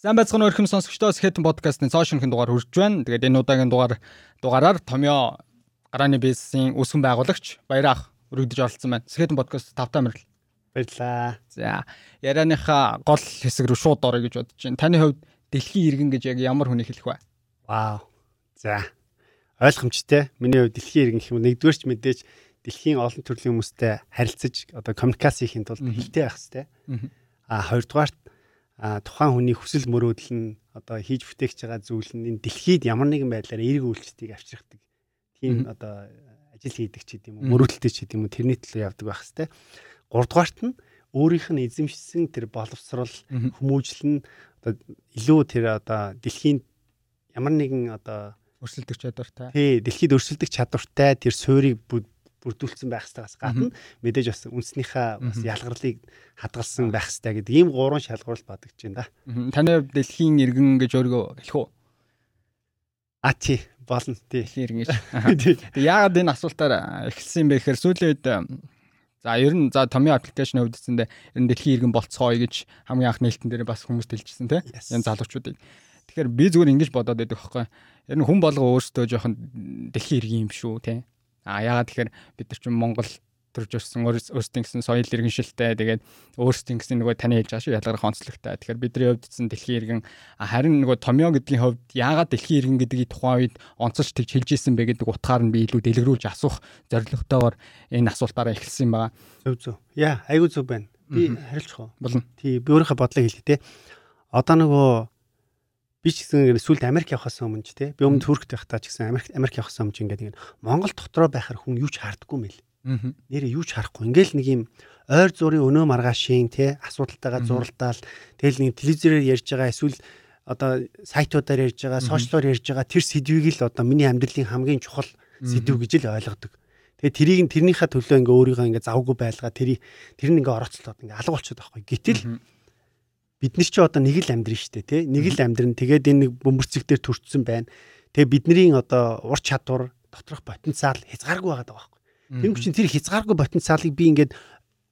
Сайн байцгаана уу ихэм сонсогчдоо Skeleton podcast-ны цоо шинхэн дугаар хүрч байна. Тэгээд энэ удаагийн дугаар дугаараар Томьёо гарааны бизнесийн үүсгэн байгуулагч Баяр ах өргөдөж оролцсон байна. Skeleton podcast тавтай мэрэл. Баярлаа. За ярианыхаа гол хэсэг рүү шууд орё гэж бодож байна. Таны хувьд дэлхийн иргэн гэж яг ямар хүнийг хэлэх вэ? Вау. За ойлгомжтой. Миний хувьд дэлхийн иргэн гэх юм нэгдүгээр ч мэдээж дэлхийн олон төрлийн хүмүүстэй харилцаж одоо коммуникац хийхин тулд хэлтэй байх хэрэгтэй. А хоёрдугаарт тухайн хүний хүсэл мөрөөдөл нь одоо хийж бүтээгч байгаа зүйл нь энэ дэлхийд ямар нэгэн байдлаар эерэг үйлчлэлтийг авчирхдаг. Тийм одоо ажил хийдэг ч гэдэм үү, мөрөөдөлтэй ч гэдэм үү тэрний төлөө явдаг байх хэвээр. Гуравдугаарт нь өөрийнх нь эзэмшсэн тэр боловсрал, хүмүүжил нь одоо илүү тэр одоо дэлхийн ямар нэгэн одоо өрсөлдөх чадвартай. Тий, дэлхийд өрсөлдөх чадвартай тэр суурийг бүрдүүлсэн байх хэрэгтээс гадна мэдээж бас үнснийхээ бас ялгарлыг хадгалсан байх хэрэгтэй гэдэг ийм гурван шалгуурал бодогдож байна да. Таны дэлхийн иргэн гэж өөрийгөө хэлэх үү? А тий болно тий. Дэлхийн иргэн гэж. Яагаад энэ асуултаар эхэлсэн бэ гэхээр сүүлийн үед за ер нь за томьёо аппликейшн хувьд эцэндээ ер нь дэлхийн иргэн болцгоё гэж хамгийн анх нээлтэн дээр бас хүмүүст хэлжсэн тий. Энэ залуучуудыг. Тэгэхээр би зүгээр ингэж бодоод байдаг байхгүй. Ер нь хүн болго өөртөө жоохон дэлхийн иргэн юм шүү тий А яагаад тэгэхээр бид нар чинь Монгол төрж ирсэн өөрсдийн гэсэн соёл иргэншилтэй тэгээд өөрсдийн гэсэн нөгөө таны хэлж байгаа шүү ялгарх онцлогтой. Тэгэхээр бидний хувьд гэсэн дэлхийн иргэн харин нөгөө томьёо гэдгийн хувьд яагаад дэлхийн иргэн гэдгийг тухайн үед онцолж тэгж хэлж исэн бэ гэдэг утгаар нь би илүү дэлгэрүүлж асуух зорилготойгоор энэ асуултаараа эхэлсэн юм байна. Зөв зөв. Яа, айгүй зөв байна. Би харилцах уу? Болно. Тий, би өөрийнхөө бодлыг хэлье те. Одоо нөгөө би ч гэсэн сүлд Америк явахаас өмнө ч тий би өмнө Туркт байхдаа ч гэсэн Америк Америк явахаас өмнө ингээд Монгол дотроо байхаар хүн юу ч хаардаггүй мэл. Нэрээ юу ч харахгүй. Ингээл нэг юм ойр зургийн өнөө маргаашийн тий асуудалтайгаа зуралдаал тэгэл нэг телевизээр ярьж байгаа эсвэл одоо сайтуудаар ярьж байгаа, сошиалоор ярьж байгаа тэр сэдвийг л одоо миний амьдралын хамгийн чухал сэдв гэж л ойлгодог. Тэгээ тэрийг тэрнийхээ төлөө ингээ өөрийгөө ингээ завгүй байлгаа тэрийг тэр нь ингээ орооцлоод ингээ алга болчиход байхгүй. Гэтэл бид нар чи одоо нэг л амьдрын штэ тий? Нэг л амьдрын тэгээд энэ нэг бөмбөрцөгдөр төрчихсөн байна. Тэгээ бидний одоо ур чадвар доторх потенциал хязгааргүй байгаа байхгүй. Тийм чинь тэр хязгааргүй потенциалыг би ингээд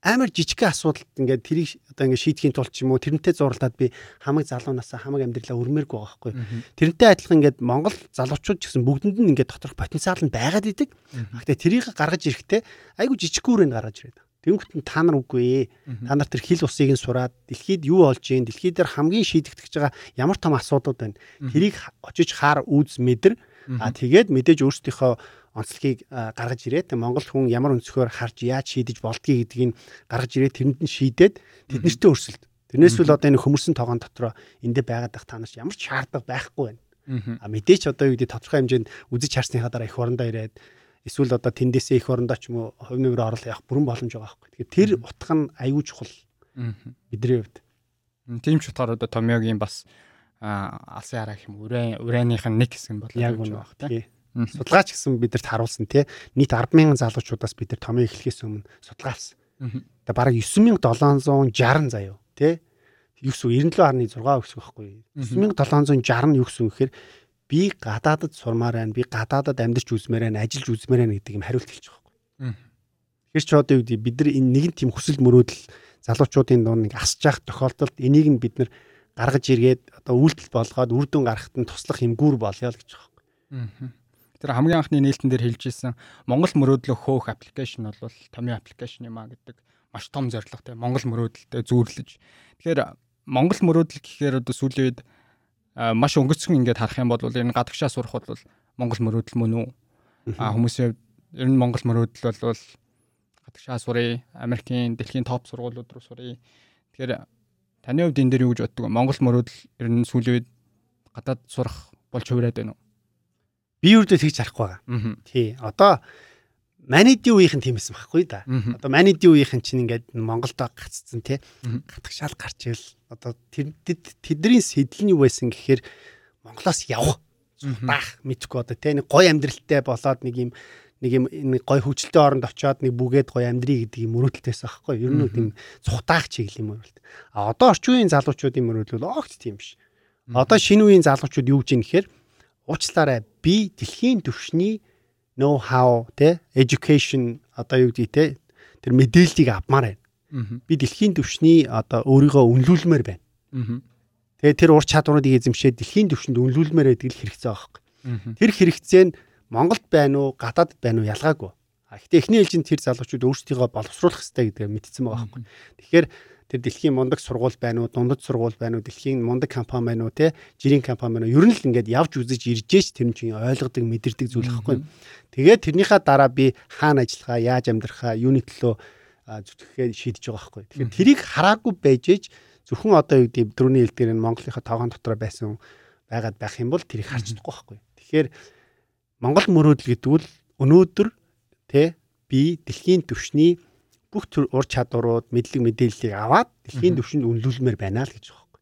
амар жижигхэн асуудалд ингээд тэрийг одоо ингээд шийдэхийн тулд ч юм уу тэрнтэй зурлаад би хамаг залуунаас хамаг амьдралаа өрмээргүй байгаа байхгүй. Тэрнтэй адилхан ингээд Монгол залуучууд ч гэсэн бүгдэнд нь ингээд доторх потенциал нь байгаад идэг. Гэхдээ тэрийг гаргаж ирэхдээ айгу жижиггүүрээр гаргаж ирээд Тэнгөт нь та нар үгүй ээ. Та нар тэр хил усыг нь сураад дэлхийд юу болж гин дэлхийд дээр хамгийн шийдэгдэж байгаа ямар том асуудууд байна. Тэрийг очиж хаар үүс мэдэр. А тэгээд мэдээж өөрсдийнхөө онцлогийг гаргаж ирээд Монгол хүн ямар өнцгөр харж яаж шийдэж болдгийг гэдгийг гаргаж ирээд тэрэнд нь шийдээд тэднэртээ өрсөлд. Тэрнээс үл одоо энэ хөмөрсөн тоогон дотроо эндэ байгаад байх та нар ямар ч шаардлага байхгүй байна. А мэдээч одоо юу гэдэг тодорхой хэмжээнд үзэж харсныхаа дараа их орондоо ирээд эсвэл одоо тэндээсээ их орондоо ч юм уу хувь нэмрээ орол явах бүрэн боломж байгаа байхгүй. Тэгэхээр тэр утга нь аюул чухал. Бидний хувьд. Тийм ч утгаар одоо Томьёогийн бас алсын хараа гэх юм уран урааных нь нэг хэсэг болоо яг үнэ баг тий. Судалгаач гэсэн бидэрт харуулсан тий. Нийт 100000 залуучуудаас бид нар Томьёо эхлэхээс өмнө судалгаа авсан. Тэгээ бараг 9760 заяа тий. 9 97.6 гэсэн байхгүй. 9760 нь юу гэсэн гэхээр би гадаадд сурмаар байна, би гадаадд амьдарч үзмээр байна, ажиллаж үзмээр байна гэдэг юм хариулт хэлж байгаа байхгүй. Тэгэхээр ч одоо юу гэдэг бид нар энэ нэгэн тийм хүсэл мөрөөдөл залуучуудын дунд нэг асж явах тохиолдолд энийг нь бид нар гаргаж иргээд одоо үйлдэл болгоод үр дүн гаргахад нь туслах юм гүр болёо л гэж байгаа байхгүй. Тэр хамгийн анхны нээлтэн дээр хэлжсэн Монгол мөрөөдлөө хөөх аппликейшн бол томьёо аппликейшн юм а гэдэг маш том зорилготой Монгол мөрөөдөлтэй зүүрлэж. Тэгэхээр Монгол мөрөөдөл гэхээр одоо сүүлийн үед маш өнгөцгөн ингээд харах юм бол энэ гадагшаа сурах бол Монгол мөрөөдөл мөн үү? А хүмүүсийн ер нь Монгол мөрөөдөл бол гадагшаа сурыг, Америкийн дэлхийн топ сургуулиуд руу сурыг. Тэгэхээр таны хувьд энэ дээр юу гэж боддог вэ? Монгол мөрөөдөл ер нь сүүлийн үед гадаад сурах болж хувираад байна уу? Би ч тэгж харахгүй байгаа. Тий. Одоо Манидийн үеийнх нь тийм байсан байхгүй да. Одоо манидийн үеийнх нь чинь ингээд Монголд гаццсан тий. Гатгшаал гарч ирэл одоо тэдний сэтэл нь юу байсан гэхээр Монголоос явах баах мэдхгүй одоо тий нэг гой амьдралтай болоод нэг юм нэг юм нэг гой хөвчлөлтөй оронд очиод нэг бүгээд гой амьдрий гэдэг юм мөрөөдөлтэйс байхгүй ер нь тийм цухтаах чиглэл юм мөрөлт. А одоо орчин үеийн залуучуудын мөрөөдөл огт тийм биш. Одоо шинэ үеийн залуучууд юу гэж юм гэхээр уучлаарай би дэлхийн түвшний know how те education одоо юу гэдэг те тэр мэдээллийг авмаар байна. Би дэлхийн түвшний одоо өөрийгөө үнэлүүлмээр байна. Тэгээ тэр ур чадваруудыг эзэмшээд дэлхийн түвшинд үнэлүүлмээр байдаг л хэрэгцээ байгаа байхгүй. Тэр хэрэгцээ нь Монголд байна уу, гадаад байна уу ялгаагүй. А гэхдээ эхний ээлжинд тэр залуучууд өөрсдийгөө боловсруулах хэрэгтэй гэдгээ мэдсэн байгаа байхгүй. Тэгэхээр тэр дэлхийн мундаг сургууль байна уу, дундад сургууль байна уу, дэлхийн мундаг компани байна уу, те жирийн компани байна уу. Ер нь л ингээд явж үзэж ирж ээч тэр нь чинь ойлгодог, мэдэрдэг зүйл байхгүй. Тэгээд тэрнийхээ дараа би хаана ажиллахаа, яаж амьдрахаа, юуны төлөө зүтгэхээ шийдэж байгаа байхгүй. Тэгэхээр тэрийг хараагүй байж ээж зөвхөн одоо юу гэдэг дөрөвний хэл дээр нь Монголынхаа тоогон дотор байсан байгаад байх юм бол тэрийг харж чадахгүй байхгүй. Тэгэхээр Монгол мөрөөдөл гэдэг нь өнөөдөр тэ би дэлхийн түвшний бүх төр ур чадварууд, мэдлэг мэдээллийг аваад дэлхийн түвшинд үнэлүүлмээр байна л гэж байхгүй.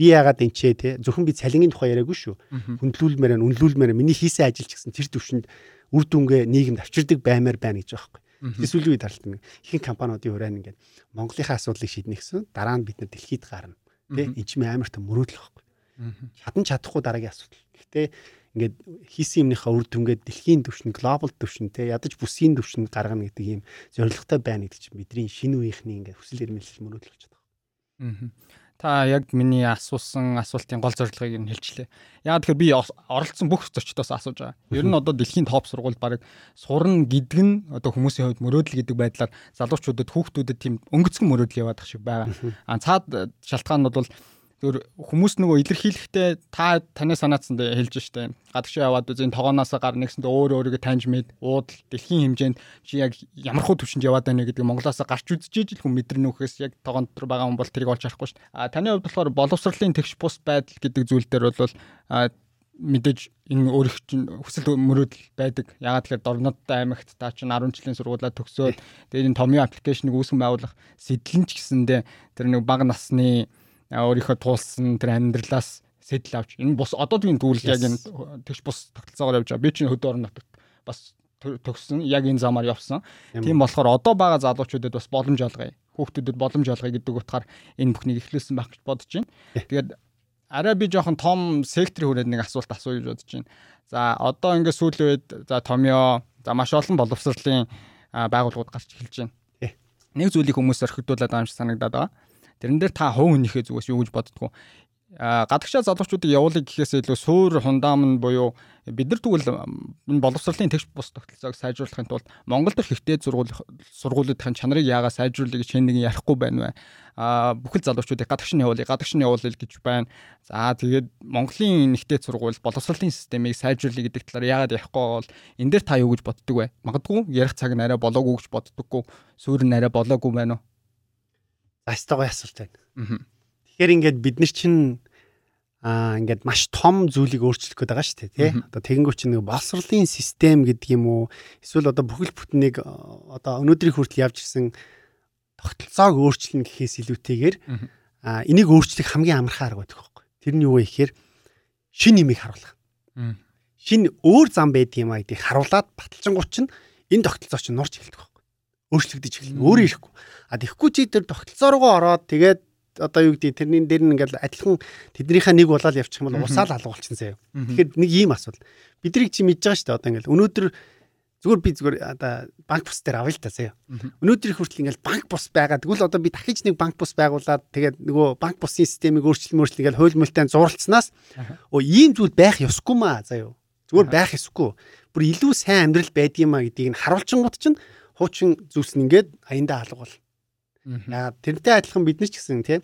Би яагаад энэ ч те зөвхөн би цалингийн тухай яриаггүй шүү. Хүндлүүлмээр нь үнэлүүлмээр миний хийсэн ажил ч гэсэн тэр түвшинд үр дүнгээ нийгэмд авчирдаг баймаар байна гэж байгаа байхгүй. Эсвэл үе тарлт нэг ихэнх компаниудын уран ингээд Монголынхаа асуудлыг шийднэ гэсэн дараа нь бид нар дэлхийд гарна. Тэ эн чинь амар та мөрөөдөл байхгүй. Чадан чадахгүй дараагийн асуудал. Гэхдээ ингээд хийсэн юмныхаа үр дүнгээ дэлхийн түвшин, глобал түвшин те ядаж бүсийн түвшинд гаргана гэдэг ийм зорилготой байна гэдэг чинь бидний шинэ үеийнхний ингээд хүсэл эрмэлзэл мөрөөдөл болчиход байгаа. Та яг миний асуусан асуултын гол зорилгыг нь хэлчихлээ. Яг тэгэхээр би оролцсон бүх зочдоос асууж байгаа. Ер нь одоо дэлхийн топ сургуульд баг сурна гэдэг нь одоо хүмүүсийн хувьд мөрөөдөл гэдэг байдлаар залуучуудад хүүхдүүдэд тийм өнгөцгөн мөрөөдөл яваад ах шиг байгаа. А цаад шалтгаан нь бол Зүгээр хүмүүс нөгөө илэрхийлэхдээ та таны санаацсан дээр хэлж штэ. Гадагш яваад үзэн тогооноос гар нэгсэнд өөр өөрийгөө таньж мэд уудал дэлхийн хэмжээнд чи яг ямар хуу төвшөнд яваад байна гэдэг Монголоос гарч үзэж ижил хүн мэдрэнэ үхээс яг тогоон дотор байгаа хүн бол тэрийг олж харахгүй штэ. А таны хувьд болохоор боловсролын тэгш бус байдал гэдэг зүйл дээр бол мэдээж энэ өөрөх чинь хүсэл мөрөөдөл байдаг. Ягаад тэгэхээр Дорнодтой аймагт та чинь 10 жилийн сургуулаа төгсөөд тэгээд энэ томьёо аппликейшнийг үүсгэн байгуулах сэтлэн ч гэсэндээ тэр нэг бага насны өөрийнхөө туулсан тэр амьдралаас сэтэл авч энэ бус одоогийн дүүл яг энэ тэгш бус тогтолцоогоор явж байгаа. Би чинь хөдөө орон нутагт бас төгссөн яг энэ замаар явсан. Тийм болохоор одоо байгаа залуучуудад бас боломж олгоё. Хүүхдүүдэд боломж олгоё гэдэг утгаар энэ бүхнийг эхлүүлсэн байх гэж бодож байна. Тэгээд арай би жоохон том секторын хүрээд нэг асуулт асууя гэж бодож байна. За одоо ингээд сүүлийн үед за томьёо за маш олон боловсролын байгууллагууд гарч эхэлж байна. Нэг зүйлийг хүмүүс орхигдуулаад байгаа юм шиг санагдаад байгаа. Тэрэн дээр та хувь хүнийхээ зүгээс юу гэж боддгоо? Гадагшаа залуучуудыг явуулах гэхээс илүү суур хундам нь буюу бид нар тэгвэл энэ боловсролын тэгш бус тогтолцоог сайжруулахын тулд Монгол дэх ихтэй сургуулийнхын чанарыг яагаад сайжруулах гэж нэгэн ярихгүй байна вэ? А бүхэл залуучуудыг гадагш нь явуулъя, гадагш нь явуулъя гэж байна. За тэгээд Монголын ихтэй сургууль боловсролын системийг сайжруулъя гэдэг талаар яагаад ярихгүй бол энэ дээр та юу гэж боддөг вэ? Магадгүй ярих цаг нь арай болоогүй гэж боддоггүй, суур нь арай болоогүй байна уу? Астагой асуулт байна. Тэгэхээр ингээд бид нар чинь аа ингээд маш том зүйлийг өөрчлөх гээд байгаа шүү дээ тий. Одоо тэгэнгүүт чинь нэг боловсролын систем гэдэг юм уу? Эсвэл одоо бүхэл бүтнийг одоо өнөөдрийн хүртэл явж ирсэн тогтолцоог өөрчлөнө гэхээс илүүтэйгээр аа энийг өөрчлөх хамгийн амархан арга байдаг байхгүй. Тэр нь юу вэ гэхээр шин нэмийг харуулах. Шин өөр зам байдаг юм а гэдгийг харуулад баталчингууд чинь энэ тогтолцоо чинь нурж эхэлдэг байхгүй. Өөрчлөгдөж эхэлнэ. Өөрөө ирэхгүй. А тэгэхгүй чи тэр тогтолцоо руу ороод тэгээд одоо юу гэдэг тэрний дээр нь ингээл адилхан тэднийхээ нэг болоод явчих юм бол усаал алгуулчихсан заяа. Тэгэхээр нэг ийм асуудал. Бидрийг чи мэдж байгаа шүү дээ одоо ингээл өнөөдөр зүгээр би зүгээр одоо банк бус дээр авъя л та заяа. Өнөөдрийн хүртэл ингээл банк бус байгаа. Тэгвэл одоо би дахиж нэг банк бус байгуулад тэгээд нөгөө банк бусын системийг өөрчлөл мөрчлөл ингээл хууль мөлтэй зуралцснаас оо ийм зүйл байх ёсгүй маа заяа. Зүгээр байх ёсгүй. Бүр илүү сайн амьдрал байдгиймаа гэдгийг нь харуулчингууд чинь хуучин зүйлс нь ингээд аяндаа алга бол. Яа тэрнтэй адилхан бид нар ч гэсэн тийм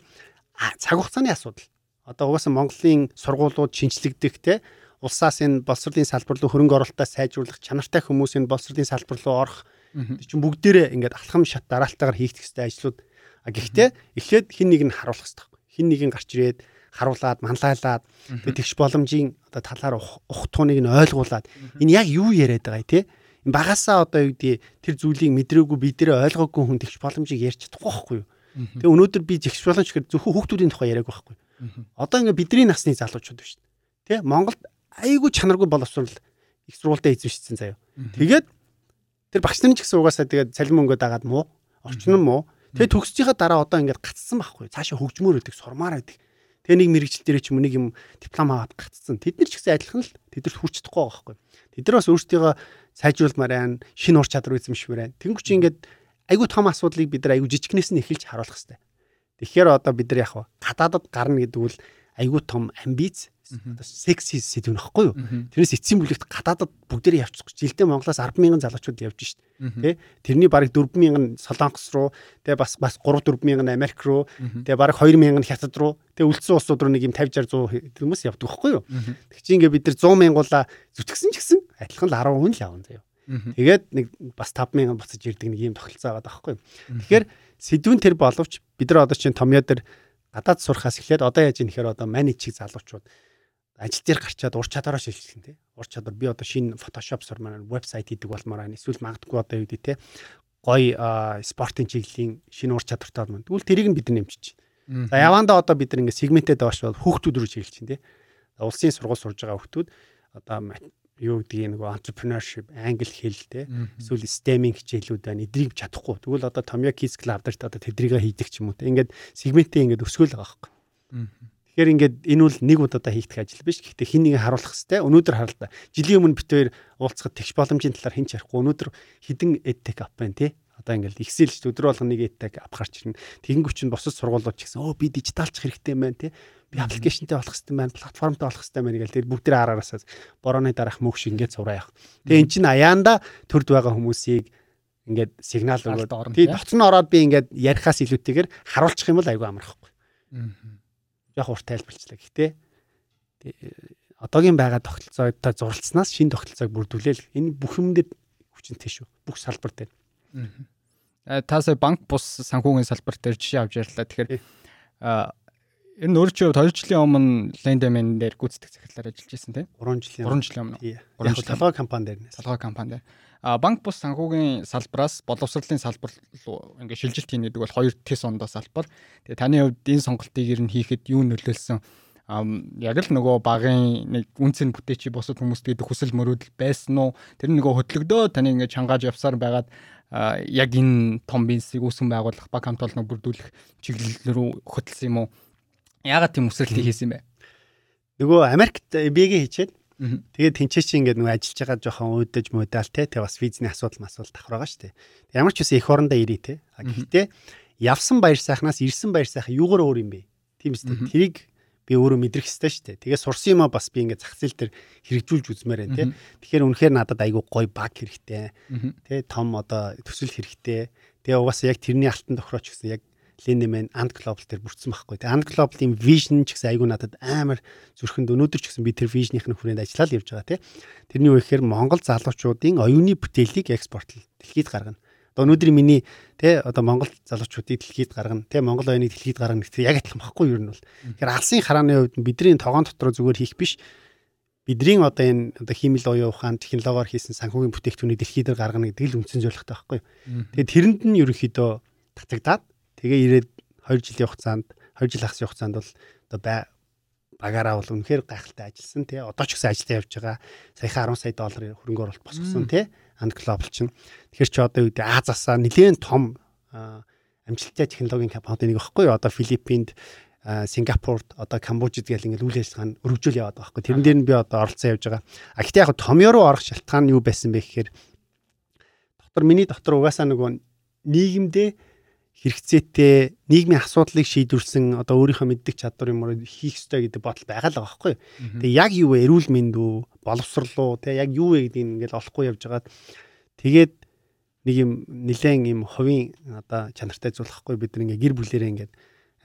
цаг хугацааны асуудал. Одоо угаасаа Монголын сургуулиуд шинчлэгдэх тийм улсаас энэ боловсролын салбар руу хөрөнгө оруулалтаа сайжруулах чанартай хүмүүс энэ боловсролын салбар руу орох чинь бүгдээрээ ингээд алхам шат дараалтаагаар хийх хэрэгтэй ажлууд. А гэхдээ эхлээд хин нэг нь харуулах хэрэгтэй. Хин нэг нь гарч ирээд харуулад манлайлаад тэгш боломжийн одоо талаар ухтууныг нь ойлгуулад энэ яг юу яриад байгаа тий багасаа одоо юу гэдэг тэр зүйлийг мэдрээгүй бидэрээ ойлгоогүй хүн тэгш боломжийг ярьж чадахгүй байхгүй юу. Тэгээ өнөөдөр би зэгч боломж гэхээр зөвхөн хүүхдүүдийн тухай яриаг байхгүй. Одоо ингээ бидний насны залуучууд биш. Тэ Монголд айгүй чанаргүй боловсрол их сургуультай эзэмшсэн заяа. Тэгээд тэр багш нарын ч гэсэн угаасаа тэгээд цалин мөнгө дагаад муу, орчин муу. Тэгээд төгсчийнхаа дараа одоо ингээд гацсан байхгүй. Цаашаа хөгжмөр өгдөг, сурмаар байдаг. Тэгээ нэг мэрэгжил дээр ч юм нэг юм диплом аваад гацсан. Тэд нар ч гэсэн адилхан л тэдэрт хүрч чадахгүй байгаа байхгүй. Тэд нар бас өөрсдийгөө сайжруулмаар байна. Шинэ ур чадвар эзэмшмээр байна. Тэнгүү чи ингээд айгүй том асуудлыг бид нар айгүй жижигнээс нь эхэлж харуулах хэрэгтэй. Тэгэхээр одоо бид нар яг гадаадад гарна гэдэг үл айгүй том амбиц секси сэдв нөхгүй юу. Тэрнээс эцсийн бүлэгт гадаадад бүгдээрээ явчих. Жилдээ Монголоос 100000 залуучууд явж шít. Тэ? Тэрний бараг 4000 Солонгос руу, тэ бас бас 3 4000 Америк руу, тэ бараг 2000 Хятад руу, тэ үлдсэн улсууд руу нэг юм 50 60 100 хүмүүс явдаг байхгүй юу. Тэг чи ингээ бид нар 100 мянгуулаа зүтгэсэн ч гэсэн адилхан л 10 хүн л явна заяа. Тэгээд нэг бас 5000 буцаж ирдэг нэг юм тохиролцоо байгаа байхгүй. Тэгэхээр сэдвэн тэр боловч бид нар одоо чинь томьёо дээр гадаад сурахаас эхлээд одоо яаж юм нэхэр одоо менежчиг залуучууд ажил дээр гарчаад ур чадвараа шилжүүлэх нь тий. Ур чадвар би одоо шинэ Photoshop сурмаар вебсайт хийдэг болмоор байна. Эсвэл магадгүй одоо юу гэдэг тий. Гой спортын чиглэлийн шинэ ур чадвартай байна. Тэгвэл тэрийг нь бид нэмчих. За явандаа одоо бид нэг сегментэд бааш хүүхдүүд рүү чиглэж чинь тий. Улсын сургууль сурж байгаа хүүхдүүд одоо юу гэдгийг нөгөө entrepreneurship, англи хэл те эсвэл STEM-ийн хичээлүүд байна. Эдрийг чадахгүй. Тэгвэл одоо Tomyo Kids Club дээр одоо тэдрийгээ хийдэг ч юм уу те. Ингээд сегментээ ингээд өсгөөл байгаа байхгүй. Тэгэхээр ингээд энэ бол нэг удаа хийгдэх ажил биш. Гэхдээ хин нэг харуулах хэвээр. Өнөөдөр харал та. Жилийн өмнө бит хоёр уулзахад тэгш боломжийн талаар хэн ч ярихгүй. Өнөөдөр хідэн edtech app байна тий. Одоо ингээд Excel ч өдөр болгон нэг edtech app гарч ирнэ. Тэгэнгүүт чинь босод сургуулиуд ч гэсэн өө би дижиталч хэрэгтэй байна тий. Би аппликейшнтэй болох хэрэгтэй байна, платформтой болох хэрэгтэй байна гэл тэр бүгдээ араараасаа борооны дараах шиг ингээд зураа явах. Тэгээ эн чинь аяанда төрд байгаа хүмүүсийг ингээд сигнал өгөөд тий тоцно ороод би ингээд ярихаас илүүтэйгээр харуулчих юм бол айгүй амархгүй. Аа яг урт тайлбарчлаа. Гэхдээ одоогийн байгаа тогтолцоотой зурлцснаас шинэ тогтолцоог бүрдүүлээл энэ бүх юмдэд хүчинтэй шүү. Бүх салбар дээр. Аа таасаа банк бус санхүүгийн салбар дээр жишээ авч ярьлаа. Тэгэхээр аа ер нь өөрөө 2 жилийн өмнө Lendman дээр гүйцэтгэх захирлаар ажиллаж байсан тийм 3 жилийн 3 жилийн өмнө 3 жил толгой компани дээр толгой компани дээр банк бус санхүүгийн салбараас боловсролын салбар руу ингээд шилжилт хийнэ гэдэг бол 2 тэс ондоо салбар. Тэгээ таны хувьд энэ сонголтыг ер нь хийхэд юу нөлөөлсөн? яг л нөгөө багын нэг үнцэн бүтээчи бусад хүмүүст гэдэг хүсэл мөрөөдөл байсан уу? Тэр нөгөө хөтлөгдөө таны ингээд чангааж явсаар байгаад яг энэ том бизнесийг үүсгэн байгуулах баг хамт олон бүрдүүлэх чиглэл рүү хөтлсөн юм уу? Яагаад тийм өсрэлтийг хийсэн бэ? Нөгөө Америкт бэгээ хийчээд Тэгээд тэнцээ чи ингээд нөгөө ажиллаж байгаа жоохон өөдөж мөдаал те. Тэгээ бас визний асуудал масуул давхар байгаа шүү дээ. Ямар ч үсэн их орондоо ирээ те. А гэхдээ явсан баяр сайхнаас ирсэн баяр сайхан юугаар өөр юм бэ? Тийм үстэй. Тэрийг би өөрөө мэдрэх ёстой шүү дээ. Тэгээ сурсан юмаа бас би ингээд зах зээл дээр хэрэгжүүлж үзмээр байна те. Тэгэхээр үнэхээр надад айгүй гоё баг хэрэгтэй. Тэ том одоо төсөл хэрэгтэй. Тэгээ угаасаа яг тэрний алтан тохирооч гэсэн яг Lineman And Global дээр бүрдсэн байхгүй. Тэгээ And Global-ийн vision ч гэсэн айгүй надад амар зүрхэнд өнөөдөр ч гэсэн би тэр vision-ийн хүрээнд ажиллаад явж байгаа тий. Тэрний юу гэхээр Монгол залуучуудын оюуны бүтээлийг экспорт дэлхийд гаргана. Одоо өнөөдрийн миний тий одоо Монгол залуучуудыг дэлхийд гаргана. Тий Монгол оюуныг дэлхийд гаргана гэдэг яг адилхан байхгүй юу юм бол. Тэгэхээр алсын харааны хувьд бидний тогоон дотор зүгээр хийх биш бидний одоо энэ одоо хиймэл оюун ухаан технологиор хийсэн санхүүгийн бүтээгдэхүүнийг дэлхийд гаргана гэдэг л үндсэн зорилготой байхгүй. Тэгээд тэрэнд нь ерөнхийдөө татагдаад Тэгээ ирээд 2 жилийн хугацаанд 2 жил ахсын хугацаанд бол одоо багаараа бол үнэхээр гайхалтай ажилласан тий. Одоо ч гэсэн ажиллаа явж байгаа. Саяхан 10 сая долларын хөрөнгө оруулалт босгосон тий. Анд глобал чинь. Тэгэхээр чи одоо юу гэдэг Азасаа нэлээд том амжилттай технологийн компани нэг багхгүй юу? Одоо Филиппинд Сингапурт одоо Камбожид гэл ингээл үйл ажиллагаа нь өргөжүүл яваад байгаа байхгүй. Тэрэн дээр нь би одоо оролцсон явж байгаа. А гэхдээ яг томьёо руу орох шалтгаан нь юу байсан бэ гэхээр дотор миний дотор угаасаа нөгөө нийгэмдээ хэрэгцээтэй нийгмийн асуудлыг шийдвэрсэн одоо өөрийнхөө мэддэг чадвар юм уу хийх ёстой гэдэг бодол байгаа л байгаа байхгүй. Тэгээ яг юу вэ? Эрүүл мэнд үү? Боловсрал уу? Тэ яг юу вэ гэдгийг ингээл олохгүй явж байгаад тэгээд нэг юм нилээн юм хувийн одоо чанартай зүйлхгүй бид нэг гэр бүлэрээ ингээд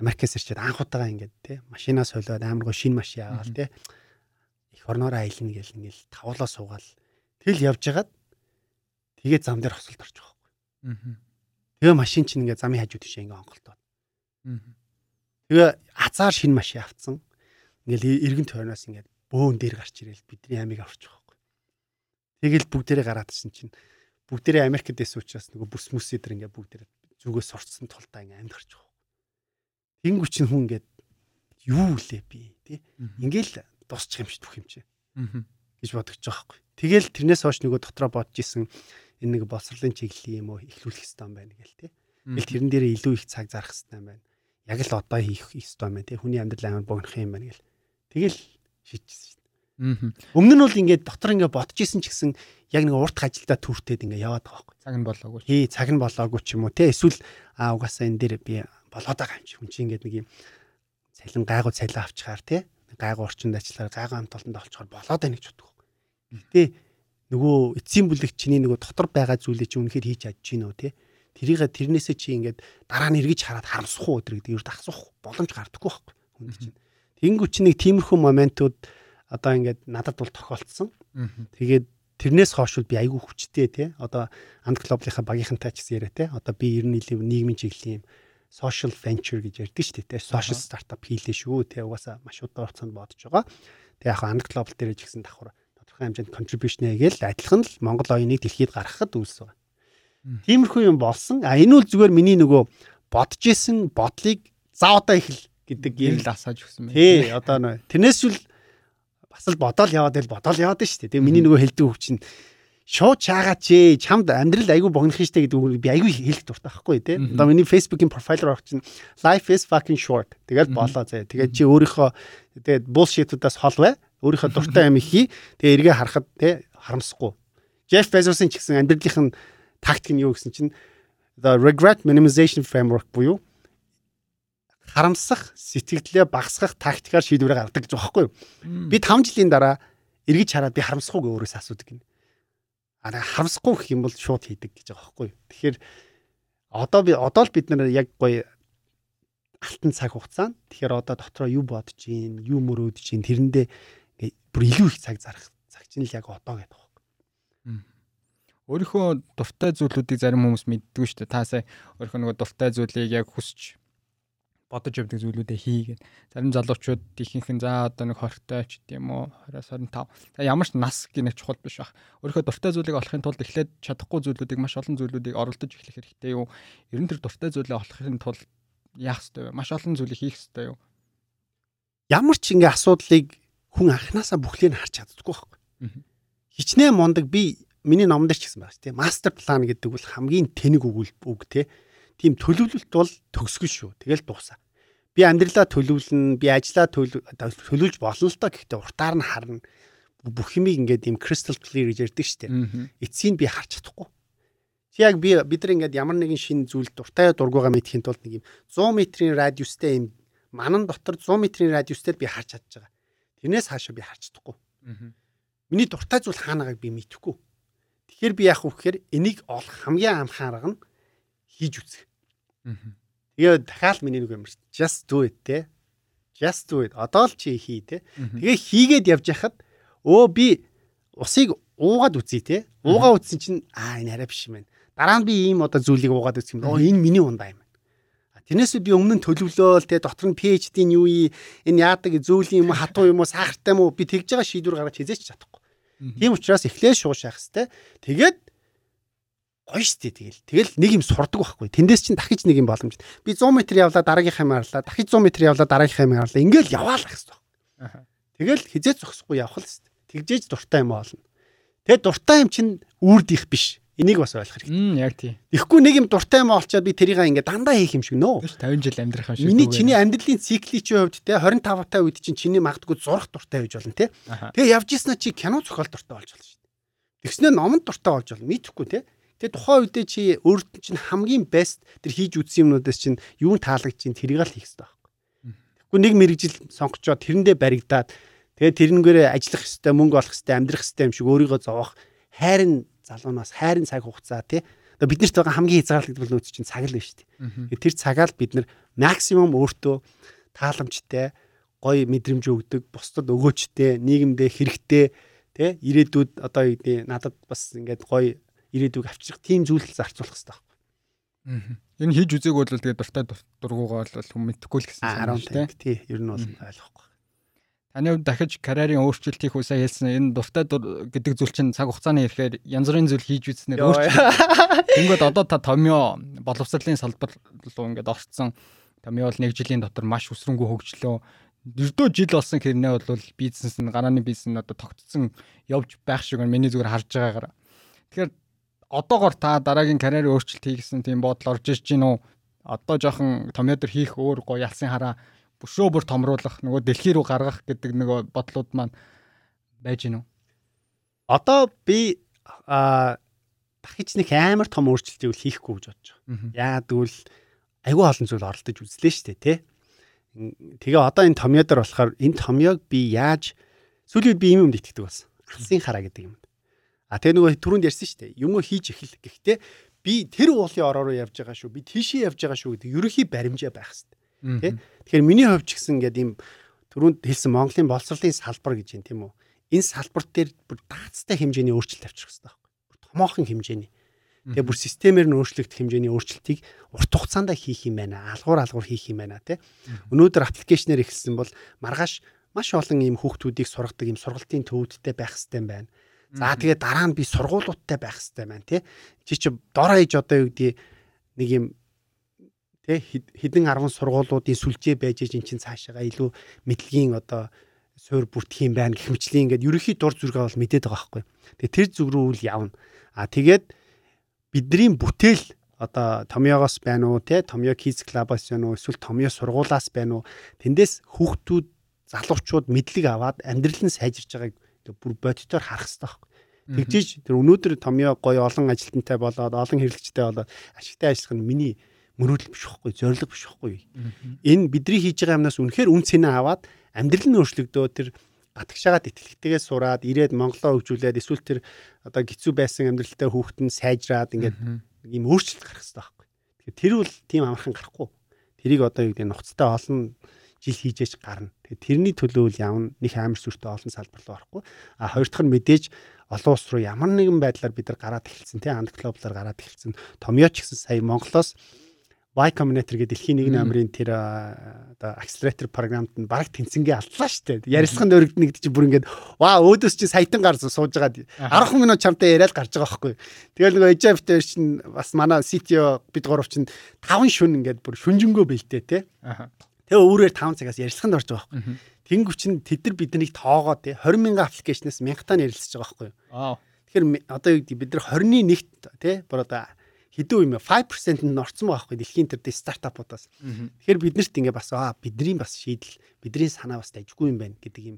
Америкээс ирчээд анхудаага ингээд тэ машинаа солиод амар гоо шинэ машин аваад тэ их орноороо аялна гэл ингээл тавуулаа суугаал тэгэл явж хагаад тэгээ зам дээр хосолд орчих واخгүй. Аа Тэгээ машин чинь ингээд замын хажуу тишээ ингээд онголтоод. Тэгээ азар шинэ машин авцсан. Ингээд эргэн тойроос ингээд бөөн дээр гарч ирээл бидний амиг авчих واخгүй. Тэгэл бүгдээрээ гараад ирсэн чинь бүгдээрээ Америкт дэс учраас нөгөө бүс мүс идэр ингээд бүгдээрээ зүгээс сурцсан тулдаа ингээд амьд гарчих واخгүй. Тэнгүү чинь хүн ингээд юу лээ би тий. Ингээл дусчих юм шиг түх юм чи. гэж бодож байгаа байхгүй. Тэгэл тэрнээс хойш нөгөө дотроо бодож исэн энэ нэг боловсролын чиглэлийн юм уу ихлүүлэх хэрэгтэй юм байна гэл тий. Тэгэл тэрэн дээр илүү их цаг зарах юм байна. Яг л одоо хийх юм байна тий. Хүний амьдрал амар богинох юм байна гэл. Тэгэл шийдчихсэн шүү дээ. Өмнө нь бол ингээд дотор ингээд бодож исэн ч гэсэн яг нэг урт ажилдаа түртээд ингээд яваад байгаа байхгүй. Цаг нь болоогүй. Тий, цаг нь болоогүй ч юм уу тий. Эсвэл аа угаасаа энэ дээр би болоод байгаа юм чи хүн чинь ингээд нэг юм цалин гайгүй цалин авчихаар тий гайгүй орчинд ажиллахаар гайгүй амт олонд олчоор болоод байна гэж боддог. Гэтэ нөгөө эцсийн бүлэг чиний нөгөө дотор байгаа зүйлээ чи үнэхээр хийж чадж гинөө тий тэрийг тэрнээсээ чи ингээд дараа нь эргэж хараад харамсах уу гэдэг юу асуух боломж гардаггүй байхгүй хүн чинь. Тэнгүү чи нэг тиймэрхүү моментууд одоо ингээд надад бол тохиолдсон. Тэгээд тэрнээс хойш би айгүй хүчтэй те. Одоо анд глобалынхаа багийнхантай ч гэсэн яриа те. Одоо би ер нь нийгмийн чиглэлийн юм social venture гэж ярьдаг шүү дээ те. Social startup хийлээ шүү те. Угаасаа маш удаан хугацаанд бодож байгаа. Тэгээ яг анд глобал дээр ч гэсэн давхар тодорхой хэмжээнд contribution хийгээл адилхан л Монгол оюуныг дэлхийд гаргахад үйлс байгаа. Тиймэрхүү юм болсон. А энэ үл зүгээр миний нөгөө бодож исэн бодлыг за одоо ихэл гэдэг юм л асааж өгсөн байна. Тий одоо нөө тэрнээс л бас л бодоол яваад байл бодоол яваад шүү дээ. Тэгээ миний нөгөө хэлдэг үг чинь шууд чаагаад чи чамд амьдрал айгүй богинох штэ гэдэг үг би айгүй хэлэх дуртай байхгүй тий. Одоо миний Facebook-ийн профайл руу орох чинь life is fucking short. Тэгэл болоо заяа. Тэгээд чи өөрийнхөө тэгээд bullshit-удаас хол бай. Өөрийнхөө дуртай юм хий. Тэгээ эргээ харахад тий харамсахгүй. Jeff Bezos-ын ч гэсэн амьдралынх нь тактик нь юу гэсэн чинь the regret minimization framework буюу харамсах сэтгэлдээ багасгах тактикаар шийдвэрээ гаргадаг гэж байхгүй юу? Би 5 жилийн дараа эргэж хараад би харамсахгүй өөрөөсөө асуудаг гин. А харамсахгүй гэх юм бол шууд хийдэг гэж байгаа байхгүй юу? Тэгэхээр одоо би одоо л бид нар яг гоё алтан цаг хугацаанд тэгэхээр одоо дотроо юу бодож гин, юу мөрөөдөж гин тэрэндээ бүр илүү их цаг зарах цаг чинь л яг одоо гэдэг байхгүй. Өөрийнхөө дуртай зүйлүүдийг зарим хүмүүс мэддэггүй шүү дээ. Та сая өөрийнхөө нөгөө дуртай зүйлийг яг хүсч бодож явдаг зүйлүүдээ хийгээд зарим залуучууд ихэнх нь за одоо нэг 20-тай ч гэдэм үү 20-25 за ямар ч нас гинэ чухал биш баг өөрийнхөө дуртай зүйлийг олохын тулд эхлээд чадахгүй зүйлүүдийг маш олон зүйлүүдийг оролдож эхлэх хэрэгтэй юу? Ер нь тэр дуртай зүйлээ олохын тулд яах ёстой вэ? Маш олон зүйлийг хийх ёстой юу? Ямар ч ингээ асуудлыг хүн анханасаа бүхлийг нь харж чаддаггүй байхгүй хичнээн мундаг би миний номдэр ч гэсэн байна тийм мастер план гэдэг бол хамгийн тэнэг үг үг тийм тийм төлөвлөлт бол төгсгөл шүү. Тэгэл дуусаа. Би амьдралаа төлөвлөн, би ажлаа төлөвлөж болно л доо гэхдээ уртаар нь харна. Бүх юмыг ингээд ийм crystal clear гэж ярьдаг шүү дээ. Эцсийг би харж чадахгүй. Чи яг би бид нар ингээд ямар нэгэн шинэ зүйл дуртай дургуугаа мэдхийн тулд нэг юм 100 метрийн радиустай юм манан дотор 100 метрийн радиустай би харж чадж байгаа. Тэрнээс хаашаа би харж чадахгүй. Миний дуртай зүйл хаанагааг би мэдэхгүй. Тэгэхээр би яах вэ гэхээр энийг олох хамгийн амхан арга нь хийж үзэх. Тэгээ дахиад миний нэг юм шүү. Just do it те. Just do it. Одоо л чи хий те. Тэгээ хийгээд явж хахад өө би усыг уугаад үзье те. Уугаа үзсэн чинь аа энэ арай биш юм байна. Дараа нь би ийм одоо зүйлийг уугаад үзэх юм. Оо энэ миний ундаа юм байна. Тэрнээс би өмнө нь төлөвлөөл те дотор нь PhD-ийн юу юм энэ яадаг зөүлийн юм хатуу юм уу сахартай юм уу би тэгж байгаа шийдвэр гаргаж хизээч чадахгүй. Тийм учраас эхлээ шуушаах хэвээр. Тэгээд гоё штэ тэгэл. Тэгэл нэг юм сурдаг байхгүй. Тэндээс чинь дахиж нэг юм боломж. Би 100 м явлаа дараагийнхаа юм харлаа. Дахиж 100 м явлаа дараагийнхаа юм харлаа. Ингээл яваалах хэвээр. Тэгэл хизээ зогсохгүй явах л хэвээр. Тэгжээж дуртай юм олно. Тэгээ дуртай юм чинь үрд их биш. Энийг бас ойлгох хэрэгтэй. Яг тийм. Тэгэхгүй нэг юм дуртай юм олчоод би тэрийг ингээ дандаа хийх юм шиг нөө. 50 жил амьдрах юм шиг. Миний чиний амьдралын циклийн чинь хувьд те 25 таа үед чинь чиний магадгүй зурх дуртай байж болно те. Тэгээ явж ийснэ чи кино зохиол дуртай болж болно шүү дээ. Тэгснээр номонд дуртай болж болно. Мэдхгүй те. Тэгээ тухайн үедээ чи өөрт чинь хамгийн best тэр хийж үтсэн юмнуудаас чинь юу таалагдж чинь тэрийг л хийх хэрэгтэй байхгүй. Тэгэхгүй нэг мэрэгжил сонгочоод тэрэндээ баригдаад тэгээ тэрнгээрээ ажиллах хэрэгтэй, мөнгө олох хэрэгтэй, амьдрах хэрэгтэй юм шиг өөрийгөө зовоох хайрын залуунаас хайрын цаг хугацаа тий бид нарт байгаа хамгийн хязгаарлагдвал нөөц чинь цаг л шүү дээ. Тэр цагаал бид нар максимум өөртөө тааламжтай гоё мэдрэмж өгдөг, бусдад өгөөчтэй, нийгэмдээ хэрэгтэй тий ирээдүйд одоо юу гэдэг надад бас ингээд гоё ирээдүг авчрах тийм зүйл зарцуулах хэрэгтэй байхгүй. Энэ хийж үзег бол тэгээд дуртай дургуугаа бол хүм мэдэхгүй л гэсэн юм шүү дээ. Тий, ер нь бол ойлгохгүй. Таны хувьд дахиж карьерийн өөрчлөлт хийх үсээ хэлсэн энэ дуртай гэдэг зүйл чинь цаг хугацааны ирэхээр янз бүрийн зүйл хийж үзнээр өөрчлөлт. Тэнгүүд одоо та томьёо боловсролын салбар руу ингээд орцсон. Томьёо бол нэг жилийн дотор маш өсрөнгөө хөгжлөө. Ердөө жил болсон хэрнээ бол бизнес нь гарааны бизнес нь одоо тогтцсон явж байх шиг миний зүгээр харж байгаагаар. Тэгэхээр одоогор та дараагийн карьерийн өөрчлөлт хийгсэн тийм бодол орж иж гин үү? Одоо жоохон томьёодор хийх өөр гоё ялсын хараа бөшөө бүр томруулах нөгөө дэлхий рүү гаргах гэдэг нөгөө бодлууд маань байж гин үү? Одоо би а дахиж нэг амар том өөрчлөлтийг хийхгүй гэж бодож байгаа. Яагад гэвэл айгүй олон зүйл оролдож үзлээ шүү дээ, тэ. Тэгээ одоо энэ томьёо дээр болохоор энэ томьёог би яаж сүүлийн би юм юмд итгэдэг болсон. Алсын хараа гэдэг юм. А тэгээ нөгөө түрүүнд ярьсан шүү дээ. Юм хийж эхэл. Гэхдээ би тэр уулын ороо руу явж байгаа шүү. Би тийшээ явж байгаа шүү гэдэг ерөнхий баримжаа байх хэрэгтэй. Тэ? Тэгэхээр миний хувьд ч гэсэн ингээд ийм түрүүнд хэлсэн Монголын боловсролын салбар гэж юм тийм үү? Энэ салбар дээр бүр даацтай хэмжээний өөрчлөлт авчрах хэрэгтэй байхгүй. Томоохон хэмжээний. Тэгээ бүр системээр нь өөрчлөгдөх хэмжээний өөрчлөлтийг урт хугацаанд хийх юм байна. Алгуур алгуур хийх юм байна тий. Өнөөдөр аппликейшнээр эхэлсэн бол маргааш маш олон ийм хүүхдүүдийг сургадаг ийм сургалтын төвүүдтэй байх хэрэгтэй байна. За тэгээ дараа нь би сургуулиудтай байх хэрэгтэй байна тий. Чи чи дор хаяж одоо юу гэдэг нэг юм тий хэдэн 10 сургуулиудын сүлжээ байж ин чин цаашаага илүү мэдлэгийн одоо суур бүртгэх юм байна гэх мэтлийн ингээд ерөнхий дур зүргээ бол мэдээд байгаа байхгүй. Тэгээ тэр зүг рүү үл явна. А тэгээд бидний бүтээл одоо томьёогоос байна уу те томьёо kids club-аас байна уу эсвэл томьёо сургуулаас байна уу тэндээс хүүхдүүд залуучууд мэдлэг аваад амьдрал нь сайжирч байгааг бүр бодитоор харах хэрэгтэй байхгүй. Тэгжиж тэр өнөөдөр томьёо гоё олон ажилтнтай болоод олон хэрэглэгчтэй болоод ашигтай ажиллах нь миний мөрөөдөл биш байхгүй зорилго биш байхгүй. Энэ бидний хийж байгаа юмнаас үнэхээр үн цэнэ аваад амьдрал нь өөрчлөгдөө тэр батагшаагаад итгэлтэйгээ сураад ирээд Монголоо хөгжүүлээд эсвэл тэр одоо гизүү байсан амьдралтай хүүхэд нь сайжраад ингээд ийм өөрчлөлт гарах хэрэгтэй байхгүй. Тэгэхээр тэр бол тийм амархан гарахгүй. Тэрийг одоо юу гэдэг нухацтай олон жил хийжээч гарна. Тэгэхээр тэрний төлөө л явна нэг амар сүртэй олон салбар руу орохгүй. А хоёр дахь нь мэдээж олон улс руу ямар нэгэн байдлаар бид нар гараад эхэлсэн тийм анд глобалаар гараад эхэлсэн. Томьёоч гэсэн сая Монголоос Y Combinator гэдэг дэлхийн нэг номерын тэр оо accelerator програмд нь баг тэнцэнгээ алдлаа шүү дээ. Ярилцлаганд өргөднө гэдэг чинь бүр ингээд ваа өөдөөс чи саятан гар сууж байгаа 10 минут чамтай яриад гарч байгаа байхгүй. Тэгэл нөгөө Egypt чинь бас манай CTO бид гурав чинь 5 шүн ингээд бүр шүнжэнгөө бэлтээ те. Тэгээ өөрөөр 5 цагаас ярилцлаганд орж байгаа байхгүй. Тэнгүү чинь тэд нар биднийг тоогоо те 20 мянган аппликейшнээс 1000 таа ярилцж байгаа байхгүй. Тэгэхээр одоо юу гэдэг бид нар 20-ны 1-т те бүр одоо хэдэн үе 5% нь орцсон байгаа байхгүй дэлхийн тэр стартапуудаас. Тэгэхээр биднэрт ингээ бас аа бидний бас шийдэл бидний санаа бас дайггүй юм байна гэдэг юм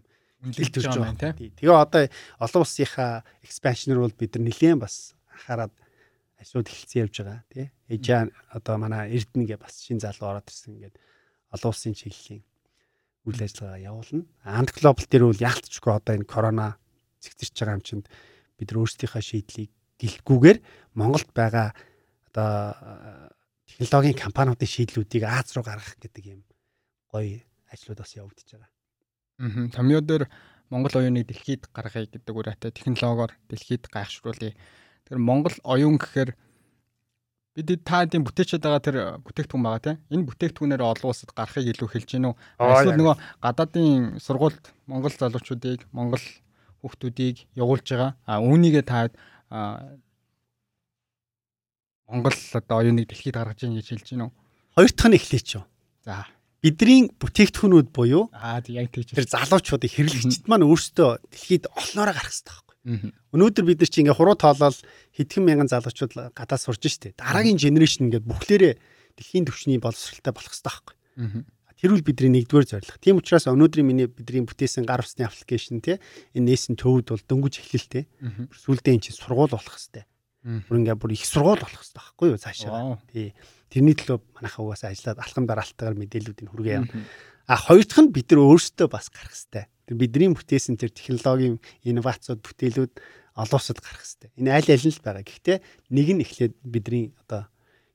хэл төрж байгаа. Тэгээ одоо олон улсынхаа экспаншн руу бид нар нэлээд бас анхаарад ажлууд эхэлсэн явж байгаа тий. Эжаа одоо манай Эрдэнэгээ бас шин залуу ороод ирсэн ингээд олон улсын чиглэлийн үйл ажиллагаа явуулна. Анд глобал дээр бол яалтчгүй одоо энэ корона зэгцэрч байгаа юм чинь бид нар өөрсдийнхөө шийдлийг гэлгүүгээр Монголд байгаа одоо технологийн компаниудын шийдлүүдийг Аз руу гаргах гэдэг юм гоё ажлууд бас явагдаж байгаа. Аа. Томьёо дээр Монгол оюуныг дэлхийд гаргахыг гэдэг үрээтэй технологиор дэлхийд гайхшруулъя. Тэр Монгол оюун гэхээр бид та тийм бүтээчээд байгаа тэр бүтээгдэхүүн байгаа тийм. Энэ бүтээгдэхүүнээр олон улсад гарахыг илүү хэлж гинүү. Эсвэл нөгөө гадаадын сургуульд Монгол залуучуудыг, Монгол хүүхдүүдийг явуулж байгаа. А үүнийгээ та Монгол одоо оюуныг дэлхийд гаргаж ийн гэж хэлж уу? Хоёр дахь нь эхлэеч юу. За. Бидний бүтээгдэхүүнүүд буюу аа яг тэгж тэр залуучуудын хэрэглэгчд маань өөрсдөө дэлхийд олноороо гарах хэрэгтэй байхгүй. Өнөөдөр бид нар чи ингээ хуруу тоолол хэдхэн мянган залуучууд гадаа сурж штэ. Дараагийн генерашн ингээд бүхлээрээ дэлхийн түвшний боловсралтай болох хэрэгтэй байхгүй. Тэр үл бидний нэгдүгээр зорилго. Тийм учраас өнөөдрийн миний бидний бүтээсэн гар усны аппликейшн те энэ нээсэн төвд бол дөнгөж эхлэлтэй. Сүүлдээ эн чинь сургууль болох хэрэгтэй. Бүр ингээ бүр их сургууль болох хэрэгтэй байхгүй юу цаашаа. Тий. Тэрний төлөө манайхаа угаасаа ажиллаад алхам дараалтаагаар мэдээллүүдийг хүргээ явна. А хоёр дахь нь бид нар өөрсдөө бас гарах хэрэгтэй. Тэр бидний бүтээсэн тэр технологийн инновацууд бүтээлүүд олон улсад гарах хэрэгтэй. Энэ аль аль нь л байгаа. Гэхдээ нэг нь эхлээд бидний одоо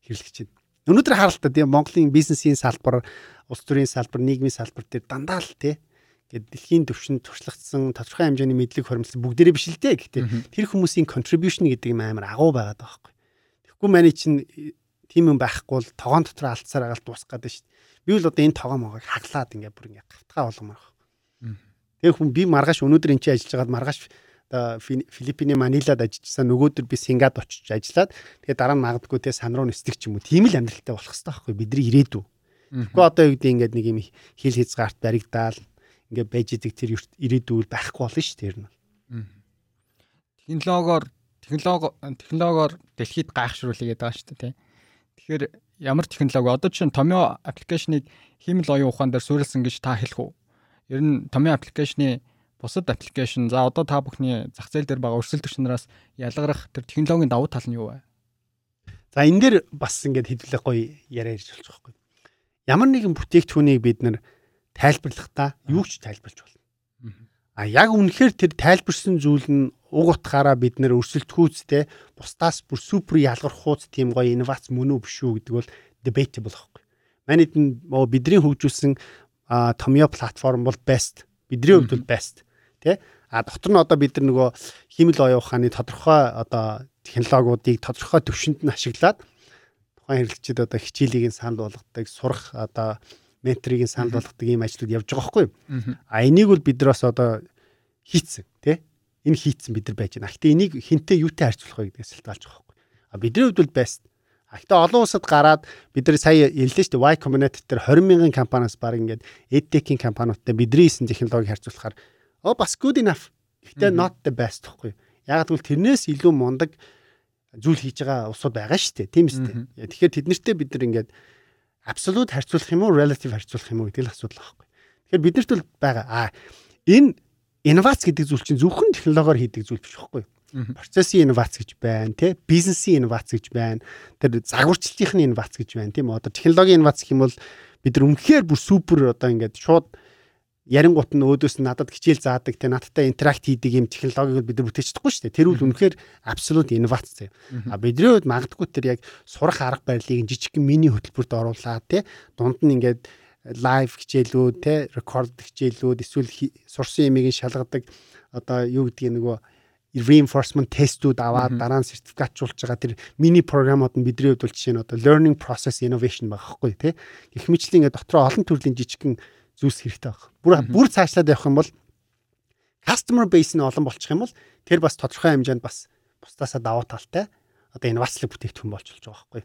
хэрэглэгчид өнөөдөр харалтаа тийм Монголын бизнесийн салбар, улс төрийн салбар, нийгмийн салбар дээр дандаа л тий Гэт дэлхийн төвшөнд туршлагдсан тодорхой хэмжээний мэдлэг хуримлсан бүгдээрээ биш л дээ. Гэхдээ тэр хүмүүсийн contribution гэдэг юм амар агуу байгаад байгаа байхгүй. Тэгэхгүй маний чинь тийм юм байхгүй бол тогоон дотор алдсаар агаал дуусах гэдэг шүү дээ. Би бол одоо энэ тогоон могыг хаглаад ингээ бүр ингээ гавтгаа болгомоор байна. Тэгээ хүн би маргааш өнөөдөр энэ чинь ажиллаж байгаад маргааш одоо Филиппиний Манилад ажиллажсан нөгөөдөр би Сингад очиж ажиллаад тэгээ дараа нь магадгүй те сан руу нислэг ч юм уу тийм л амьдралтай болох хэрэгтэй байхгүй бидний ирээдүй. Тэгэхгүй одоо юу гэдэг ингээд нэг юм хил хязгаарт баригдаал ингээ байж идэг тэр ирээдүйд байхгүй болно шүү. Тэр нь. Технологиор технологи технологиор дэлхийд гайхшруулъя гэдэг байгаа шүү дээ. Тэгэхээр ямар технологи одоо чинь томьёо аппликейшнийг хиймэл оюун ухаан дээр суурилсан гэж та хэлэх үү? Ер нь томьёо аппликейшны бусад аппликейшн за одоо та бүхний зах зээл дээр байгаа өрсөлдөгч нараас ялгарах тэр технологийн давуу тал нь юу вэ? За энэ дээр бас ингээд хэдүүлээ гоё яриа ирж болж байгаа байхгүй. ямар нэгэн бүтээгдэхүүнийг бид нар тайлбарлахдаа юу ч тайлбарлаж болно. А яг үнэхээр тэр тайлбарсан зүйл нь уг утгаараа бид нэр өрсөлдөхүүцтэй бусдаас бүр супер ялгархууц тийм гоё инновац мөн үү биш үү гэдэг бол debatable байхгүй. Манайд нь бидний хөгжүүлсэн томьёо платформ бол best. Бидний хувьд бол best. Тэ? А дотор нь одоо бид нар нөгөө химэл оюун ухааны тодорхой одоо технологиудыг тодорхой төвшөнд нь ашиглаад тухайн хэрэглэгчид одоо хичээлийг санал болгодог, сурах одоо менторыг санал болгодог ийм ажлууд явж байгаа байхгүй юу? А энийг бол бид нар бас одоо хийцэн тий? Энэ хийцэн бид нар байж байна. Гэхдээ энийг хинтээ юутай харьцуулах вэ гэдгээс шалтгаалж байгаа байхгүй. А бидний хувьд бол best. А гэхдээ олон улсад гараад бид нар сая ярьлээ шүү дээ Y Combinator дээр 20 мянган компаниас баг ингээд EdTech-ийн компаниудтай бидний хийсэн технологиг харьцуулахаар оо бас good enough. Гэхдээ not the best гэхгүй. Яг тэгвэл тэрнээс илүү мундаг зүйл хийж байгаа улсууд байгаа шүү дээ. Тийм үстэй. Тэгэхээр тэднэртэй бид нар ингээд абсолют харьцуулах юм уу, relative харьцуулах юм уу гэдэг л асуудал байхгүй. Тэгэхээр биднэрт бол байгаа. Аа энэ инновац гэдэг зүйл чинь зөвхөн технологиор хийдэг зүйл биш байхгүй. Процессын инновац гэж байна, тий? Бизнесийн инновац гэж байна. Тэр загварчлалтын инновац гэж байна, тийм? Одоо технологийн инновац гэх юм бол бид нар үнэхээр бүр супер одоо ингээд шууд ярингуут нь өөдөөс нь надад хичээл заадаг те надтай интеракт хийдэг юм технологиг бид нар бүтээж чадахгүй шүү дээ. Тэр үл үнэхээр абсолют инновац заяа. А бидний хувьд магадгүй тэр яг сурах арга барилыг жижиг мини хөтөлбөрт оруулаад те дунд нь ингээд лайв хичээлүүд те рекорд хичээлүүд эсвэл сурсан ямиг шалгадаг одоо юу гэдгийг нөгөө reinforcement тестүүд аваад дараа нь сертификатжуулж байгаа тэр мини програмууд нь бидний хувьд бол жишээ нь одоо learning process innovation байгаа хгүй тий. Гэх мэтлэн ингээд дотроо олон төрлийн жижигхэн зүйлс хэрэгтэй баг. Бүр бүр цаашлаад явах юм бол customer base нь олон болчих юм бол тэр бас тодорхой хэмжээнд бас бусдаасаа давуу талтай одоо инновацлог бүтээгдэхүүн болж болж байгаа байхгүй.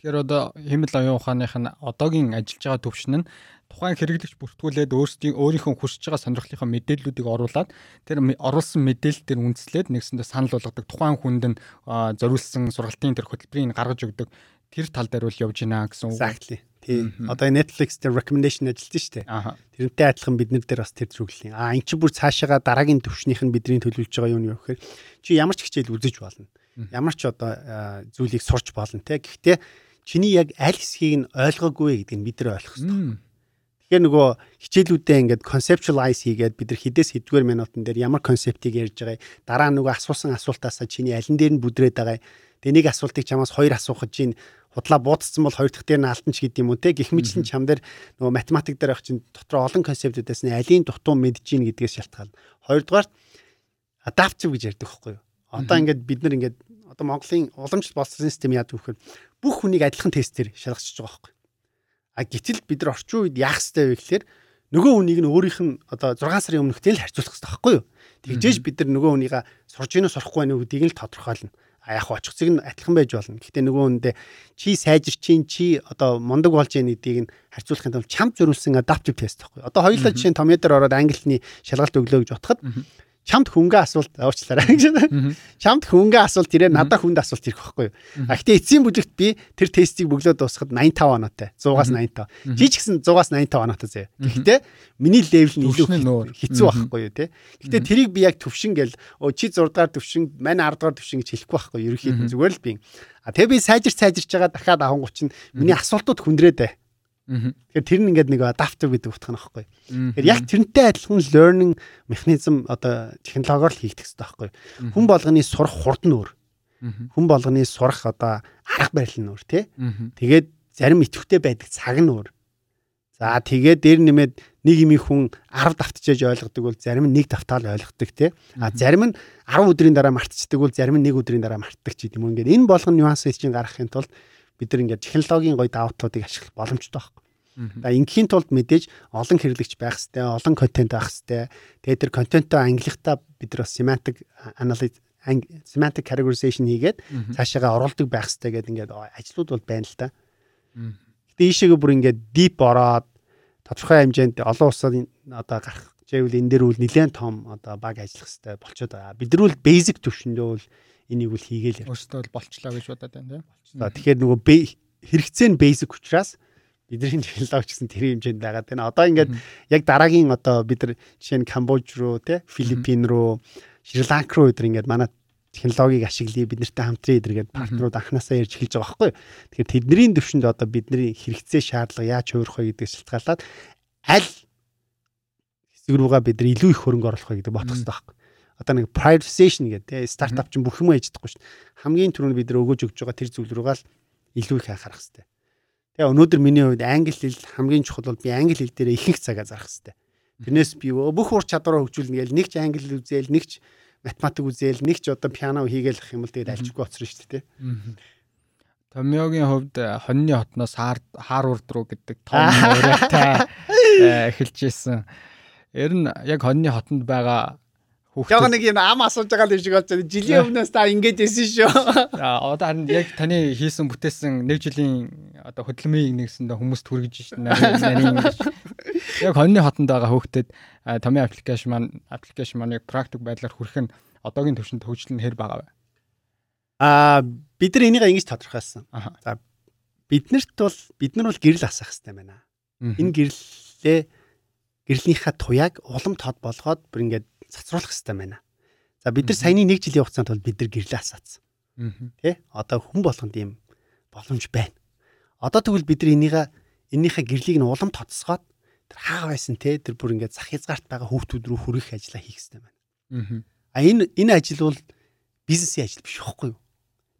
Тэгэхээр одоо хэмэл оюун ухааных нь одоогийн ажиллаж байгаа төвшин нь тухайн хэрэглэгч бүртгүүлээд өөрсдийн өөрийнхөө хүсэж байгаа сонирхлынхаа мэдээллүүдийг оруулаад тэр оруулсан мэдээлэл дээр үндэслээд нэгсэндээ санал болгодог тухайн хүнд нь зориулсан сургалтын тэр хөтөлбөрийг гаргаж өгдөг тэр тал дээр үл явж байна гэсэн үг. Exactly. Тий. Одоо Netflix дээр recommendation ажиллаж штэ. Тэрнтэй адилхан бид нар дээр бас тэр зүрхлийн. Аа эн чинь бүр цаашаага дараагийн төвшнийх нь бидний төлөвлөж байгаа юм юу гэхээр чи ямар ч хичээл үзэж болно. Ямар ч одоо зүйлийг сурч болно те. Гэхдээ чиний яг аль хэсгийг нь ойлгоогүй гэдгийг бид нар ойлгох хэрэгтэй. Тэгэхээр нөгөө хичээлүүдээ ингээд conceptualize хийгээд бид нар хідээс хэдгээр минутын дээр ямар концептыг ярьж байгаа. Дараа нөгөө асуусан асуултаасаа чиний алин дээр нь бүдрээд байгаа. Тэгээ нэг асуултыг чамаас хоёр асуухад чинь худлаа буудсан бол хоёр дахь дээр нь алтан ч гэдэм үү те гих мэтлэн чам дээр нөгөө математик дээр авах чинь дотор олон концептүүдээс нь алийн дутуу мэдж гин гэдгээс шалтгаална. Хоёрдугаар адаптив гэж ярьдаг юу? Одоо ингээд бид нар ингээд одоо Монголын уламжлалт болсон систем яадаг вөхөр бүх хүнийг адилхан тестээр шалгачиж байгаа байхгүй. А гэтэл бид нар орчин үед яах ёстой вэ гэхээр нөгөө хүнийг нь өөрийнх нь одоо 6 сарын өмнөхтэй л харьцуулах хэрэгтэй байхгүй юу? Тэгжээж бид нар нөгөө хүнийгээ сурж гинөө сурахгүй байх гэдгийг нь л тодорхойлно яг очихцыг нь адилхан байж болно. Гэхдээ нөгөө хүндээ чи сайжирчин чи одоо мундаг болж яах гэдгийг нь харьцуулахын тулд чамд зөрүүлсэн adaptive test байхгүй. Одоо хоёулаа жишээ нь томьёодор ороод англиний шалгалт өглөө гэж бодоход чамд хөнгөн асуулт уучлаарай гэж. Чамд хөнгөн асуулт ирээ надад хүнд асуулт ирэх байхгүй юу. А гэтээ эцсийн бүлэгт би тэр тестийг бөглөө дуусгахад 85 оноотой. 100-аас 85. Чи ч гэсэн 100-аас 85 оноотой заяа. Гэхдээ миний левел нь илүү хэцүү байхгүй юу те. Гэтээ тэрийг би яг төвшин гэл оо чи 6 дахь төвшин, мань 10 дахь төвшин гэж хэлэхгүй байхгүй юу. Ерөнхийдөө зүгээр л би. А тэгээ би сайжирч сайжирч байгаа дахиад авангуч нь миний асуултууд хүндрээд бай. Тэгэхээр тэр нь ингээд нэг adaptive гэдэг утга нөхгүй. Тэгэхээр яг тэрнтэй адилхан learning mechanism одоо технологиор л хийгдэх хэрэгтэй байхгүй. Хүн болгоны сурах хурд нь өөр. Хүн болгоны сурах одоо арга барил нь өөр тий. Тэгээд зарим итвэхтэй байдаг цаг нь өөр. За тэгээд дээр нэмээд нэг юм хүн 10 давтчихэж ойлгодог бол зарим нь нэг давтаал ойлгодог тий. А зарим нь 10 өдрийн дараа мартчихдаг бол зарим нь нэг өдрийн дараа мартдаг ч гэдэм юм. Ингээд энэ болгон нюансыг чинь гаргахын тулд бид нар ингээд технологийн гоё даваа талуудыг ашиглах боломжтой байхгүй. За ингийн тулд мэдээж олон хэрэглэгч байх хэвээр, олон контент байх хэвээр. Тэгээд тэр контентоо англихтаа бид нар semantic analysis semantic categorization хийгээд цаашаага оруулдаг байх хэвээр гэдэг ингээд ажлууд бол байна л та. Гэтэ ийшээгээ бүр ингээд deep ороод тодорхой хэмжээнд олон улсад одоо гарах жийвэл энэ дээр үл нэлээд том одоо баг ажиллах хэвээр болчиход байгаа. Бид нар үл basic төвшөндөө бол энийг үл хийгээл ярьж. Өөртөө бол болчлоо гэж бодоод байна тийм. Тэгэхээр нөгөө хэрэгцээ нь basic учраас бидний технологи гэсэн тэр хэмжээнд байгаа. Тэгээ одоо ингээд яг дараагийн одоо бид нар жишээ нь Камбож руу те Филиппин руу Шри Ланк руу өдр ингээд манай технологиг ашиглая бид нартай хамтран идэргээд партнерууд анханасаа ярьж эхэлж байгаа байхгүй. Тэгэхээр тэдний төвшөнд одоо бидний хэрэгцээ шаардлага яаж хувирах вэ гэдгээс шалтгаалаад аль хэсэг рүүгээ бид нар илүү их хөрөнгө оруулах вэ гэдэг бодох хэрэгтэй байхгүй. Одоо нэг privatization гэдэг стартап чинь бүх юм ээждэггүй шүү дээ. Хамгийн түрүүнд бид нар өгөөж өгж байгаа тэр зүйл рүүгээ л илүү их анхаарах хэрэгтэй. Тэгээ өнөөдөр миний хувьд англи хэл хамгийн чухал бол би англи хэл дээр ихэнх цагаа зарах хэрэгтэй. Тэрнээс би бүх ур чадвараа хөгжүүлнэ гэж нэг ч англи үзээл нэг ч математик үзээл нэг ч одоо пиано хийгээл ах юм л тэгээд альчгүй оцсон шүү дээ. Томьёогийн хувьд э, хоньны хотноос хаар хаарвард руу гэдэг том ураатай э, эхэлж исэн. Ер нь яг хоньны хотонд байгаа хүүхд. Яг нэг юм ам асууж байгаа л шиг болж байна. Жилийн өмнөөс та ингэж исэн шүү. За одоо харин яг таны хийсэн бүтээсэн нэг жилийн одоо хөдөлмөрийг нэгсэндээ хүмүүст хүргэж нарийн яг хоньны хотонд байгаа хүүхдэд томьёо аппликейшн маань аппликейшн маань яг практик байдлаар хүрэх нь одоогийн төвшөнд хөгжил нь хэр бага вэ? Аа бид нар энийг ингэж тодорхойлсон. За биднэрт бол бид нар бол гэрэл асах хэрэгтэй байна. Энэ гэрлэлээ гэрлэлийнхаа туяаг улам тод болгоод бүр ингээд цацруулах хэрэгтэй байна. За бид нар саяны 1 жилийн хугацаанд бол бид нар гэрлээ асаацсан. Тэ? Одоо хүн болгонд ийм боломж байна. Одоо тэгвэл бид нар энийгээ энийхээ гэрлийг нь улам тоцсгоод тэр хаа байсан те тэр бүр ингээд зах хязгаарт байгаа хүүхдүүд рүү хүргэх ажлаа хийх хэрэгтэй байна. А энэ энэ ажил бол бизнесийн ажил биш байхгүй юу?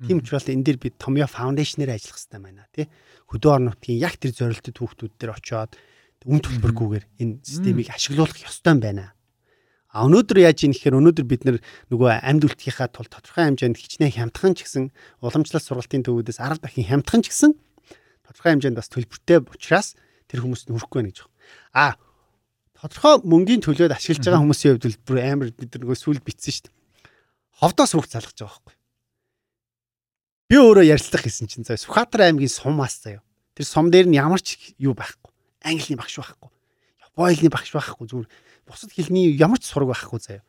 Тийм учраас энэ дээр бид Томьёо фаундейшнээр ажиллах хэрэгтэй байна тий. Хөдөө орон нутгийн яг тэр зорилттой хүүхдүүд дээр очиод үн төлбөргүйгээр энэ системийг ашиглуулах ёстой байна. А өнөөдөр яаж ийм гэхээр өнөөдөр бид нөгөө амьд үлдгийнхаа тул тодорхой хэмжээнд хичнээн хямдхан ч гэсэн уламжлалт сургалтын төвүүдээс 10 дахин хямдхан ч гэсэн тодорхой хэмжээнд бас төлбөртэй учраас тэр хүмүүст нь хүрэхгүй байна гэж байна. А тодорхой мөнгөний төлөөд ашиглаж байгаа хүмүүсийн хувьд бүр амар бид нөгөө сүлд битсэн шүү дээ. Ховдоос хүүхд залгаж байгаа байхгүй. Би өөрөө ярилцлах гэсэн чинь заа Сүхбаатар аймгийн сумаас заяа. Тэр сум дээр нь ямар ч юу байхгүй. Английн багш байхгүй. Японы багш байхгүй. Зүгээр бусад хэлний ямар ч сураг байхгүй заяа.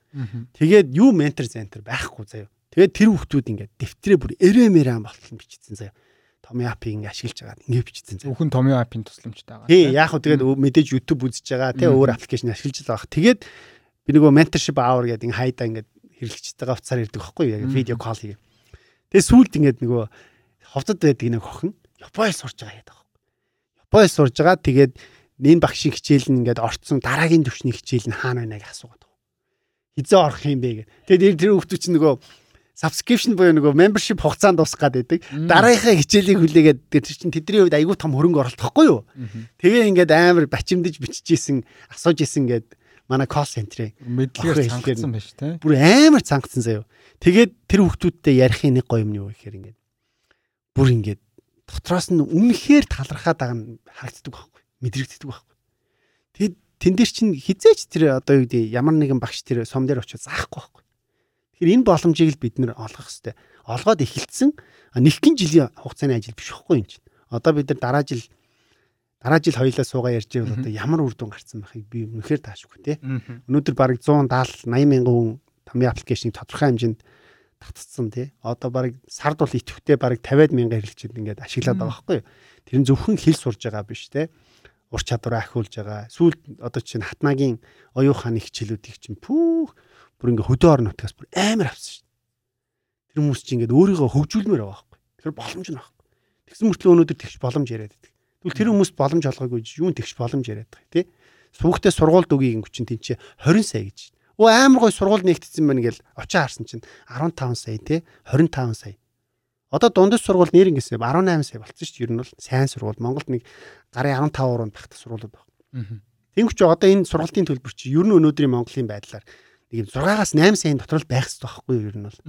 Тэгээд юу ментор центр байхгүй заяа. Тэгээд тэр хүүхдүүд ингээд дэвтрээ бүр эрэмэрэн болтол бичсэн заяа. Томьёо апыг ингээ ашиглаж байгаа. Ингээ бичсэн заяа. Бүхэн Томьёо апын тусламжтай байгаа. Тий, яг хөө тэгээд мэдээж YouTube үзэж байгаа. Тэ өөр аппликейшн ашиглаж байгаа. Тэгээд би нөгөө mentorship hour гэдэг ингээ хайдаа ингээ хэрэглэгчтэйгээ уцаар ирдэг байхгүй яг видео кол хийгээ. Тэгээ сүүлд ингээд нөгөө ховцод байдаг нэг охин Японд сурж байгаа яадаг байхгүй. Японд сурж байгаа тэгээд энэ багшийн хичээл нь ингээд орцсон дараагийн төвшний хичээл нь хаана байна гэж асуугаад байгаа. Хизээ орох юм бэ гэдэг. Тэгээд тэр хүмүүс чинь нөгөө subscription буюу нөгөө membership хугацаанд дуусах гад байдаг. Дараагийнхаа хичээлийг хүлээгээд тэр чинь тэдний хувьд айгүй том хөрөнгө оруулалт байхгүй юу? Тэгээ ингээд амар бачимдаж биччихсэн, асууж исэн гэдэг манай call center-ийн мэдлэгээр цангацсан байж тээ. Бүр амар цангацсан заяо. Тэгээд тэр хүүхдүүдтэй ярихын нэг гоё юм нь юу гэхээр ингээд бүр ингээд дотроос нь үнэхээр талархаад байгаа нь харагддаг байхгүй мэдрэгддэг байхгүй. Тэгэд тэн дээр чинь хизээч тэр одоо юу гэдэг ямар нэгэн багш тэр сум дээр очиж заахгүй байхгүй. Тэгэхээр энэ боломжийг л бид нэр олгох хэрэгтэй. Олгоод эхэлсэн нэгхэн жилийн хугацааны ажил биш байхгүй юм чинь. Одоо бид нар дараа жил дараа жил хоёлаа суугаа ярьж байвал одоо ямар үр дүн гарсан байхыг би үнэхээр таашгүй тий. Өнөөдөр бараг 170 80 мянган хүн томьёо аппликейшнийг тодорхой хэмжээнд татцсан тий. Одоо бараг сард бол идэвхтэй бараг 50 мянган хэрэглэгчид ингээд ашиглаад байгаа байхгүй юу. Тэр нь зөвхөн хэл сурж байгаа биш тий. Ур чадвараа ахиулж байгаа. Сүүлд одоо чинь хатнагийн оюун хааны хичээлүүдийг чинь пүүх бүр ингээд хөдөө орон нутгаас бүр амар авсан шүү дээ. Тэр хүмүүс чинь ингээд өөрийгөө хөгжүүлмээр байгаа байхгүй. Тэр боломж нь байхгүй. Тэгсэн мөртлөө өнөөдөр тэгш боломж яриад байдаг. Тэгвэл тэр хүмүүс боломж олгоогүй юун тэгш боломж яриад байгаа тий. Сүүхтээ сургуульд өгье гин чинь тэнцээ 20 сая гэж. Өө амар гой сургууль нэгтсэн байна гэл очоо харсан чинь 15 сая тий 25 сая. Одоо дундас сургууль нэр ингэсэн 18 сая болцсон шүү дээ. Ер нь бол сайн сургууль Монголд нэг гарын 15 уруунд багтах сургуулиуд байна. Тэнгүүч одоо энэ сургалтын төлбөр чи ер нь өнөөдрийн Монголын байдлаар нэг 6-аас 8 саяын дотор л байх хэрэгтэй байхгүй юу ер нь бол.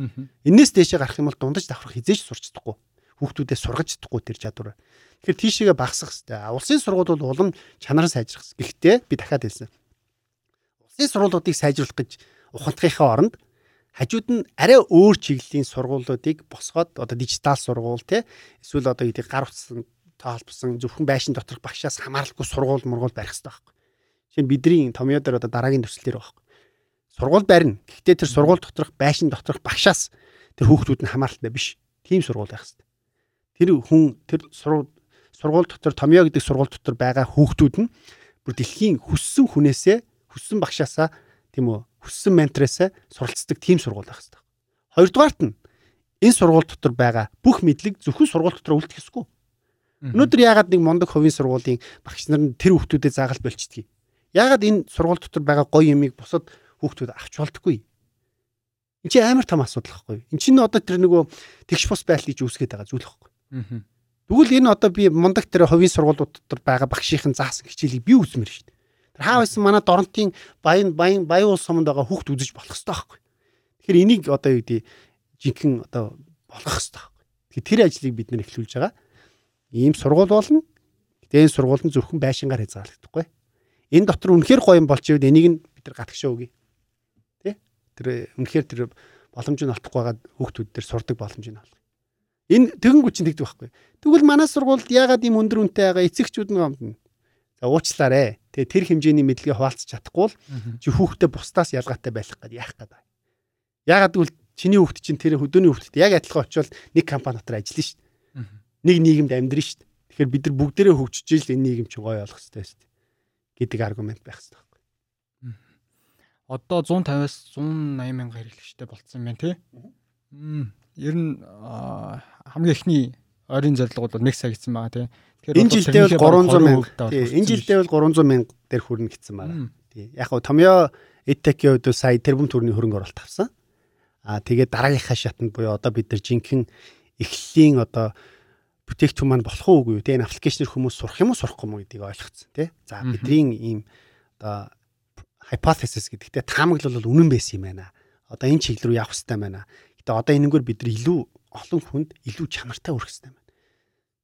Энээс дээшээ гарах юм бол дундаж давхрах хизээж сурч чадахгүй. Хүүхдүүдээ сургаж чадахгүй тэр чадвар. Тэгэхээр тийшээгээ багасгах хэрэгтэй. Улсын сургууль бол улам чанараа сайжрах. Гэхдээ би дахиад хэлсэн. Улсын сургуулиудыг сайжруулах гэж ухамдахынхаа оронд хажууд нь арай өөр чиглэлийн сургуулиудыг босгоод одоо дижитал сургууль те эсвэл одоо гэдэг гар утсан тоолбсон зөвхөн байшин доторх багшаас хамааралгүй сургууль мургуул барих хэрэгтэй байхгүй. Жишээ нь бидний томьёо дээр одоо дараагийн төсөл дээр байхгүй. Сургууль барина. Гэхдээ тэр сургууль доторх байшин доторх багшаас тэр хүүхдүүд нь хамааралтай биш. Тим сургууль байх хэрэгтэй. Тэр хүн тэр сургууль дотор томьёо гэдэг сургууль дотор байгаа хүүхдүүд нь бүр дэлхийн хүссэн хүнээсээ хүссэн багшаасаа тийм үү хүссэн менторээсээ суралцдаг тийм сургууль байх хэрэгтэй. Хоёрдугаарт нь энэ сургууль дотор байгаа бүх мэдлэг зөвхөн сургууль дотор үлдэх ёсгүй. Өнөөдөр яагаад нэг мундаг хувийн сургуулийн багш нар нь тэр хүүхдүүдэд заагалт болчихдгийг. Яагаад энэ сургууль дотор байгаа гоё юмыг бусад хүүхдүүд авч болдоггүй. Энд чинь амар том асуудал байхгүй. Энд чинь одоо тэр нөгөө тэгш бус байдлыг үүсгэж байгаа зүйл байхгүй. Тэгвэл энэ одоо би мундаг тэр хувийн сургуулиуд дотор байгаа багшийн заасан хичээлийг би үзмэр шүү дээ. Тэр хаа байсан манай Доронтын баян баян баян улс суманд байгаа хүүхд үзэж болох хэрэгтэй байхгүй. Тэгэхээр энийг одоо юу гэдэг жинхэнэ одоо болгох хэрэгтэй байхгүй. Тэгэхээр тэр ажлыг бид нэр эхлүүлж байгаа. Ийм сургууль болно. Гэтэ энэ сургууль нь зөвхөн байшингаар хязгаарлагдахгүй энэ дотор үнэхээр гоё юм болж ивэл энийг нь бид нар гатгшаа өгье. Тэ? Тэр үнэхээр тэр боломж нь олдохгүй байгаа хүүхдүүд дээр сурдаг боломж нь олох. Энэ тэгэнгүүт чинь тэгдэг байхгүй. Тэгвэл манай сургуульд яагаад ийм өндөр үнэтэй байгаа эцэгчүүд нь гомдно. За уучлаарэ. Тэгээ тэр хэмжээний мэдлэгээ хуваалцах чадахгүй л чи хүүхдээ бусдаас ялгаатай байх гээд яах гээд байна. Яагаад гэвэл чиний хүүхд чинь тэр хөдөөний хүүхдэд яг адилхан очивол нэг компани дотор ажиллана шүү дээ. Нэг нийгэмд амьдрын шүү дээ. Тэгэхээр бид нар бүгдээрээ хөгжиж ижил энэ нийгэм чинь гоё болох хэрэгтэй шүү дээ гэдэг аргумент байх хэрэгтэй байхгүй. Одоо 150-аас 180 мянга хэрэглэгчтэй болцсон байна тий. Ер нь хамгийн эхний ойрын зорилго бол 1 сая гэсэн байгаа тий. Тэгэхээр энэ жилдээ бол 300 мянга. Энэ жилдээ бол 300 мянга дээр хүрнэ гэсэн байгаа. Тий. Яг хөө Томьёо Эдтекийн хувьд сая тэрбум төгрөгийн хөрөнгө оруулалт авсан. Аа тэгээд дараагийнхаа шатанд буюу одоо бид нар жинхэнэ эхлэлийн одоо бүтээгдэхүүн маань болох уугүй юу те энэ аппликейшнэр хүмүүс сурах юм уу сурахгүй юм гэдгийг ойлгоцсон те за бидний ийм одоо hypothesis гэдэг те таамаглал бол үнэн байсан юм байна одоо энэ чиглэл рүү явах хэрэгтэй байна гэтээ одоо энэгээр бид нар илүү олон хүнд илүү чанартай өрөх хэрэгтэй байна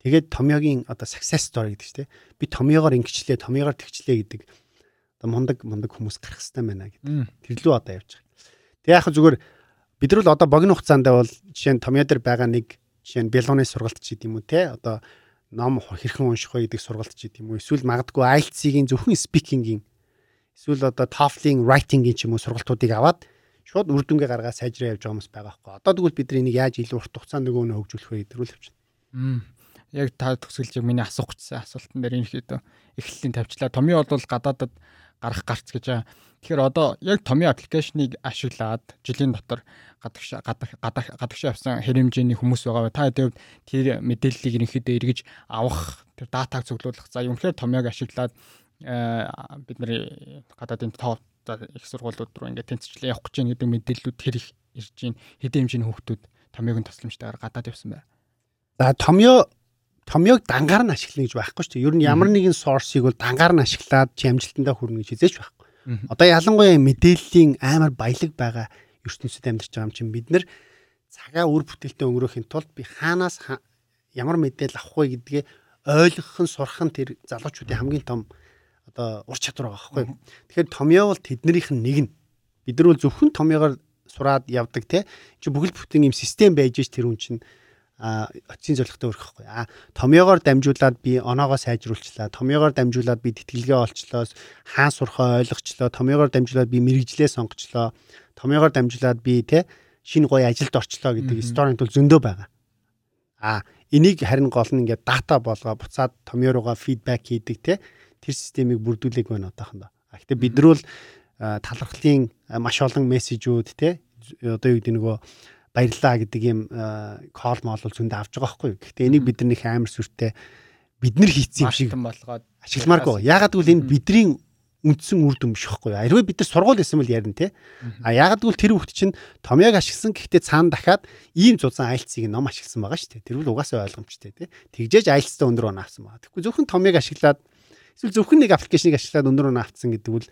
тэгээд томьёогийн одоо success story гэдэг чинь би томьёогоор ингэчлээ томьёогоор тэгчлээ гэдэг одоо мундаг мундаг хүмүүс гарах хэрэгтэй байна гэдэг. Тэр лүү одоо явж байгаа. Тэг яг зүгээр бид нар л одоо богино хугацаанд бол жишээ нь томьёо дээр байгаа нэг жишээ нь Белоны сургалт ч гэдэм үү те. Одоо ном хэрхэн унших вэ гэдэг сургалт ч гэдэм үү эсвэл магадгүй IELTS-ийн зөвхөн speaking-ийн эсвэл одоо TOEFL-ийн writing-ийн ч юм уу сургалтуудыг аваад шууд үр дүнгээ гаргаад сайжраа явж байгаа хүмүүс байгаа байхгүй. Одоо тэгвэл бид энийг яаж илүү урт хугацаанд нөгөө нөө хөгжүүлэх вэ гэдэг рүү л явчихна. Яг та төгсгөлж миний асуух гэсэн асуултан дээр хэд эхлэлийн тавьчлаа. Томьёо бол гадаадад гарах гарц гэж. Тэгэхээр одоо яг томьёо аппликейшнийг ашиглаад жилийн дотор гадагш гадагш гадагш авсан хэрэмжээний хүмүүс байгаа. Та хэдийд тэр мэдээллийг ерөнхийдөө эргэж авах, тэр датаг цуглуулах. За юм хэрэг томьёог ашиглаад бид нар гадаадын тоо их сургуулиуд руу ингээд тэнцвчлээ явах гэж гэдэг мэдээллүүд тэр их ирж гин хэдэн хэмжээний хүүхдүүд томьёог нь тасламжтайгаар гадаад явсан байна. За томьёо томьёог дангаар нь ашиглана гэж байхгүй шүү дээ. Ер нь ямар нэгэн сорсыг бол дангаар нь ашиглаад чамжилтандаа хүрнэ гэж хизээч байхгүй. Одоо ялангуяа мэдээллийн амар баялаг байгаа ертөнцид амьдарч байгаа юм чинь бид нар цагаа үр бүтээлтэй өнгөрөөхийн тулд би хаанаас ямар мэдээлэл авах вэ гэдгээ ойлгох нь сурах нь тэр залуучуудын хамгийн том одоо ур чадвар байгаа байхгүй. Тэгэхээр томьёо бол тэднэрийнх нь нэг нь. Бид нар бол зөвхөн томьёогоор сураад явдаг те. Чи бүхэл бүтэн юм систем байж ш тэр үн чинь оцгийн зорилготой өрөхгүй. А томьёогоор дамжуулаад би оноогоо сайжруулчлаа. Томьёогоор дамжуулаад би тэтгэлгээ олчлоо. Хаан сурхаа ойлгочлоо. Томьёогоор дамжуулаад би мэрэгжлээ сонгочлоо. Томьёогоор дамжуулаад би те шинэ гоё ажилд орчлоо гэдэг сторинт бол зөндөө байгаа. А энийг харин гол нь ингээд дата болгоо буцаад томьёо руугаа фидбек хийдэг те тэр системийг бүрдүүлээг байна одоохондоо. А гэтээ бид нар бол талархлын маш олон мессежүүд те одоо юу гэдэг нөгөө баярлаа гэдэг юм кол мол бол зөндөө авч байгаа байхгүй. Гэхдээ энийг бид нар нэг амар сүртэй бид нар хийцэн юм шиг болгоод ашигламааргүй. Яагаад гэвэл энэ бидний үндсэн үр дүн биш байхгүй. Ариваа бид нар сургууль байсан бол ярина те. А яагаад гэвэл тэр хүүхд чинь томьёог ашигласан гэхдээ цаана дахиад ийм зузаан айлцыг ном ашигласан байгаа шүү дээ. Тэр бол угаасаа ойлгомжтой те. Тэгжээж айлцтай өндөр оноо авсан байгаа. Тэгэхгүй зөвхөн томьёог ашиглаад эсвэл зөвхөн нэг аппликейшнийг ашиглаад өндөр оноо авцсан гэдэг бол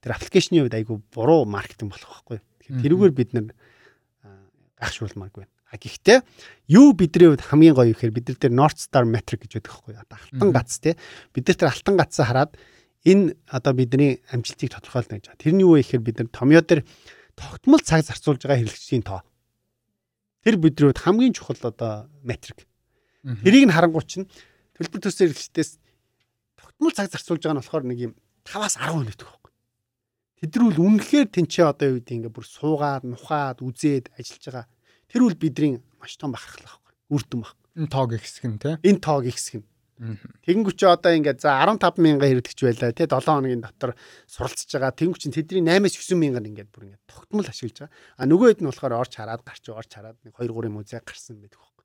тэр аппликейшны хувьд айгүй буруу маркетинг болох байхгүй. Тэгэхээр тэрүүгээр бид нар гайхшруулмааргүй. А гэхдээ юу бидний хувьд хамгийн гоё гэхээр бид нар тэр North Star metric гэж байдаг байхгүй одоо алтан гац тий. Бид нар тэр алтан гацаа хараад энэ одоо бидний амжилтыг тодорхойлно гэж. Тэрний юу вэ гэхээр бид нар томьёо дээр тогтмол цаг зарцуулж байгаа хэрэглэгчдийн тоо. Тэр бидний хувьд хамгийн чухал одоо метрик. Тэрийг нь харангуй чинь төлбөр төсөө хэрэглэгчдээс тогтмол цаг зарцуулж байгаа нь болохоор нэг юм 5-аас 10 минут гэх байхгүй. Тэдрүүл үнэхээр тэнцээ одоо юу гэдэг ингээ бүр суугаад, нухаад, үзээд ажиллаж байгаа Тэр үл бидний маш том бахархал байхгүй. Үр дүн баг. Энэ тоог ихсэх нь тий. Энэ тоог ихсэх нь. Тэгэнгүүт чи одоо ингээд за 15 мянга хэрэглэгч байлаа тий 7 хоногийн дотор суралцж байгаа. Тэгэнгүүт чи тэдний 8-9 мянгаар ингээд бүр ингээд тогтмол ашиглаж байгаа. А нөгөө хэд нь болохоор орч хараад гарч орч хараад нэг 2 3 музей гарсан байдаг байхгүй.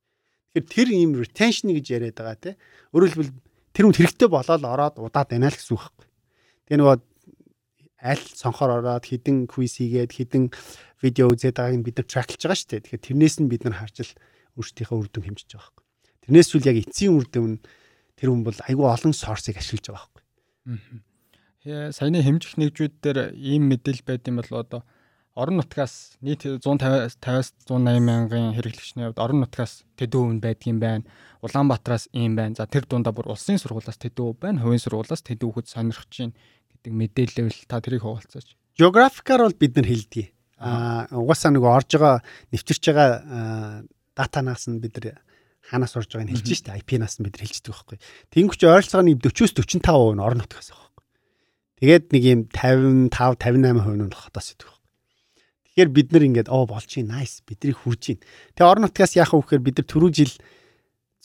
Тэгэхээр тэр ийм retention гэж яриад байгаа тий. Хэлбэл тэр хүн хэрэгтэй болоод ороод удаад байна л гэсэн үг байхгүй. Тэгээ нөгөө аль цонхоор ороод хідэн квиз хийгээд хідэн видео үзээд байгааг бид нар трacklж байгаа шүү дээ. Тэгэхээр тэрнээс нь бид нар харж л өөрсдийнхөө үр дүн хэмжиж байгаа байхгүй. Тэрнээс үл яг эцсийн үр дүн тэр хүн бол айгүй олон сорсыг ашиглаж байгаа байхгүй. Аа. Саяны хэмжих нэгжүүд дээр ийм мэдээлэл байд юм бол одоо орон нутгаас нийт 150-аас 180 мянган хэрэглэгчний хувьд орон нутгаас тэдүү үн байдгийн байна. Улаанбаатараас ийм байна. За тэр дундаа бүр улсын сургуулиас тэдүү байна. Хувийн сургуулиас тэдүү хүүхэд сонирхож чинь гэдэг мэдээлэл та тэрийг хуваалцаач. Географикаар бол бид нар хэлдэг. Аа угаасаа нөгөө орж байгаа нэвтэрч байгаа датанаас нь бид нар хаанаас орж байгааг нь хэлж штэ IP-наас нь бид нар хэлждэг байхгүй. Тэнгүүч ойролцоогоо 40-с 45% нь орон нутгаас байхгүй. Тэгээд нэг юм 55 58% нь хотоос идэх байхгүй. Тэгэхээр бид нар ингээд оо болж чинь nice бидрийг хүрж чинь. Тэгээ орон нутгаас яах вэ гэхээр бид нар түрүү жил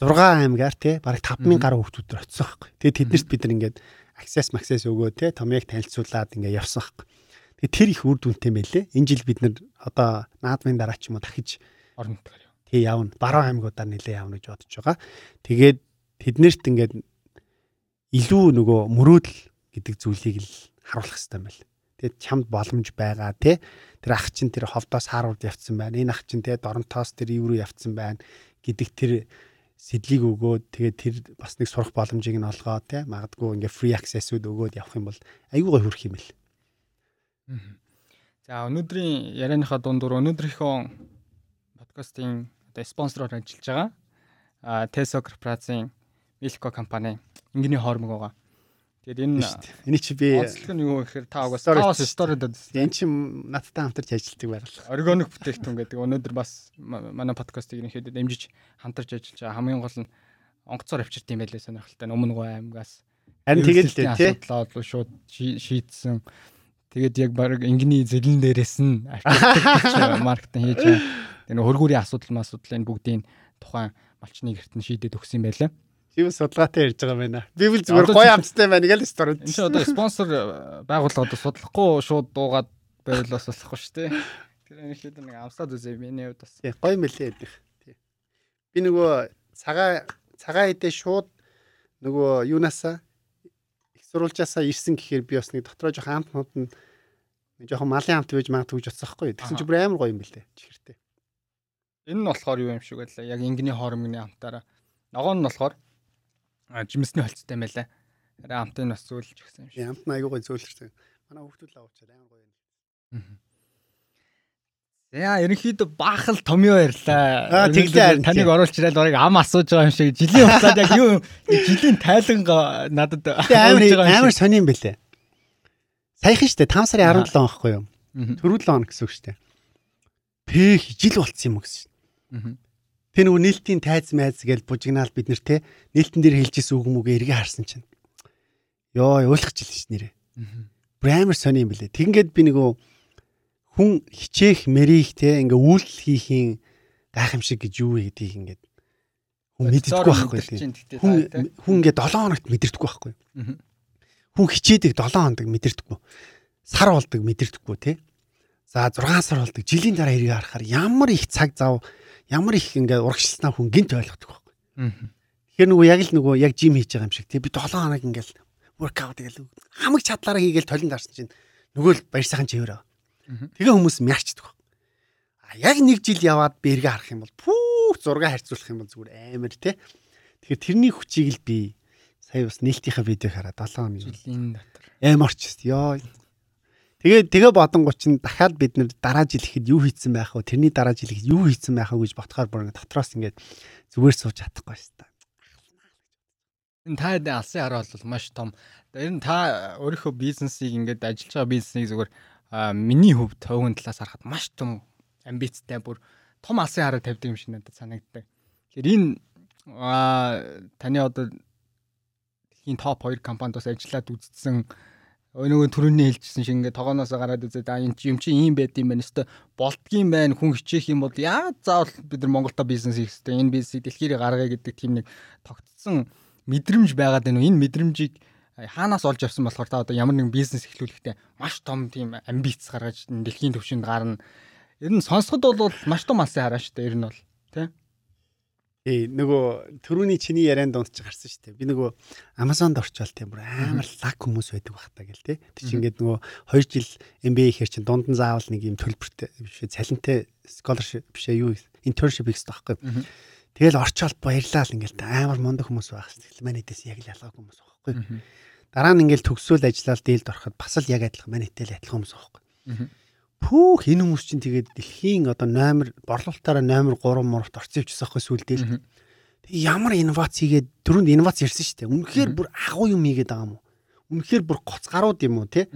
6 аймгаар те бараг 5000 гаруй хүүхдүүд очсон байхгүй. Тэгээд тэднэрт бид нар ингээд access access өгөө те томьёог танилцуулаад ингээд явсан байхгүй. Тэгээд тэр их үр дүнтэй мэлээ. Энэ жил бид нар одоо наадмын дараа ч юм уу дахиж орон нутгаар Тэгээ явна. Баруун аймагуудаар нэлээ явна гэж бодож байгаа. Тэгээд тэднэрт ингээд илүү нөгөө мөрөөдөл гэдэг зүйлийг л харуулах хэрэгтэй юм байна. Тэгээд чамд боломж байгаа тий. Тэр ах чинь тэр ховдоос хаарууд явцсан байна. Энэ ах чинь тий доронтоос тэр ив рүү явцсан байна гэдэг тэр сэдлийг өгөөд тэгээд тэр бас нэг сурах боломжийг нь олгоо тий. Магадгүй ингээ free access-үүд өгөөд явах юм бол айгүй гой хөрөх юм л. За өнөөдрийн ярианыхаа дундуур өнөөдрийнхөө подкастын одоо спонсороор ажиллаж байгаа. Tesla корпорацийн Milko компани ингийн хоормог байгаа. Тэгээд энэ энэ чи би онцлог нь юу гэхээр та угаас таваас стори дээд. Энэ чи надтай хамтарч ажилладаг байгаль. Органик бүтээгдэхүүн гэдэг өнөөдөр бас манай подкастыг нэхэд дэмжиж хамтарч ажиллаж байгаа хамгийн гол нь онгоцоор авчирт юм байлээ сонирхолтой өмнө гоо аймгаас. Харин тэгээд л тий. Шууд шийдсэн. Тэгээд яг баг ингийн зэлэн дээрээс нь авчирт маркетинг хийж байгаа энэ хөргүүрийн асуудал асуудлын бүгдийн тухайн малчны гэрт нь шийдээд өгсөн юм байлаа. Тийм судалгаатай ярьж байгаа байна. Би бол зүгээр гоё амттай байна гэл стори. Энэ чинь одоо спонсор э, байгууллагад судлахгүй шууд дуугаад байвал бас болохгүй шүү дээ. Тэр энэ хэд нэг амсаад үзээ миний хувьд бас. Тийм гоё мэлээ ядах. Тийм. Би нөгөө цагаа цагаа идээ шууд нөгөө юунаасаа их сурвалжаасаа ирсэн гэхээр би бас нэг дотроо жоох амтнууд нь жоохон малын амт байж магадгүй гэж бодсон байхгүй. Тэгсэн чинь бүр амар гоё юм бэлээ. Чихэртэй. Энэ нь болохоор юу юм шиг байлаа. Яг ингийн хоормны амтаараа. Ногоон нь болохоор жимсний холцтой байлаа. Арай амтын бас зөөлж гисэн юм шиг. Амт нь аягүй зөөлөрсөн. Манай хүүхдүүд л авчаад амар гоё юм. За ерөнхийдөө баахал томьёо ярьлаа. Аа тэглээ таныг оруулж ирээд барыг ам асууж байгаа юм шиг жилийн хугацаанд яг юу жилийн тайлан надад амар амар сони юм бэлээ. Саяхан штэ 5 сарын 17 байхгүй юу? Төрүүл 7 гэсэн үг штэ. Пэх жил болцсон юм гэсэн. Тэ нөгөө нээлтийн тайз майз гэж бужигнаал бид нэр те нээлтэн дээр хэлжсэн үг мүгэ эргээ харсан чинь. Йоо ойлгож илж ш нэрэ. Брамер сони юм бэлээ. Тэгингээд би нөгөө хүн хичээх мэрийг те ингээ үйлдэл хийхийн гайхамшиг гэж юу вэ гэдгийг ингээд хүн мэддэггүй байхгүй тийм. Хүн хүн ингээ 7 хоногт мэдэрдэггүй байхгүй. Хүн хичээдэг 7 хоног мэдэрдэггүй. Сар болдог мэдэрдэггүй те. За 6 сар болдог жилийн дараа эргээ харахаар ямар их цаг зав ямар их ингээд урагшлснаа хүн гинт ойлгодог байхгүй. Тэгэхээр нөгөө яг л нөгөө яг жим хийж байгаа юм шиг тий би 7 хоног ингээд воркаут тэгэл хамаг чадлаараа хийгээл толинд дарсан чинь нөгөө л баяр сайхан чивэр аа. Тэгээ хүмүүс мяарчдаг байхгүй. А яг нэг жил яваад би эргээ харах юм бол пүүх 6 харьцуулах юм бол зүгээр амар тий. Тэгэхээр тэрний хүчийг л би сая бас нээлтийнхаа видеог хараад 7 хоног жилийн дотор амарч ёо Тэгээ тэгээ бодонгууд чинь дахиад бид нэр дараа жил ихэд юу хийцэн байх вэ? Тэрний дараа жил ихэд юу хийцэн байх вэ гэж ботхоор бүр ингэ дотроос ингээд зүгээр сууж чадахгүй шүү дээ. Энэ та алсын хараа бол маш том. Энэ та өөрийнхөө бизнесийг ингээд ажиллаж байгаа бизнесийг зүгээр миний хувьд төвгөн талаас харахад маш том амбицтай бүр том алсын хараа тавьдаг юм шиг надад санагддаг. Тэгэхээр энэ таны одоо дэлхийн топ 2 компанид бас ажиллаад үзсэн нөгөө төрөний хэлжсэн шиг ингээд тогооноос гараад үзээд а энэ юм чи ийм байд юм байна өстой болдгийм байна хүн хичээх юм бол яа заавал бид нар Монголда бизнес хийх хэрэгтэй энэ бизнесийг дэлхийрээ гаргая гэдэг тийм нэг тогтцсон мэдрэмж байгаад байна? Энэ мэдрэмжийг хаанаас олж авсан болохоор та одоо ямар нэгэн бизнес эхлүүлэхдээ маш том тийм амбиц гаргаж дэлхийн төвшөнд гарна. Ер нь сонсоход бол маш том алсын хараа шүү дээ. Ер нь бол тий. Ээ нөгөө төрөүний чиний ярианд дунд ч гарсан шүү дээ. Би нөгөө Amazon-д орчвол тийм бүр амар лаг хүмүүс байдаг байх та гэл тий. Тэр чинь ингээд нөгөө 2 жил MBA ихэр чинь дунд нь заавал нэг юм төлбөртэй биш цалинтай scholarship биш юу internship хийх хэрэгтэй байхгүй. Тэгэл орчвол баярлаа л ингээд амар мундаг хүмүүс байх шүү дээ. Манайдээс яг л ялгаагүй хүмүүс байхгүй. Дараа нь ингээд төгсөөл ажиллаад дийлд ороход бас л яг адилхан манайтай л адилхан хүмүүс байхгүй. Пүүх энэ хүмүүс чинь тэгээд дэлхийн одоо номер борлуулалтаараа номер 3 мурт орцсон явчихсан байхгүй сүлдэл. Ямар инновац хийгээд дөрөнд инновац ирсэн шүү дээ. Үнэхээр бүр агуу юм хийгээд байгаа юм уу? Үнэхээр бүр гоц гарууд юм уу те?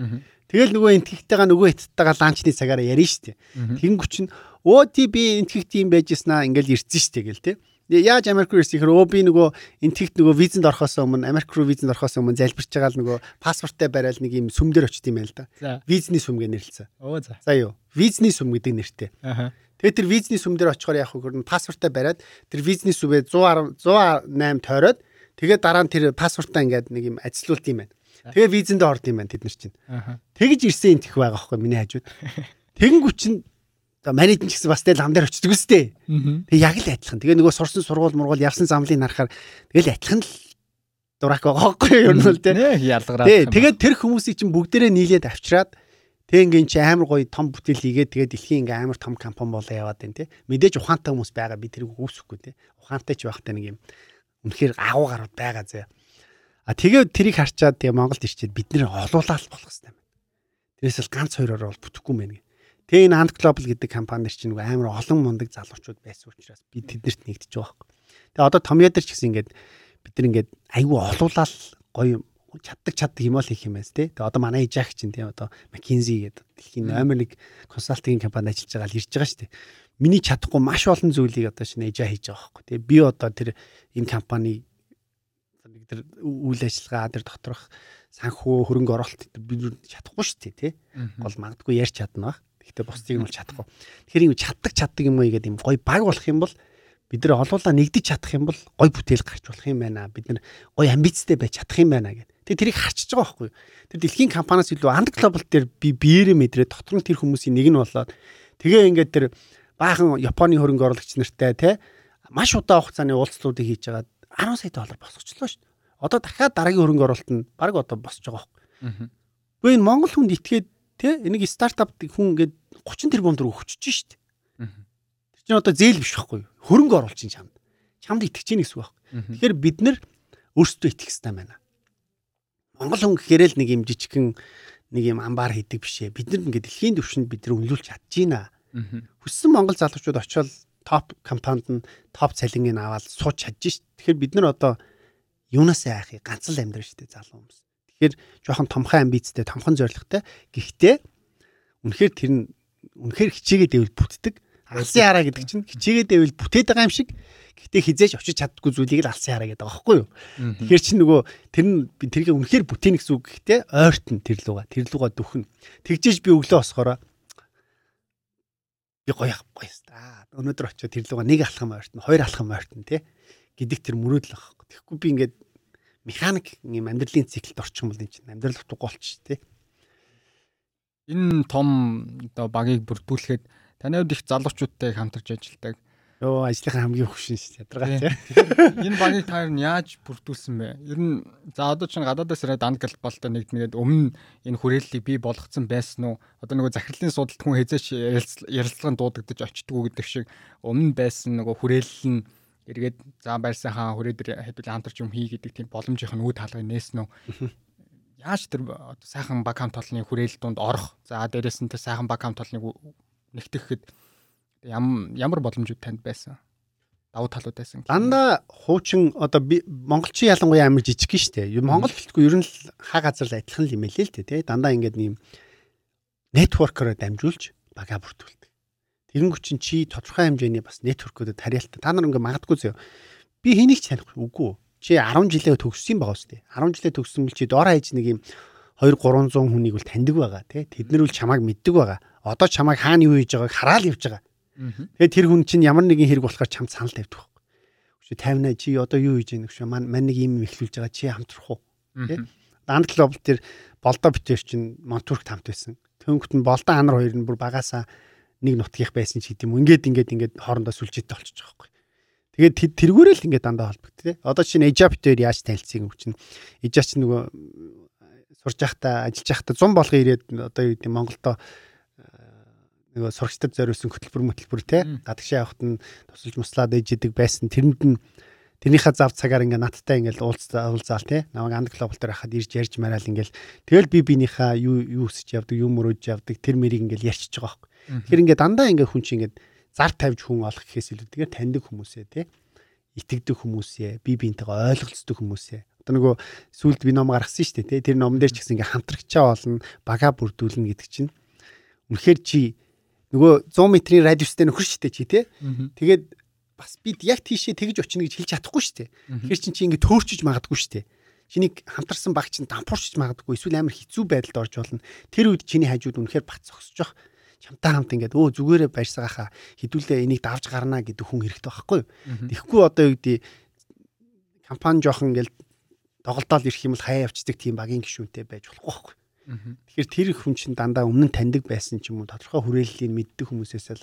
Тэгэл нөгөө энтгэгтэйгээ нөгөө эцтэйгээ ланчны цагаараа ярина шүү дээ. Тэнгүү чинь өө тий би энтгэгт юм байжснаа ингээл ирсэн шүү дээ гэл те. Яаж Америк руу ирсэн гэхээр өө би нөгөө энтгэгт нөгөө визэнд орохоос өмнө Америк руу визэнд орохоос өмнө залбирч байгаа л нөгөө паспорттай барайл нэг юм сүмдэр очт юм байл да. Визний сүм гэ нэрлэлсэн. Оо за. За юу. Визний сүм гэдэг нэртэй. Аа. Тэгээ тэр визний сүмдэр очихоор яг хөрн паспорттай бариад тэр визний сүмээ 110 108 тойроод тэгээ дараа нь тэр паспортаа ингээд нэг юм ажилуулт юм байна. Тэгээ визэндээ орд юм байна тэд нар чинь. Тэгж ирсэн энтэх байгаа байхгүй миний хажууд. Тэгэнгүүт чинь Одоо манайд ч гэсэн бас тэл хам дээр очдөг үстэй. Тэгээ яг л адилхан. Тэгээ нөгөө сурсан сургууль мургуул явсан замлыг нарахаар тэгэл адилхан л дурак байгаа байхгүй юу юм бол тэ. Ялгараад. Тэгээд тэр хүмүүсийг чинь бүгдээрээ нийлээд авчираад тэг ингээм чи амар гоё том бүтээл хийгээд тэгээд дэлхийн ингээм амар том компани болоо яваад байна тэ. Мэдээж ухаантай хүмүүс байгаа би тэрийг үүсэхгүй тэ. Ухаантай ч байхтай нэг юм үнэхээр агуу гарууд байгаа зэ. А тэгээд тэрийг харчаад тэгээ Монголд ирчээд бид нэр олуулаад болох хэрэгтэй байна. Тэрээс л ганц хоёроор бол бүтэхгүй мэн. Тэгээ энэ Ant Global гэдэг компанир чинь нөгөө амар олон мундаг залуучууд байсан учраас би тэднэрт нэгдэж байгаа байхгүй. Тэгээ одоо Томьёдэр ч гэсэн ингээд бид нар ингээд айгүй олуулаад гоё чаддаг чаддаг юм ол хийх юм байна тий. Тэгээ одоо манай Ижак чинь тий одоо McKinsey гэдэг дэлхийн номер 1 консалтинг компанид ажиллаж байгаа л ирж байгаа шүү дээ. Миний чадахгүй маш олон зүйлийг одоо шинэ Ижа хийж байгаа байхгүй. Тэгээ би одоо тэр энэ компани нэг тэр үйл ажиллагаа тэр доторх санхүү хөрөнгө оруулалт би чадахгүй шүү дээ тий. Гол магадгүй ярьж чадна баг. Гэхдээ бусдыг нь бол чадахгүй. Тэгэхээр юм чаддаг чаддаг юм уу гэдэг юм гой баг болох юм бол бид нар олуулаа нэгдэж чадах юм бол гой бүтээл гарч болох юм байна. Бид нар гой амбицтай байж чадах юм байна гэдэг. Тэгээ тэрийг харчиж байгаа байхгүй юу? Тэр дэлхийн компаниас илүү анд глобал дээр би биеэрээ мэдрээ дотор нь тэр хүмүүсийн нэг нь болоод тэгээ ингээд тэр баахан Японы хөрөнгө оруулагч нартай те маш удаан хугацааны уулзлуудыг хийж байгаа 10 сая доллар босгочлоо шүү дээ. Одоо дахиад дараагийн хөрөнгө оруулалт нь баг одоо босч байгаа байхгүй. Гэхдээ энэ Монгол хүнд итгээд Тэ энийг стартап хүн ингээд 30 тэрбум төгрөг өгчөж шít. Тэр чинь одоо зээл биш байхгүй юу? Хөрөнгө оруулж чинь чамд. Чамд итгэж чинь гэсэн үг байхгүй. Тэгэхээр бид нэр өөрсдөө итгэх хэрэгтэй байна. Монгол хүн гэхээр л нэг юм жижигхэн нэг юм амбар хийдэг бишээ. Бид нар ингээд дэлхийн түвшинд бид нар өнлүүлж чадчихна. Хүссэн монгол залуучууд очиод топ компанид нь топ цалингийн аваад сууж чадж шít. Тэгэхээр бид нар одоо юунаас айхыг ганц л амьдрын шít залуу хүмүүс. Тэгэхээр жоохон томхон амбицтай, томхон зоригтой. Гэхдээ үнэхээр тэр нь үнэхээр хичээгээд байвал бүтдэг. Алсын хараа гэдэг чинь хичээгээд байвал бүтээд байгаа юм шиг. Гэхдээ хизээж очиж чаддгүй зүйлийг л алсын хараа гэдэг байхгүй юу? Тэгэхээр чи нөгөө тэр нь би тэрийг үнэхээр бүтээн гэсэн үг гэхдээ ойртон тэр луга тэр луга дөхнө. Тэгжээж би өглөө босохороо би гоё гоё ста. Өнөөдөр очиод тэр луга нэг алхам ойртон, хоёр алхам ойртон тий гэдэг тэр мөрөөдөл байгаа. Тэгэхгүй би ингээд механик юм амьдралын циклд орчих юм бол энэ чинь амьдрал утгагүй болчих тий. Энэ том оо багийг бүрдүүлэхэд таны хувьд их залуучуудтай хамтарч ажилладаг. Йоо ажлынхаа хамгийн хөшин ядаргаа тий. Энэ багийг та юу яаж бүрдүүлсэн бэ? Ер нь за одоо чинь гадаадаас ирээд анд глобалтай нэгднэгээд өмнө энэ хүрээллийг бий болгоцсон байсан уу? Одоо нөгөө захирлын судалт хүн хязгаарч ярилцлаганд дуудагдаж очтгоо гэдэг шиг өмнө байсан нөгөө хүрээлэл нь эргээд за байрсан хаан хүрээдэр хэдүүл хамтарч юм хий гэдэг тийм боломжийнх нь үд хаалгыг нээсэн үү? Яаж тэр сайхан баг хамт толны хүрээлэл донд орох. За дээрээс нь тэр сайхан баг хамт толныг нэгтгэхэд ямар боломжууд танд байсан? давуу талууд байсан. Дандаа хуучин одоо би монголчин ялангуяа амар жижиг гин штэ. Монгол гэлтгүй ер нь л хаа газар л адилхан юм элэ л тэ. Дандаа ингээд нэм нэтворкероо дамжуулж бага бүртгүүл. Тэгэнгүүт чинь чи тодорхой хэмжээний бас нэтворкүүдэд харьяалтай. Та нар ингээ магадгүй зөө. Би хэнийг ч танихгүй үгүй. Чи 10 жилээ төгссөн байгаа үстэй. 10 жилээ төгссөн бол чи дор хаяж нэг юм 2 300 хүнийг бол таньдаг байгаа тий. Тэд нар бол чамайг мэддэг байгаа. Одоо чамайг хаана юу хийж байгааг хараал явж байгаа. Тэгээд тэр хүн чинь ямар нэгэн хэрэг болохоор чамд санал тавьдаг байхгүй. Шүү 50 чи одоо юу хийж яах вэ? Мань мань нэг юм ихлүүлж байгаа чи хамтрах уу? Тэ? Данд глобал тэр болдоо битэр чинь Монтүрк хамт байсан. Төнгөт нь болдоо анар хоёр нь бүр багасаа нэг нутгийнх байсан ч гэдэм юм. Ингээд ингээд ингээд хоорондоо сүлжээтэй болчихж байгаа байхгүй. Тэгээд тэргүүрээ л ингээд дандаа холбогд тэ. Одоо чинь Эжап дээр яаж танилцгийг юм чинь. Эжаа чинь нөгөө сурж байхдаа ажиллаж байхдаа 100 болгон ирээд одоо юу гэдэг Монголдо нөгөө сурагчдад зориулсан хөтөлбөр мөтөлбөр те гадагшаа явахт нь тусалж муслаад ээж идэг байсан тэрэнд нь тэрнийхээ зав цагаар ингээ надтай ингээл уулзаа уулзаал те намайг анд глобал дээр хахад ирж ярьж мараал ингээл тэгэл би биенийхээ юу юу өсөж явдаг юу мөрөөж явдаг тэр мэрийг ингээл ярьчихж байгаа байхгүй тэгэхээр ингээ дандаа ингээ хүн чинь ингээ зар тавьж хүн олох гэхээс илүү тэгэхээр таньдаг хүмүүсээ те итгэдэг хүмүүсээ би биентэйгээ ойлголцдог хүмүүсээ одоо нөгөө сүлд би ном гаргасан шүү дээ те тэр номон дээр ч гэсэн ингээ хамтрагчаа болно бага бүрдүүлнэ гэдэг чинь үнэхээр чи нөгөө 100 метрийн радиустай нөхөр штэ чи те. Тэгээд бас бид яг тийшээ тэгж очино гэж хэлж чадахгүй штэ. Тэгэхээр чин чи ингэ төөрчөж магадгүй штэ. Чинийг хамтарсан баг чин дампуурчж магадгүй эсвэл амар хэцүү байдалд орж болно. Тэр үед чиний хажууд үнэхээр бат зогсож чамтай хамт ингээд өө зүгээрээ баярсагааха хідүүлээ энийг давж гарна гэдэг хүн хэрэгтэй байхгүй юу. Тэгэхгүй одоо юу гэдэг компани жоохон ингээд доголдоол ирэх юм бол хаяа явцдаг тийм багийн гишүүнтэй байж болохгүй байхгүй. Тэгэхээр тэр хүн чинь дандаа өмнө нь таньдаг байсан ч юм уу тодорхой хүрээллийг мэддэг хүмүүсээс л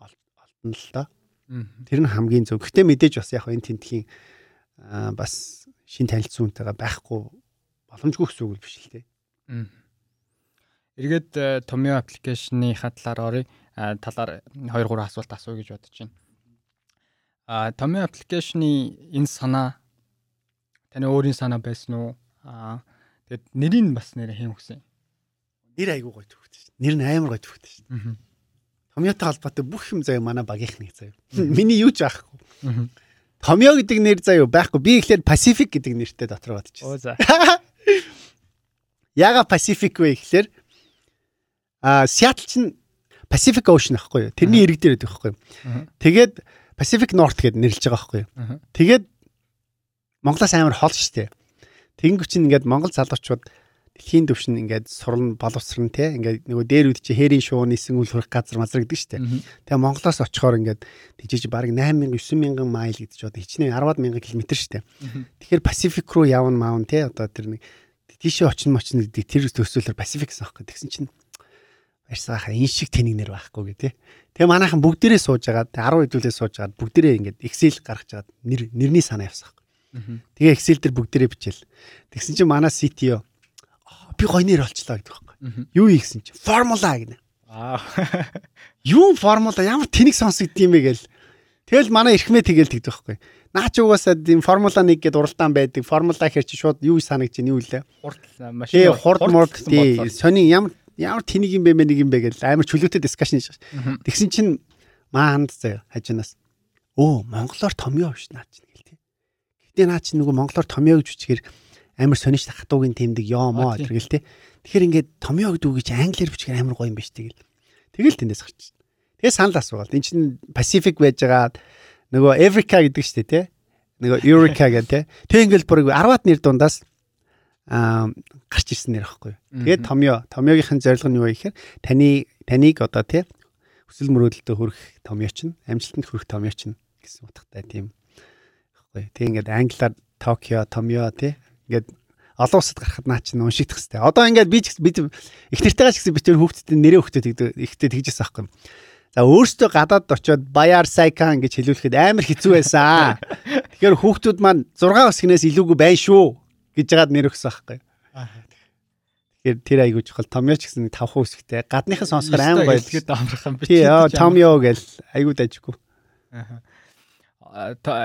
олдно л доо. Тэр нь хамгийн зөв. Гэхдээ мэдээж бас яг энэ тентхийн бас шин танилцуунтайгаа байхгүй боломжгүй гэсэн үг биш л дээ. Эргээд э, Tomio аппликейшны хатлаар оръё. талаар 2 3 асуулт асуу гэж бодож байна. А Tomio аппликейшны энэ санаа таны өөрийн санаа байсан уу? А Тэгэд нэрийг бас нэрээ хэм өгсөн. Нэр айгуу гоё шүү. Нэр нь амар гоё шүү. Аа. Томьёотой холбоотой бүх юм заяа манай багийнх нэг заяа. Миний юу ч аахгүй. Томьёо гэдэг нэр заяа байхгүй. Би ихлээр Pacific гэдэг нэртэй дотор бодчихсон. Яга Pacific вэ гэхлээр а Seattle чинь Pacific Ocean аахгүй юу? Тэрний ирэг дээр байдаг аахгүй юу? Тэгээд Pacific North гэдээ нэрлэж байгаа аахгүй юу? Тэгээд Монголоос амар хол штэ. Тэнгүү чинь ингээд Монгол залуучууд дэлхийн төвшин ингээд сурна боловсрон те ингээд нөгөө дээр үд чи хээрийн шуу нисэн үл хурах газар мазар гэдэг штэ. Тэгээ Монголоос очихоор ингээд тийжиж баг 8000 9000 майл гэдэг чи одоо хичнээн 10 мянган км штэ. Тэгэхээр Пасифик руу явна маун те одоо тэр нэг тийшээ очно мочно гэдэг тэр төсөөлөөр Пасифик гэсэн аахгүй. Тэгсэн чинь барьсаахаа энэ шиг тэнийг нэр байхгүй гэ тэ. Тэгээ манайхан бүгдээрээ сууж агаад 10 хэдүүлээ сууж агаад бүгдээрээ ингээд Excel гаргаж агаад нэр нэрний санаа явсаах. Тэгээ Excel дээр бүгдээрээ бичээл. Тэгсэн чинь манай CTO би гоё нэр олчлоо гэдэг байхгүй. Юу ийгсэн чинь формула гинэ. Аа. Юу формула ямар тэнэг сонсогд юм бэ гээл. Тэгэл манай эрхмээ тэгэл тэгдэг байхгүй. Наа ч угаасаа тийм формула 1 гэдээ уралдаан байдаг. Формула хэр чи шууд юу санагч чинь юу лээ? Хурд машин. Тий, хурд мурд тий. Сони ямар ямар тэнэг юм бэ мэ нэг юм бэ гэл амар чөлөөтэй дискшн хийж байгаа. Тэгсэн чинь маа ханд заяа хажинаас. Өө монголоор томьёо биш наа чинь Гэтэ наа чи нөгөө монголоор томьёо гэж үчгээр амар сонирч хатуугийн тэмдэг ёомоо гэл те. Тэгэхээр ингээд томьёо гэдэг үг гэж англиар бичгээр амар гоё юм биш тэгэл. Тэгэл тэндээс гарч. Тэгээ санал асуугаад эн чин Pacific байж байгаа нөгөө Africa гэдэг штэ те. Нөгөө Eureka гэдэг те. Тэг ингээд бүр 10-аад нэр дундаас аа гарч ирсэн нэр аахгүй. Тэгээд томьёо, томьёогийнхэн зорилго нь юу вэ гэхээр таны таныг одоо те хүсэл мөрөөдөлтөд хүрэх томьёо чинь, амжилтанд хүрэх томьёо чинь гэсэн утгатай тийм байхгүй. Тэг ингээд англиар Токио, Томьё тий. Ингээд олон улсад гарахад наа чинь уншигдах хэвээр. Одоо ингээд би бид их нэртэйгээ ч гэсэн би тэр хүүхдэд нэрээ хүүхдэд ихтэй тэгжээс аахгүй. За өөртөө гадаад очиод Баяр Сайкан гэж хэлүүлэхэд амар хэцүү байсан. Тэгэхээр хүүхдүүд маань 6 өсгнээс илүүгүй байна шүү гэж жагаад нэр өгсөн аахгүй. Тэгэхээр тэр айгуу чухал Томьё ч гэсэн 5 өсгтэй. Гадныхан сонсохоор амар гоё. Тэгээд амархан би. Тий, Томьё гэл айгуу дайжгүй. Аа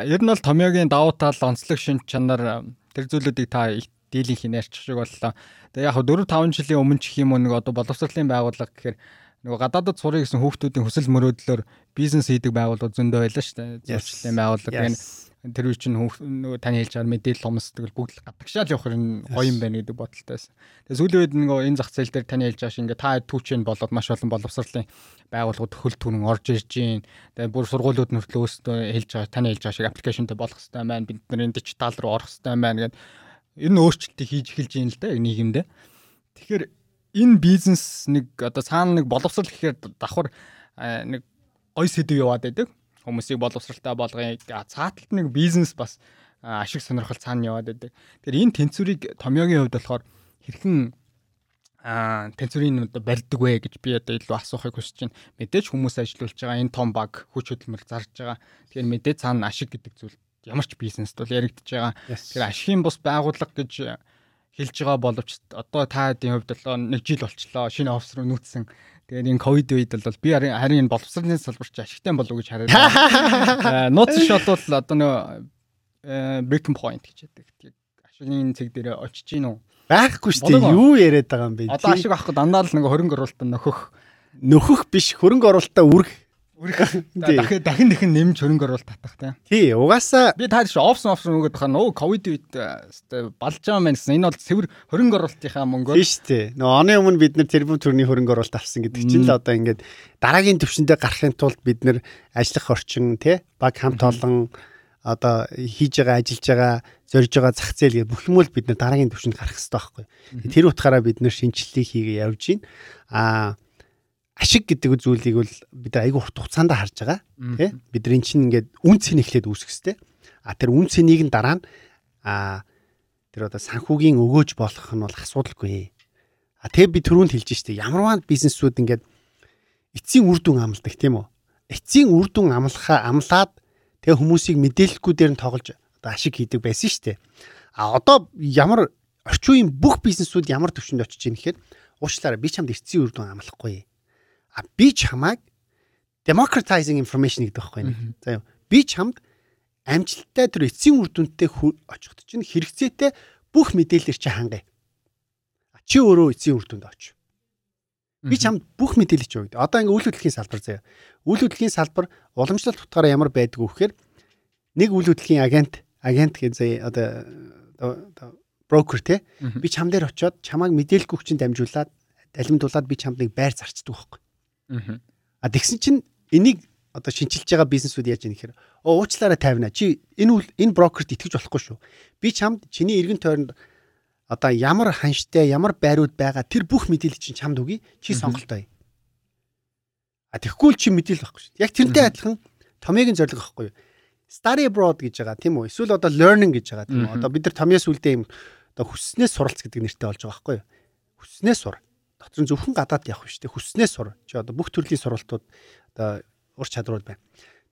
ер нь бол Томьёогийн давуу тал онцлог шин чанар тэр зүйлүүдийг та дийлэн хийнээрч шиг боллоо. Тэгээ яг 4 5 жилийн өмнө ч юм уу нэг одоо боловсролын байгууллага гэхээр нөгөө гадаадд сурах гэсэн хүүхдүүдийн хүсэл мөрөөдлөөр бизнес хийдэг байгууллагууд зөндөө байлаа шүү дээ. Зурчлалын байгууллага. Тэр үе чинь нөгөө таны хэлж байгаа мэдээлэл хомсдог бүгд л гадагшаал явах юм гоё юм байна гэдэг бодолтой байсан. Тэгээ сүүлийн үед нөгөө энэ зах зээл дээр таны хэлж байгаа шиг ингээ та түүчэн болоод маш олон боловсролын байгууллагууд хөл түрэн орж ирж гин. Тэгээ бүр сургуулиуд нүртлөө өөстөө хэлж байгаа таны хэлж байгаа шиг аппликейшнтэй болох хэрэгтэй байна. Бид нарын дижитал руу орох хэрэгтэй байна гэдэг ер нь өөрчлөлтийг хийж эхэлж байна л да нийгэмдээ. Тэгэхээр энэ бизнес нэг одоо цаана нэг боловсрол гэхээр давхар нэг гой сэдв яваад байдаг хүмүүсийг боловсралтай болгоё. Цааталт нэг бизнес бас ашиг сонирхол цаана яваад байдаг. Тэгэхээр энэ тэнцвэрийг Томьёогийн хувьд болохоор хэрхэн аа тэнцвэрийн одоо барьдаг вэ гэж би одоо илүү асуухыг хүсэж байна. Мэдээж хүмүүс ажиллаулж байгаа энэ том баг хүч хөдөлмөр зарж байгаа. Тэгэхээр мэдээж цаана ашиг гэдэг зүйл ямар ч бизнест бол яригдж байгаа. Тэгэхээр ашигын бус байгууллага гэж хэлж байгаа боловч одоо таадын хувьд бол нэг жил болчлоо. Шинэ офс руу нүүцсэн. Тэгээд энэ ковид үед бол би харин энэ боловсролын салбарч ашигтай болов уу гэж хараад байна. Нууц шот бол одоо нөө breaking point гэж яддаг. Яг ашигын цэг дээр очиж гин үү? Байхгүй шүү дээ. Юу яриад байгаа юм бэ? Одоо ашиг авах дандаа л нэг хөрөнгө оруулалтанд нөхөх. Нөхөх биш, хөрөнгө оруулалтаа үрэх. Үрэх. Дахин дахин дахин нэмж хөрөнгө оруулалт татах тийм. Тий, угаасаа би таад шүү офс офс нөгөөд хаа нөө ковид үед балж байгаа юм гэсэн. Энэ бол цэвэр хөрөнгө оруулалтынхаа мөнгөөр. Тий шүү дээ. Нөө оны өмнө бид нэр тэрбум төрний хөрөнгө оруулалт авсан гэдэг чинь л одоо ингээд дараагийн төвшөндөө гарахын тулд бид нэр ажиллах орчин тий баг хамт олон одоо хийж байгаа ажиллаж байгаа зорж байгаа зах зээл гэх бүх юм л бид нар дараагийн түвшинд гарах хэрэгтэй байхгүй. Тэр утгаараа бид нар шинжилгээ хийгээ явж байна. Аа ашиг гэдэг зүйлийг бол бид айгүй урт хугацаанд харж байгаа. Тэ? Бид эн чинь ингээд үн цэн эхлээд үүсэх хэрэгтэй. А тэр үн цэнийг нь дараа нь аа тэр одоо санхүүгийн өгөөж болох нь бол асуудалгүй. А тэг би түрүүнд хэлж штэ ямарваа бизнесүүд ингээд эцсийн үр дүн амладаг тийм үү? Эцсийн үр дүн амлахаа амлаад Тэгээ хүмүүсийг мэдээлэлгүй дээр нь тоглож одоо ашиг хийдэг байсан дээ. А одоо ямар орчин үеийн бүх бизнесүүд ямар төвшөнд очиж байна гэхээр уучлаарай би чамд эцсийн үр дүн амлахгүй. А би чамайг democratizing information гэдэг байхгүй нэг. За би чамд амжилттай тэр эцсийн үр дүнтэй очихд чинь хэрэгцээтэй бүх мэдээлэлэр чи хангая. Чи өөрөө эцсийн үр дүнд очив. Би чамд бүх мэдээлэл чи өгд. Одоо ингээ үйл хөдлөлийн салбар заяа. Үйл хөдлөлийн салбар уламжлалт утгаараа ямар байдаг вэ гэхээр нэг үйл хөдлөлийн агент агент гэж заяа одоо брокер те би чам дээр очиод чамайг мэдээлэл хүчин дамжуулаад далимдуулаад би чамд нэг байр зарчдаг байхгүй. А тэгсэн чинь энийг одоо шинчилж байгаа бизнесүүд яаж яах гэхээр оо уучлаарай тайвна. Чи энэ энэ брокерт итгэж болохгүй шүү. Би чамд чиний эргэн тойронд одоо ямар ханштай ямар байрууд байгаа тэр бүх мэдээлэл чинь чамд өгье чи сонголтоо. А тэгэхгүй л чи мэдээлэл байхгүй шүү. Яг тэрнтэй адилхан томьёогийн зорилго байхгүй юу? Study abroad гэж байгаа тийм үү? Эсвэл одоо learning гэж байгаа тийм үү? Одоо бид нар томьёос үлдээ юм одоо хүснээс суралц гэдэг нэртэй болж байгаа байхгүй юу? Хүснээс сур. Дотор нь зөвхөн гадаад явах биш тийм хүснээс сур. Чи одоо бүх төрлийн сургалтууд одоо ур чадрууд байна.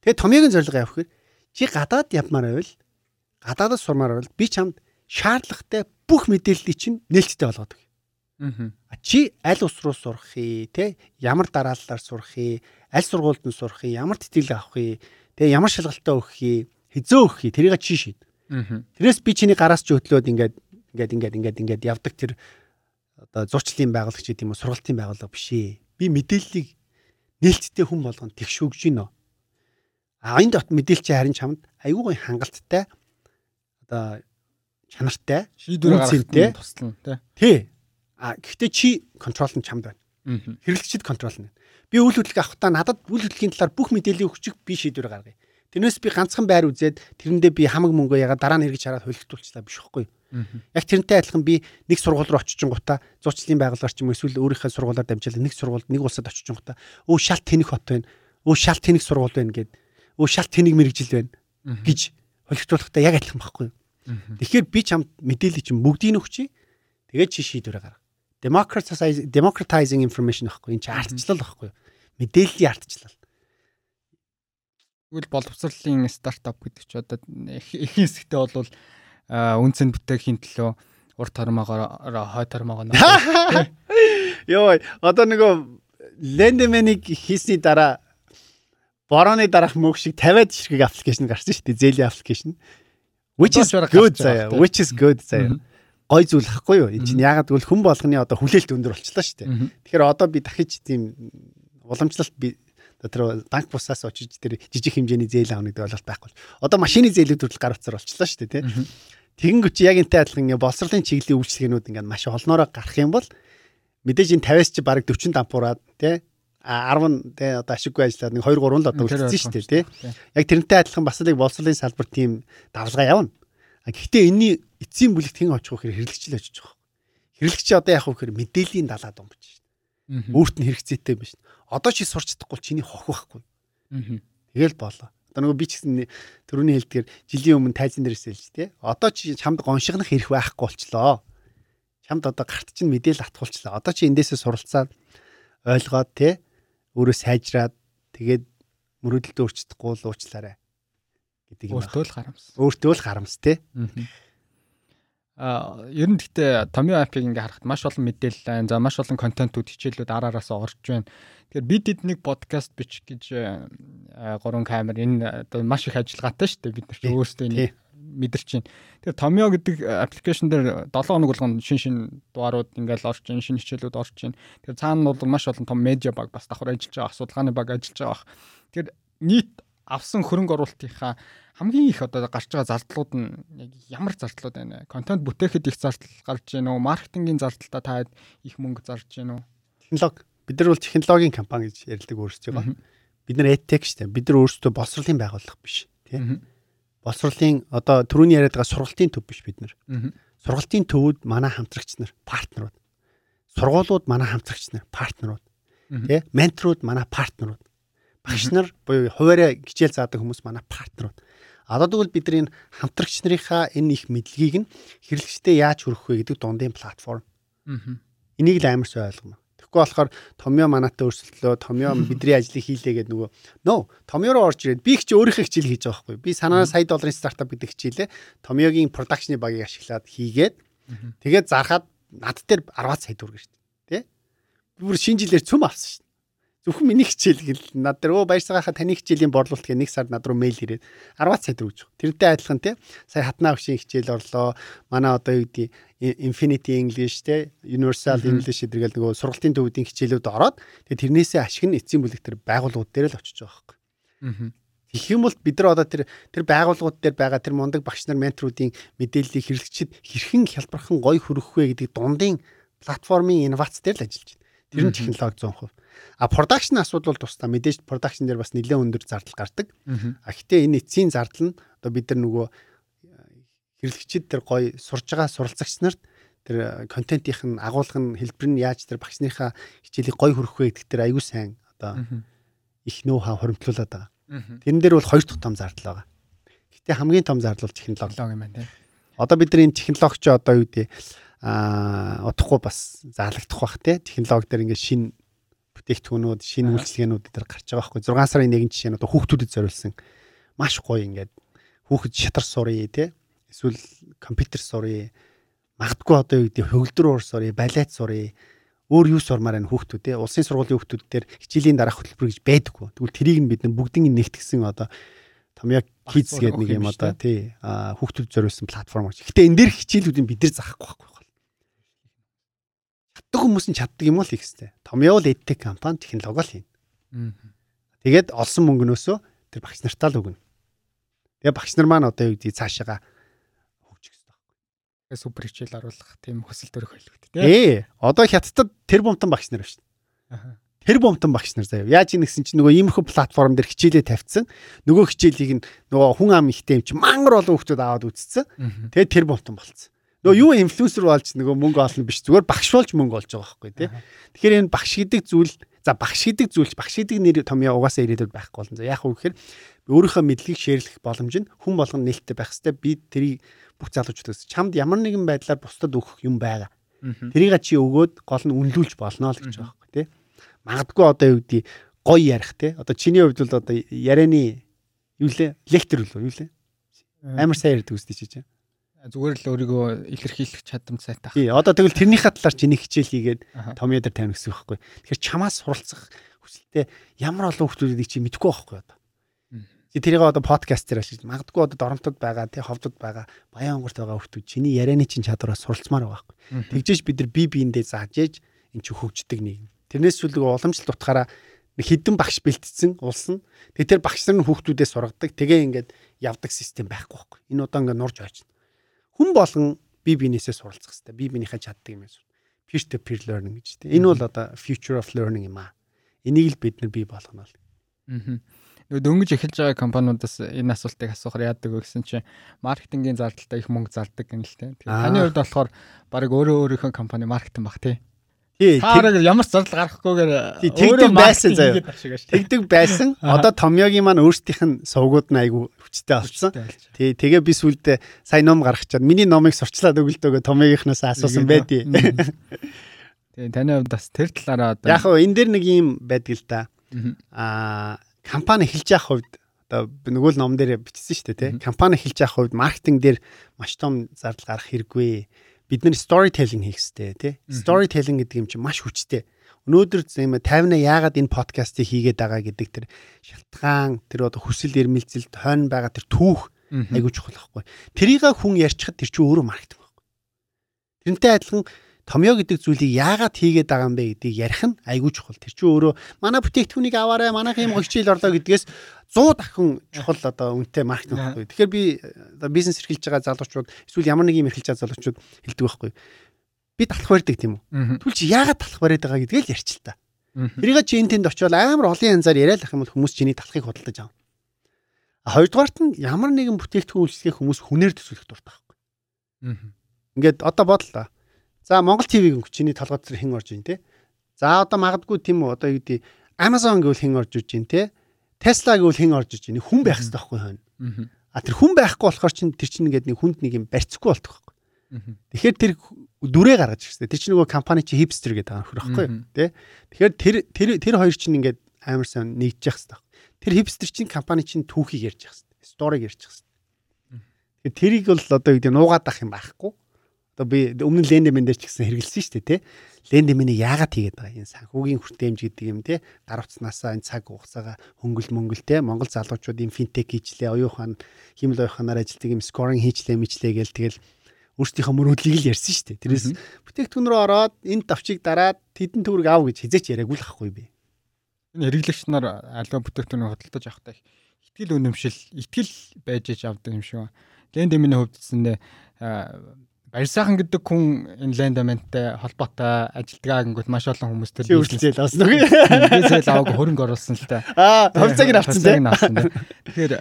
Тэгээ томьёогийн зорилго явах гэхээр чи гадаад явмаар байвал гадаадас сурмаар байвал би чамд шаардлагатай бүх мэдээллийг чинь нээлттэй болгодог. Аа. Чи аль ус руу сурах юм те ямар дараалалаар сурах юм аль сургуульд нь сурах юм ямар тэтгэлэг авах юм те ямар шалгалтаа өгөх юм хизөө өгөх юм тэрийг чи шийд. Тэрээс би чиний гараас ч хөтлөөд ингээд ингээд ингээд ингээд ингээд явдаг тэр одоо зурчлалын байгуулагч гэдэг юм уу сургалтын байгууллага биш ээ. Би мэдээллийг нээлттэй хүн болгоно тэгшүүгж гинөө. А энэ дот мэдээлэл чи харин чамд айгүй хангалттай одоо чанартай шийдвэр гаргахад туслана тий. А гэхдээ чи контрол нь чамд байна. Хэрэглэгчд контрол нь. Би үйл хөдлөг авахдаа надад үйл хөдлөгийн талаар бүх мэдээллийг өгчих би шийдвэр гаргая. Тэрнээс би ганцхан байр үзээд тэрэндээ би хамаг мөнгө ягаад дараа нь эргэж хараад холигдуулчлаа биш үхгүй. Яг тэрнтэй адилхан би нэг сургууль руу очиж гутаа зурчлалын байгууллагаар ч юм эсвэл өөрийнхөө сургуулиар дамжуулаад нэг сургуульд нэг улсад очиж гутаа өө шалт тэнэг хот байна. Өө шалт тэнэг сургууль байна гэд өө шалт тэнэг мэрэгжил байна гэж холигдуулахдаа яг адилхан байхгүй? Тэгэхээр би чамд мэдээлэл чинь бүгдийг өгчий. Тэгээд чи шийдвэр гарга. Democratizing democratizing information байхгүй. Энэ чи ардчлал байхгүй. Мэдээллийн ардчлал. Тэгвэл боловсролын стартап гэдэг чи одоо эхийн хэсэгтээ бол үнцэн бүтээхийн төлөө урт тормоогоор хой тормоогоо. Йоо одоо нөгөө лендменийг хийсний дараа борооны дараах мөг шиг 50-аад ширхэг аппликейшн гарсан шүү дээ. Зээлийн аппликейшн. Which is good заяа. Which is good заяа. Гой зүйл ахгүй юу? Энэ чинь ягаад гэвэл хүн болгоны одоо хүлээлт өндөр болчихлоо шүү дээ. Тэгэхээр одоо би дахиж тийм уламжлалт би тэр банк бусаас очиж тэр жижиг хэмжээний зээл авах гэдэг ойлголт байхгүй. Одоо машины зээлүүд хүртэл гар утсаар болчихлоо шүү дээ, тий. Тэгэнгүүт яг энтэй адилхан ингээ боловсролын чиглэлийн үйлчлэгнүүд ингээ маш олноороо гарах юм бол мэдээж энэ 50-аас чи бараг 40 дампуураад тий 10 тий одоо ашиггүй ажиллаад нэг 2 3 л одоо үлдсэн шүү дээ тий. Яг тэрнтэй адилхан бас нэг боловсролын салбар тийм давлгаа явна. Гэхдээ энэний эцсийн бүлэгт хэн очих вэ гэхээр хэрэглэгч л очиж байгаа. Хэрэглэгч одоо яах вэ гэхээр мэдээллийн далаа домбож шин. Өөрт нь хэрэгцээтэй биш. Одоо чи сурч чадахгүй чиний хох байхгүй. Тэгэл болоо. Одоо нөгөө би ч гэсэн төрөний хэлдгээр жилийн өмнө тайзан дээрээс хэлж тий. Одоо чи чамд гоншигнах хэрэг байхгүй болчлоо. Чамд одоо гарт чинь мэдээл атгуулчлаа. Одоо чи эндээсээ суралцаад ойлгоод тий өөрөө сайжраад тэгээд мөрөдөлтөө өөрчлөхгүй л уучлаарай гэдэг юм. Өөртөө л харамс. Өөртөө л харамс тий. А ер нь гэхдээ Tomio app-ыг ингээ харахад маш олон мэдээлэл байна. За маш олон контентууд хичээлүүд араараас орж байна. Тэгэхээр бид эднийг подкаст бичих гэж гурван камер энэ одоо маш их ажиллагаатай шүү дээ. Бид нар ч өөрсдөө энийг мэдэрч байна. Тэгэхээр Tomio гэдэг аппликейшн дээр 7 хоног болгоно шин шин дугаарууд ингээл орж ин шин хичээлүүд орж ин. Тэгэхээр цаана бол маш олон том медиа баг бас давхар ажиллаж байгаа, судалгааны баг ажиллаж байгаа. Тэгэхээр нийт авсан хөрөнгө оруулалтынхаа хамгийн их одоо гарч байгаа зардлууд нь яг ямар зардлууд байна вэ? Контент бүтээхэд их зардал гарч байна уу? Маркетингийн зардалтаа та их мөнгө зарж байна уу? Технологи бид нар бол технологийн компани гэж ярьдаг өөрсдөө байгаа. Бид нар edtech шүү дээ. Бид нар өөрсдөө боловсролын байгууллага биш тий. Боловсролын одоо түрүүний яриад байгаа сургалтын төв биш бид нар. Сургалтын төвүүд манай хамтрагч нар, партнерууд. Сургуулиуд манай хамтрагч нар, партнерууд. Тий? Менторууд манай партнерууд. Багш нар буюу хуваараа хичээл заадаг хүмүүс манай партнерууд Одоо тэгвэл бид нар энэ хамтрагч нарынхаа энэ их мэдлэгийг нь хэрэглэгчдэд яаж хүргэх вэ гэдэг дундын платформ. Энийг л амар сайн ойлгоно. Тэгэхгүй болохоор Томьёо манаатай өрсөлдлөө, Томьёо бидний ажлыг хийлээ гэдэг нөгөө нөө Томьёо руу орж ирээд би их чи өөрийнхөө хичээл хийж байгаа байхгүй. Би санаа сая долларын стартап гэдэг хичээлээ Томьёогийн продакшны багийг ашиглаад хийгээд тэгээд зархаад над дээр 10 сая төгрөг шүү дээ. Тэ? Бүр шинэ жилээр цөм авсан шүү Зөвхөн миний хичээл гэл над дээр өө баярсагааха таны хичээлийн борлуулалт гэх нэг сард над руу мэйл ирээд 10 цай төгрөж. Тэрнтэй адилхан те сая хатнаа өгшийн хичээл орлоо. Манай одоо юу гэдэг Infinity English те Universal English гэдэргээл нөгөө сургалтын төвүүдийн хичээлүүд ороод тэгээ тэрнээсээ ашиг нь эцсийн бүлэг төр байгууллагууд дээр л очиж байгаа. Аа. Тэгэх юм бол бид нар одоо тэр тэр байгууллагууд дээр байгаа тэр мундаг багш нар менторуудын мэдээллийг хэрэглэгчид хэрхэн хялбархан гоё хүргэх вэ гэдэг дундын платформын инновац дээр л ажиллаж байна. Тэр нь технологи 100%. А production асуудал бол тусдаа мэдээж production дээр бас нэлээд өндөр зардал гардаг. А гэтээ энэ эцсийн зардал нь одоо бид нар нөгөө хэрэглэгчид тэр гоё сурж байгаа суралцагч нарт тэр контентийнх нь агуулга нь хэлбэр нь яаж тэр багшныхаа хичээлийг гоё хөрөх вэ гэдэг тэр аюу сайн одоо их нөө хаа хоримтлуулад байгаа. Тэрэн дээр бол хоёр дахь том зардал байгаа. Гэтэ хамгийн том зардал бол технологи юм байна тийм. Одоо бид нар энэ технологич одоо юу гэдэг а удахгүй бас заалагдах бах те технологи дээр ингээд шин бүтээгдэхүүнүүд, шинэ үйлчилгээнүүд дээр гарч байгаа байхгүй. 6 сарын нэгэн жишээ нь одоо хүүхдүүдэд зориулсан. Маш гоё ингээд хүүхэд шатар сурыг те? Эсвэл компьютер сурыг магадгүй одоо юу гэдэг хөгөлдөр уур сурыг, балет сурыг өөр юу сурмаар энэ хүүхдүүд те? Улсын сургуулийн хүүхдүүд дээр хичээлийн дараах хөтөлбөр гэж байдаггүй. Тэгвэл тэрийг нь бид бүгдийг нэгтгсэн одоо Томьяа Kids гэдэг нэг юм одоо тий хүүхдүүд зориулсан платформ гэж. Гэтэ энэ дээр хичээлүүдийг бид нар заахгүй байхгүй чаддаг хүмүүс нь чаддаг юм уу л их хэвээр. Томьёол эдтек компани технологи л хийнэ. Тэгээд олсон мөнгнөөсөө тэр багш нартаа л өгнө. Тэгээ багш нар маань одоо юу гэдэг цаашаага хөгжих хэрэгтэй байхгүй. Супер хичээл оруулах тийм хөсөл төрөх байлгүй тий. Ээ, одоо хятадд тэр бомтон багш нар байна шүү. Тэр бомтон багш нар заяа. Яаж ийм гэсэн чинь нөгөө иймэрхүү платформ дээр хичээлээ тавьчихсан. Нөгөө хичээлийг нь нөгөө хүн ам ихтэй юм чи мангар олон хүмүүс аваад үзсэн. Тэгээд тэр бомтон болцсон. Нөгөө юу инфлюенсер болж нөгөө мөнгө олно биш зүгээр багш болж мөнгө олж байгаа байхгүй тий. Тэгэхээр энэ багш гэдэг зүйл за багш гэдэг зүйл багш гэдэг нэр томьёо угаасаа ирээдүйд байхгүй болно. За яг уу гэхээр өөрийнхөө мэдлэгийг шеэрлэх боломж нь хүн болгон нээлттэй байх хэвээр би тэрийг бүх залуучуудаас чамд ямар нэгэн байдлаар бусдад өгөх юм байгаа. Тэрийг чи өгөөд гол нь үнэлүүлж болно л гэж байгаа байхгүй тий. Магадгүй одоо юу гэдэг гоё ярих тий. Одоо чиний хувьд бол одоо ярианы юу лээ лектор үлээ юу лээ. Амар сайн ярьдаг үстэй чи чинь зүгээр л өөрийгөө илэрхийлэх чадамж сайтай. Тий, одоо тэгвэл тэрнийхээ талаар чиний хичээл хийгээд том ядар тавина гэсэн үг байхгүй. Тэгэхээр чамаас суралцах хүсэлтэй ямар олон хүмүүсийг чи мэдэхгүй байхгүй одоо. Чи тэрийг одоо подкаст дээр ашиглаж магадгүй одоо доромтод байгаа, тий ховдод байгаа, баян онгорт байгаа хүмүүс чиний ярианы чин чадвараас суралцмаар байгаа байхгүй. Тэгжээж бид нар бие биендээ зааж ээж эн чи хөгждөг нийгэм. Тэрнээс сүлэг уламжлалт утгаараа хідэн багш бэлтцсэн улс нь тэгээ тэр багш нар нь хүүхдүүдээ сургадаг тэгээ ингээд явдаг систем байхгүй байхгүй. Энэ удаа ингээд нурж очно хүн болгон бие биенээсээ суралцах хэрэгтэй. Бие биенийхээ чаддаг юм эсвэл peer to peer learning гэж тийм. Энэ бол одоо future of learning юм аа. Энийг л бид нар бий болгоно л. Аа. Нөгөө дөнгөж эхэлж байгаа компаниудаас энэ асуултыг асуухаар яадаг вэ гэсэн чинь маркетингийн зардалтай их мөнгө зардаг юм л тийм. Таны хувьд болохоор баг өөрөө өөрийнхөө компани маркетинг баг тийм. Таараг ямар зардал гарахгүйгээр тэгдэг байсан заяа. Тэгдэг байсан. Одоо Томьёогийн маань өөрсдийнх нь сувгууд нь айгу хүчтэй болсон. Тий, тэгээ би сүлдээ сая ном гаргачаад миний номыг сурчлаад өгөлдөөгөө Томьёогийнхнаас асуусан байдий. Тэгээ таны хувьд бас тэр талаараа одоо Яг энэ дэр нэг юм байдаг л да. Аа компани эхэлж явах хувьд одоо нөгөө л ном дээр бичсэн шүү дээ тий. Компани эхэлж явах хувьд маркетинг дээр маш том зардал гарах хэрэггүй. Бид нэр storytelling хийх хэрэгтэй тий. Storytelling гэдэг юм чинь маш хүчтэй. Өнөөдөр зэм 50-аа яагаад энэ подкастыг хийгээд байгаа гэдэг тэр шалтгаан, тэр одоо хүсэл эрмэлзэлд хойно байгаа тэр түүх айгуу чухал байхгүй. Тэрийг хүн ярьчихад тэр чинь өөрөө маркетинг байхгүй. Тэрнтэй адилхан томьёо гэдэг зүйлийг яагаад хийгээд байгаа юм бэ гэдгийг ярих нь айгүй чухал. Тэр чинь өөрөө манай бүтээгдэхүүнийг аваарай, манайх юм хичээл орлоо гэдгээс 100 дахин чухал одоо үнэтэй маркетинг байхгүй. Тэгэхээр би одоо бизнес эрхэлж байгаа залуучууд эсвэл ямар нэг юм эрхэлж байгаа залуучууд хэлдэг байхгүй. Би талах барьдаг тийм үү? Түл чи яагаад талах бариад байгаа гэдгийг л ярьч л та. Тэрийг чи энэ тэнд очиод амар олон янзаар яриад ах юм бол хүмүүс чиний талахыг худалдаж авна. А хоёрдугаарт нь ямар нэгэн бүтээгдэхүүн үйлчлэгийг хүмүүс хүнээр төсөөлөх дуртай байхгүй. Ингээд одоо бодлоо За Монгол ТV-г чиний толгойд хэн орж ийн те. За одоо магадгүй тийм үү одоо юу гэдэг Amazon гэвэл хэн орж иж ийн те. Tesla гэвэл хэн орж иж ийн хүн байх хэрэгтэй байхгүй хойно. А тэр хүн байхгүй болохоор чинь тэр чинь ингээд нэг хүнд нэг юм барьцгүй болдог байхгүй. Тэгэхээр тэр дүрээ гаргаж ирсэн. Тэр чинь нөгөө компани чи хипстер гэдэг байгаа нөхөр байхгүй тий. Тэгэхээр тэр тэр тэр хоёр чинь ингээд амар сайн нэгдэж явах хэрэгтэй. Тэр хипстер чинь компани чинь түүхийг ярьж явах хэрэгтэй. Сториг ярьж явах хэрэгтэй. Тэгэхээр тэрийг бол одоо юу гэдэг нуугаад ах юм байхгүй. Одоо би өмнө лендемен дээр ч гэсэн хэрэгэлсэн шүү дээ тий. Лендеменийг яагаад хийгээд байгаа юм санхүүгийн хүртээмж гэдэг юм тий. Гар утаснасаа энэ цаг хугацаага хөнгөл мөнгөл тий. Монгол залуучууд юм финтек хийчлээ, оюухан химэл оюуханаар ажилтдаг юм скоринг хийчлээ, мэчлээ гээл тэгэл өөрсдийнхөө мөрөөдлийг л ярьсан шүү дээ. Тэрээс бүтээгдэхүүн рүү ороод энэ давчийг дараад тэдэн төгрөг аав гэж хизээч яриаггүй л ахгүй би. Энэ хэрэглэгч нар аливаа бүтээгдэхүүнийг хөдөлтөж авахтай итгэл үнэмшил, итгэл байж аж авдаг юм шүү. Лендеминий хувьд гэсэндээ Баяр сайхан гэдэг хүн энэ лендаменттэй холбоотой ажилдгаа гингүүт маш олон хүмүүс тэр бизнес авсан уу? Бизнес аваг хөрөнгө оруулсан л та. Аа, хувьцааг нь авсан тийм. Тэгэхээр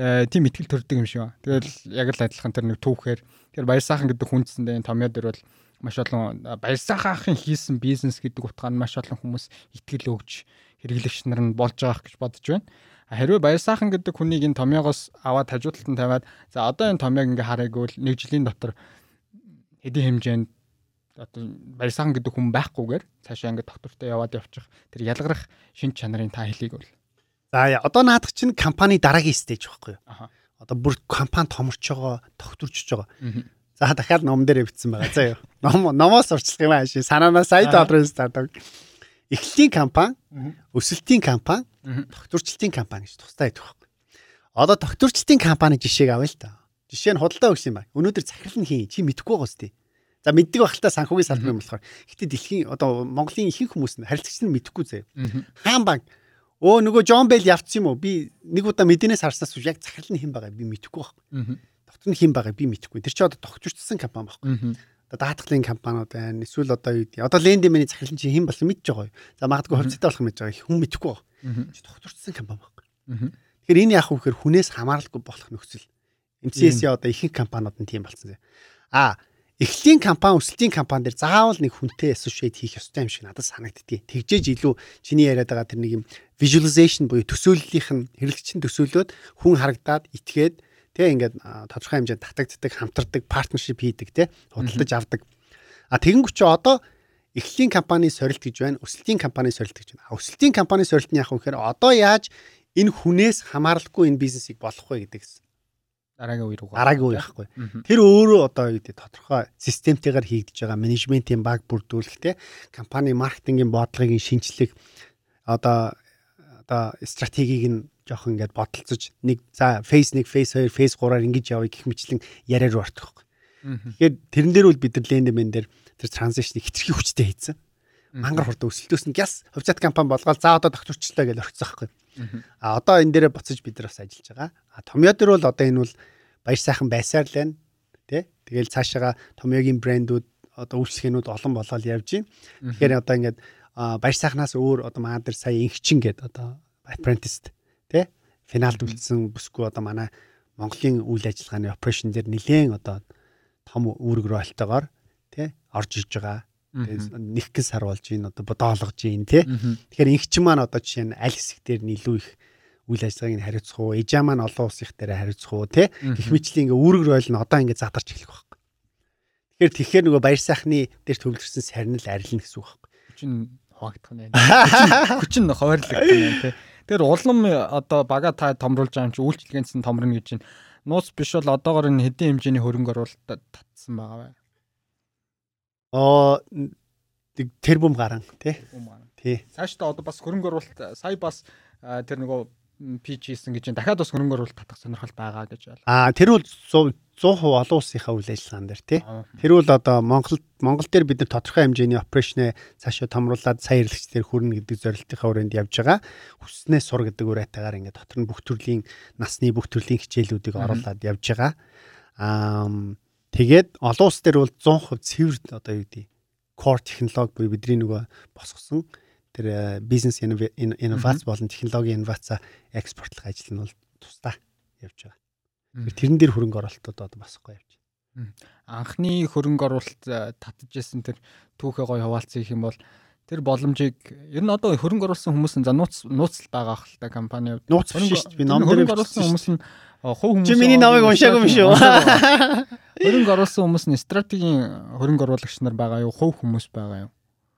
э, тийм ихтгэл төрдөг юм шиг. Тэгэл яг л адилхан тэр нэг түүхээр тэр баяр сайхан гэдэг хүнцэндээ энэ томьёо дээр бол маш олон баяр сайхан хийсэн бизнес гэдэг утгаар нь маш олон хүмүүс ихтгэл өгч хэрэглэгч нар нь болж байгаа гэж бодож байна. Хэрвээ баяр сайхан гэдэг хүнийг энэ томьёогоос аваад хажуудалд нь тавиад за одоо энэ томьёог ингээ хараагүй бол нэг жилийн дотор хэдийн хэмжээнд одоо барьсан гэдэг хүн байхгүйгээр цаашаа ингээд доктортой яваад явчих тэр ялгарх шин чанарын та хэлийг бол. За одоо наадах чинь компани дараагийн стейж байхгүй юу? Одоо бүр компани томорч байгаа, докторчж байгаа. За дахиад ном дээр бичсэн байгаа. За юу. Ном номоос урчлах юм ааш. Санаанаас сая долларын стартап. Эхлэлийн компани, өсөлтийн компани, докторчлтын компани гэж тустай байдаг байхгүй. Одоо докторчлтын компани жишээг авъя л та. Жишээ нь худалдаа өгсөн юм байна. Өнөөдөр захирал нь хийн. Чи мэдгүй байгаа үстэй. За мэддэг байхaltaа санхүүгийн салбар юм болохоор. Гэтэ дэлхийн одоо Монголын ихэнх хүмүүс нь харилцагч нь мэдхгүй заяа. Хаан банк өө нөгөө Джон Бэл явцсан юм уу? Би нэг удаа мэдэнээс харснаас яг захирал нь хэн байгаа би мэдхгүй байхгүй. Доктор нь хэн байгаа би мэдхгүй. Тэр чинь одоо тогтворчсон компани байхгүй. Одоо даатгалын компаниуд байна. Эсвэл одоо юу гэдэг. Одоо лендемэний захирал чинь хэн болсон мэдж байгаа юу? За магадгүй хувьцаатай болох мэдж байгаа. Хүн мэдхгүй байгаа. Чи тогтворчсон компани байхгүй. Тэгэхээр энэ яг үхээр хүнээс хамааралгүй болох нөхцөл. MCS-ийн одоо ихэнх компаниуд нь тийм болсон. А эхлэлийн компани, өсөлтийн компани дээр заавал нэг хүнтэй associate хийх ёстой юм шиг надад санагддгийг. Тэгжээж илүү чиний яриад байгаа тэр нэг юм visualization буюу төсөөллийнх нь хэрэглэгчийн төсөөлөөд хүн харагдаад итгээд тэг ингээд тодорхой хэмжээнд татагддаг, хамтардаг, partnership хийдэг тэг худалдаж авдаг. А тэгэнгүүт чи одоо эхлэлийн компани сорилт гэж байна, өсөлтийн компани сорилт гэж байна. Өсөлтийн компани сорилт нь яг үхээр одоо яаж энэ хүнээс хамааралгүй энэ бизнесийг болгох вэ гэдэгс дараагийн үе рүү дараагийн үе байхгүй. Тэр өөрөө одоо юу гэдэг тодорхой системтэйгээр хийгдэж байгаа менежментийн баг бүрдүүлэх те компани маркетингийн бодлогын шинжлэх одоо одоо стратегийг нь жоох ингээд бодолцож нэг за фейс 1 фейс 2 фейс 3-аар ингэж явъя гэх мэтлэн яриаар ортох. Тэгэхээр тэрэн дээр бол бид нар лендмен дээр тэр транзишнийг хитрхи хүчтэй хийсэн. Мангар хурд өсөлтөөс нь гяс хувьцаат компани болгоод за одоо докторчлаа гэж орцсон байхгүй. А одоо энэ дээрээ буцаж бид нар бас ажиллаж байгаа. А Томьёо дээр бол одоо энэ бол баяр сайхан байсаар л байна. Тэ? Тэгэл цаашаага Томьёогийн брэндүүд одоо үйлчлэгээнүүд олон болоод явж байна. Тэгэхээр одоо ингээд баяр сайхнаас өөр одоо манай дээр сая инхчин гэдэг одоо apprentice тэ? Финалд үлдсэн бүсгүй одоо манай Монголын үйл ажиллагааны operation дээр нэлээд одоо том үүрэг ролтойгоор тэ орж иж байгаа. Нэг гэн сар болж ийн одоо бодоолгож ийн тий. Тэгэхээр инхч маань одоо жишээ нь аль хэсэг дээр нь илүү их үйл ажиллагааг нь хариуцах уу, эжаа маань олон улсын их дээр хариуцах уу тий. Гэх мэтлийн ингээ үүрэг ройл нь одоо ингээ задарч эхлэх байхгүй. Тэгэхээр тэгэхээр нөгөө баяр сайхны дээр төвлөрсөн сарнил арилна гэсэн үг байхгүй. Хүчин хуваагдах нь. Хүчин хуваарлагдах нь тий. Тэр улам одоо бага та томруулж байгаа юм чи үйлчлэгэнс нь томрно гэж чинь нууц биш бол одоогор энэ хэдийн хэмжээний хөрөнгө оруулалт татсан байгаа бай. Аа тэрбум гарan тий. Тий. Цаашдаа одоо бас хөрөнгө оруулалт сая бас тэр нөгөө PG хийсэн гэж дахиад бас хөрөнгө оруулалт татах сонирхол байгаа гэж байна. Аа тэр бол 100% олон улсынхаа үйл ажиллагаан дээр тий. Тэр бол одоо Монгол Монгол дээр бид нар тодорхой хэмжээний операшнээ цаашаа томруулаад сая хэрэглэгчдэр хүрнэ гэдэг зорилтынхаа хүрээнд явж байгаа. Хүснээ сур гэдэг үрэйтайгаар ингээд дотор нь бүх төрлийн насны бүх төрлийн хичээлүүдийг оруулаад явж байгаа. Аа тэгээд олон улс дээр бол 100% цэвэр одоо юу гэдэг core технологи буюу бидний нөгөө босгосон тэр бизнес инновац болон технологийн инновац экспортлох ажил нь бол тусдаа явж байгаа. Тэрэн дээр хөрөнгө оруулалтууд одоо басахгүй явж байна. Анхны хөрөнгө оруулалт э, татж исэн тэр түүхээ гоё хуваалцсан юм бол тэр боломжийг ер нь одоо хөрөнгө оруулсан хүмүүс нь за нууц нууцл байгаа хэл та компани хувьд. Нууц биш шүү дээ. Би ном дээр оруулсан хүмүүс нь хувь хүмүүс Чи миний намайг уншаагүй юм шүү. Хөрөнгө оруулсан хүмүүс нь стратегийн хөрөнгө оруулагч нар байгаа юу? Хувь хүмүүс байгаа юу?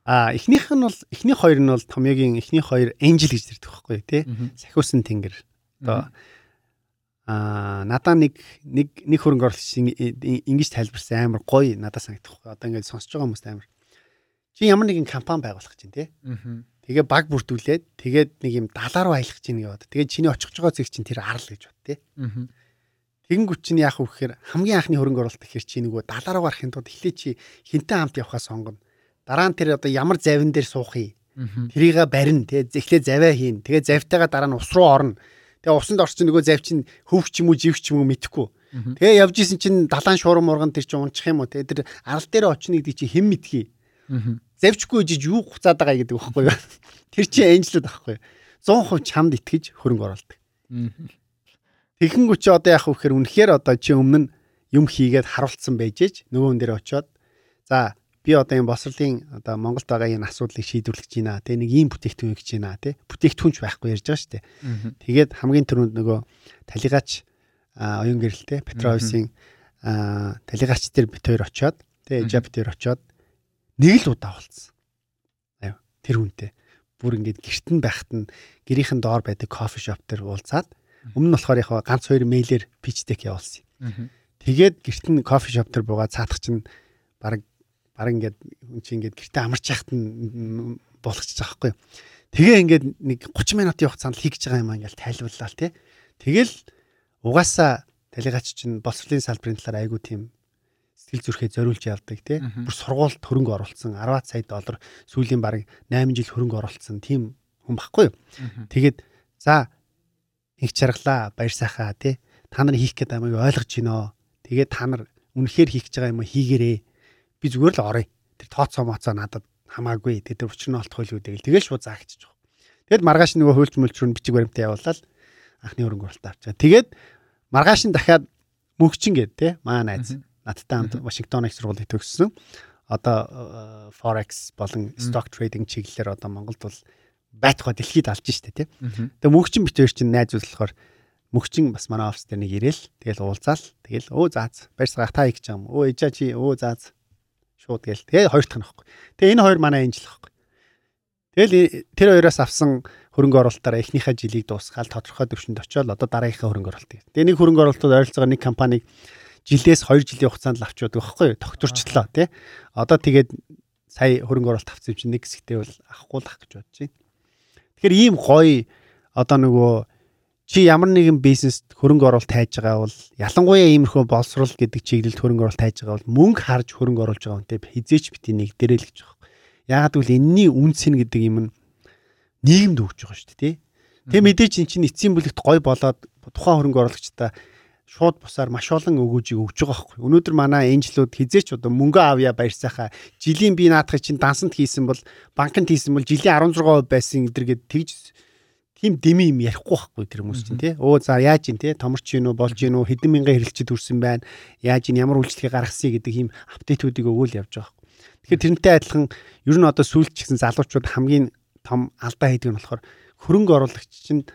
А эхнийх нь бол эхний хоёр нь бол Томьёогийн эхний хоёр Angel гэж ирдэг байхгүй тий. Сахиусан тэнгэр. Одоо Аа надаа нэг нэг нэг хөрөнгө оруулагч ингэж тайлбарсан амар гоё надад санагдах. Одоо ингээд сонсож байгаа хүмүүст амар. Чи ямар нэгэн компани байгуулах гэж байна те. Тэгээ баг бүрдүүлээд тэгээд нэг юм далаа руу аялах чинь яваад. Тэгээд чиний очих байгаа зэг чинь тэр арал гэж бод те. Тэгэнгүүт чинь яах вэ гэхээр хамгийн анхны хөрөнгө оруулалт гэхэр чи нөгөө далаа руу гарахын тулд эхлээ чи хинтэн хамт явахаа сонгоно. Дараа нь тэр одоо ямар завин дээр суух юм. Тэрийг барина те. Эхлээ завиа хийн. Тэгээд завтайгаа дараа нь ус руу орно Тэгээ усанд орчин нөгөө зав чинь хөвч ч юм уу живч ч юм уу мэдхгүй. Тэгээ явж исэн чинь далаан шуурм урган тэр чинь унчих юм уу те тэр арал дээр очно гэдэг чинь хэн мэдхий. Завчгүй жиж юу хуцаад байгаа гэдэг байхгүй юу. Тэр чинь энжлүүд байхгүй. 100% чамд итгэж хөрөнгө оруулдаг. Тэгэхэнгүү чи одоо яах вэ гэхээр үнэхээр одоо чи өмнө юм хийгээд харуулсан байж ээж нөгөө хүн дээр очиод за би одоо энэ босрлын одоо Монголд байгаа энэ асуудлыг шийдвэрлэж байна. Тэгээ нэг ийм бүтээгдэхүүн хийж байна те. Бүтээгдэхүүнч байхгүй ярьж байгаа шүү дээ. Тэгээд хамгийн түрүүнд нөгөө талигаач оюун гэрэлтэй Петровисын талигаач дээр бит хоёр очиод тэгээ Жап дээр очиод нэг л удаа болцсон. Аюу тэр хүнтэй. Бүр ингээд гэрт нь байхад нь гэрийнхэн доор байдаг кофе шоп дээр уулзаад өмнө нь болохоор яг ганц хоёр мэйлэр пичтек явуулсан. Тэгээд гэрт нь кофе шоп дээр буугаад цаатах чинь баг баг ингээд хүн чинь ингээд гэртээ амарч яхад нь болгочих жоохгүй. Тэгээ ингээд нэг 30 минутын хугацаанд хийгж байгаа юм ингээд тайлбарлаа тий. Тэгэл угаасаа талигаач чинь боловсролын салбарын талаар айгу тийм сэтгэл зүрхээ зориулж явдаг тий. Бүр сургуульд хөрөнгө оруулсан 10 сая доллар сүүлийн баг 8 жил хөрөнгө оруулсан тийм хүн баггүй юу. Тэгээд за их чаргалаа баяр сайхаа тий. Та нар хийх гээд амийг ойлгож гинөө. Тэгээд та нар үнэхээр хийх гэж байгаа юм хийгээрээ би зүгээр л оръё. Тэр тооцоо моцоо надад хамаагүй. Тэр өчр нь олдох хөл үдэг. Тэгэл шууд заагчих жоох. Тэгэд маргааш нөгөө хөөлч мөлч рүү бичиг баримтаа явуулаад анхны хөрөнгө оруулалт авчаа. Тэгээд маргааш нь дахиад мөнгчин гээд те маа найз надтай хамт Вашингтон их сургуулийг төгссөн. Одоо forex болон stock trading чиглэлээр одоо Монголд бол байтугай дэлхийд алж штэ тий. Тэгээ мөнгчин битээр чинь найз болохоор мөгчин бас манай офис дээр нэг ирээл тэгэл уулзаал тэгэл өө заац барьсгаах та их гэж юм. Өө ижаа чи өө заац шууд гээл. Тэгээ хоёр дахь нь байхгүй. Тэгээ энэ хоёр манай энжил байхгүй. Тэгэл тэр хоёроос авсан хөрөнгө оруулалтаараа эхнийхээ жилийг дуусгаад тодорхой төвшөнд очиод одоо дараагийнхаа хөрөнгө оруулалт. Тэгээ нэг хөрөнгө оруулалтууд ойролцоогоор нэг компаниг жилээс 2 жилийн хугацаанд авчууд байхгүй тогтворчлоо тий. Одоо тэгээд сая хөрөнгө оруулалт авсан юм чинь нэг хэсэгтээ бол авахгүй л ах гэж бодож байна. Тэгэхээр ийм гоё одоо нөгөө чи ямар нэгэн бизнест хөрөнгө оруулалт хайж байгаа бол ялангуяа иймэрхүү боловсрол гэдэг чиглэлд хөрөнгө оруулалт хайж байгаа бол мөнгө харж хөрөнгө оруулж байгаа хүнтэй хизээч бити нэг дээрэл гэж байгаа. Яагаад гэвэл энэний үнс нь гэдэг юм нь нийгэмд өгч байгаа шүү дээ тий. Тэгээ мэдээж эн чинь эцсийн бүлэгт гой болоод тухайн хөрөнгө оруулагчдаа шууд бусаар маш олон өгөөжийг өгж байгаа байхгүй. Өнөөдөр манай энжлүүд хизээч одоо мөнгө авъя баяр сайхаа жилийн би наадах чинь дансанд хийсэн бол банкнд хийсэн бол жилийн 16% байсан гэдэргээд тэгж тийм дэми юм ярихгүй байхгүй тэр хүмүүс чинь тий. Өө за яаж ин тий томорч гин үү болж гин үү хэдэн мянган хэрэглэгчид хүрсэн байна. Яаж ин ямар үйлчлэгийг гаргасыг гэдэг ийм апдейтүүдийг өгөөл явж байгаа байхгүй. Тэгэхээр тэрнтэй адилхан ер нь одоо сүүлч гэсэн залуучууд хамгийн том алдаа хийдэг нь болохоор хөрөнгө оруулагч чинь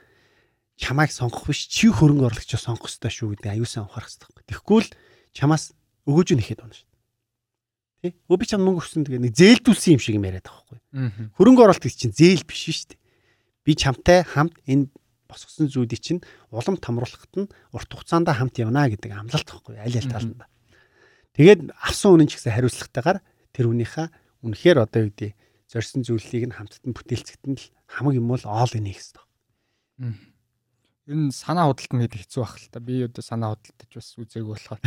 чамайг сонгох биш чи хөрөнгө оруулагчаа сонгох хэрэгтэй шүү гэдэг аюулсан ухаарах хэрэгтэй. Тэгэхгүй л чамаас өгөөж нэхэд байна шүү. Тэ? Өө би чам мөнгө өгсөн тэгээ нэг зээлдүүлсэн юм шиг юм яриад байгаа байхгүй. Хөрөнгө оруулалт гэж чинь зээл биш шүү дээ. Би чамтай хамт энэ босгосон зүйлийг чинь улам томруулахад нь урт хугацаанд хамт явна гэдэг амлалт байхгүй аль аль таланда. Тэгээд авсан үнэн ч гэсэн хариуцлагатайгаар тэр хүнийхээ үнэхээр одоо юу гэдэг зорьсон зүйлийг нь хамтд нь бүтээлцэхэд нь л хамаг юм бол оол энийг хэвээр. Ер нь санаа нь гэдэг хэцүү байх л та. Би одоо санаа худалдаж бас үзээг болохоор.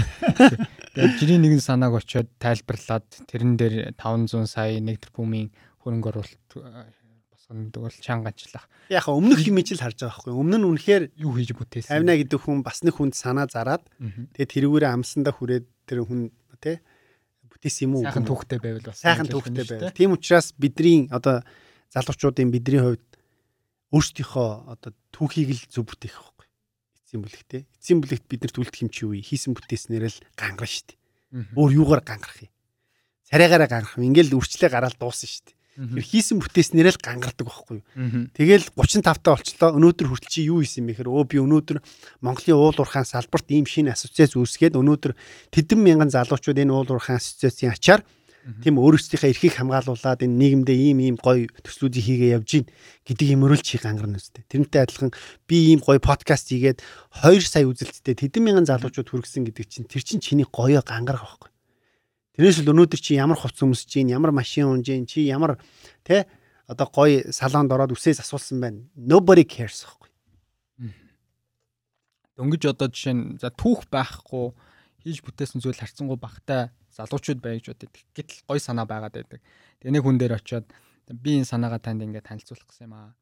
Тэгээд жирийн нэгэн санааг очиод тайлбарлаад тэрэн дээр 500 сая 1 тэрбумын хөрөнгө оруулалт босгонодог бол чангачлах. Яг өмнөх юм ижил харж байгаа байхгүй. Өмнө нь үнэхээр юу хийж бүтээсэн. Авна гэдэг хүн бас нэг хүнд санаа зараад тэгээд тэрүүгээрээ амсандаа хүрээд тэр хүн тий бүтээсэн юм уу? Сайхан түүхтэй байвал бас. Сайхан түүхтэй байвал. Тийм учраас бидний одоо залуучуудын бидний хувьд өөрсдийнхөө одоо түүхийг л зөв бүтээх байхгүй. Эцсийн бүлэгтэй. Эцсийн бүлэгт бид нар түлдэх юм чи юу? Хийсэн бүтээснээр л гангар штт. Өөр юугаар гангарах юм? Царайгаараа гангарах юм. Ингээл үрчлээ гараад дуусна штт. Тэр хийсэн бүтээснээр л гангардаг байхгүй юу? Тэгэл 35 та болчлоо. Өнөөдөр хүртэл чи юу хийсэн бэ гэхээр өө би өнөөдөр Монголын уул уурхаан салбарт ийм шинэ асоциац үүсгээд өнөөдөр тэдэн мянган залуучууд энэ уул уурхаан асоциацийн ачаар Тийм өөрсдийнхээ эрхийг хамгаалуулад энэ нийгэмдээ ийм ийм гоё төслүүдийг хийгээ явж гин гэдэг юм өрөөлч хий гангарна үстэй. Тэрнтэй адилхан би ийм гоё подкаст хийгээд 2 сая үзэлттэй тэдэн мянган залуучууд хүргэсэн гэдэг чинь тэр чинь чиний гоёо гангарах байхгүй. Тэрнээс л өнөөдөр чи ямар хувц өмсөж гин, ямар машин унж гин, чи ямар тэ одоо гоё салонд ороод үсээс асуулсан байна. Nobody cares байхгүй. Дөнгөж одоо жишээ нь за түүх байхгүй хийж бүтээсэн зүйл харцсангуй багтай залуучууд бай гэж боддог. Гэтэл гой санаа байгаад байдаг. Тэгээ нэг хүн дээр очиод би энэ санаагаа танд ингээд танилцуулах гэсэн юм аа.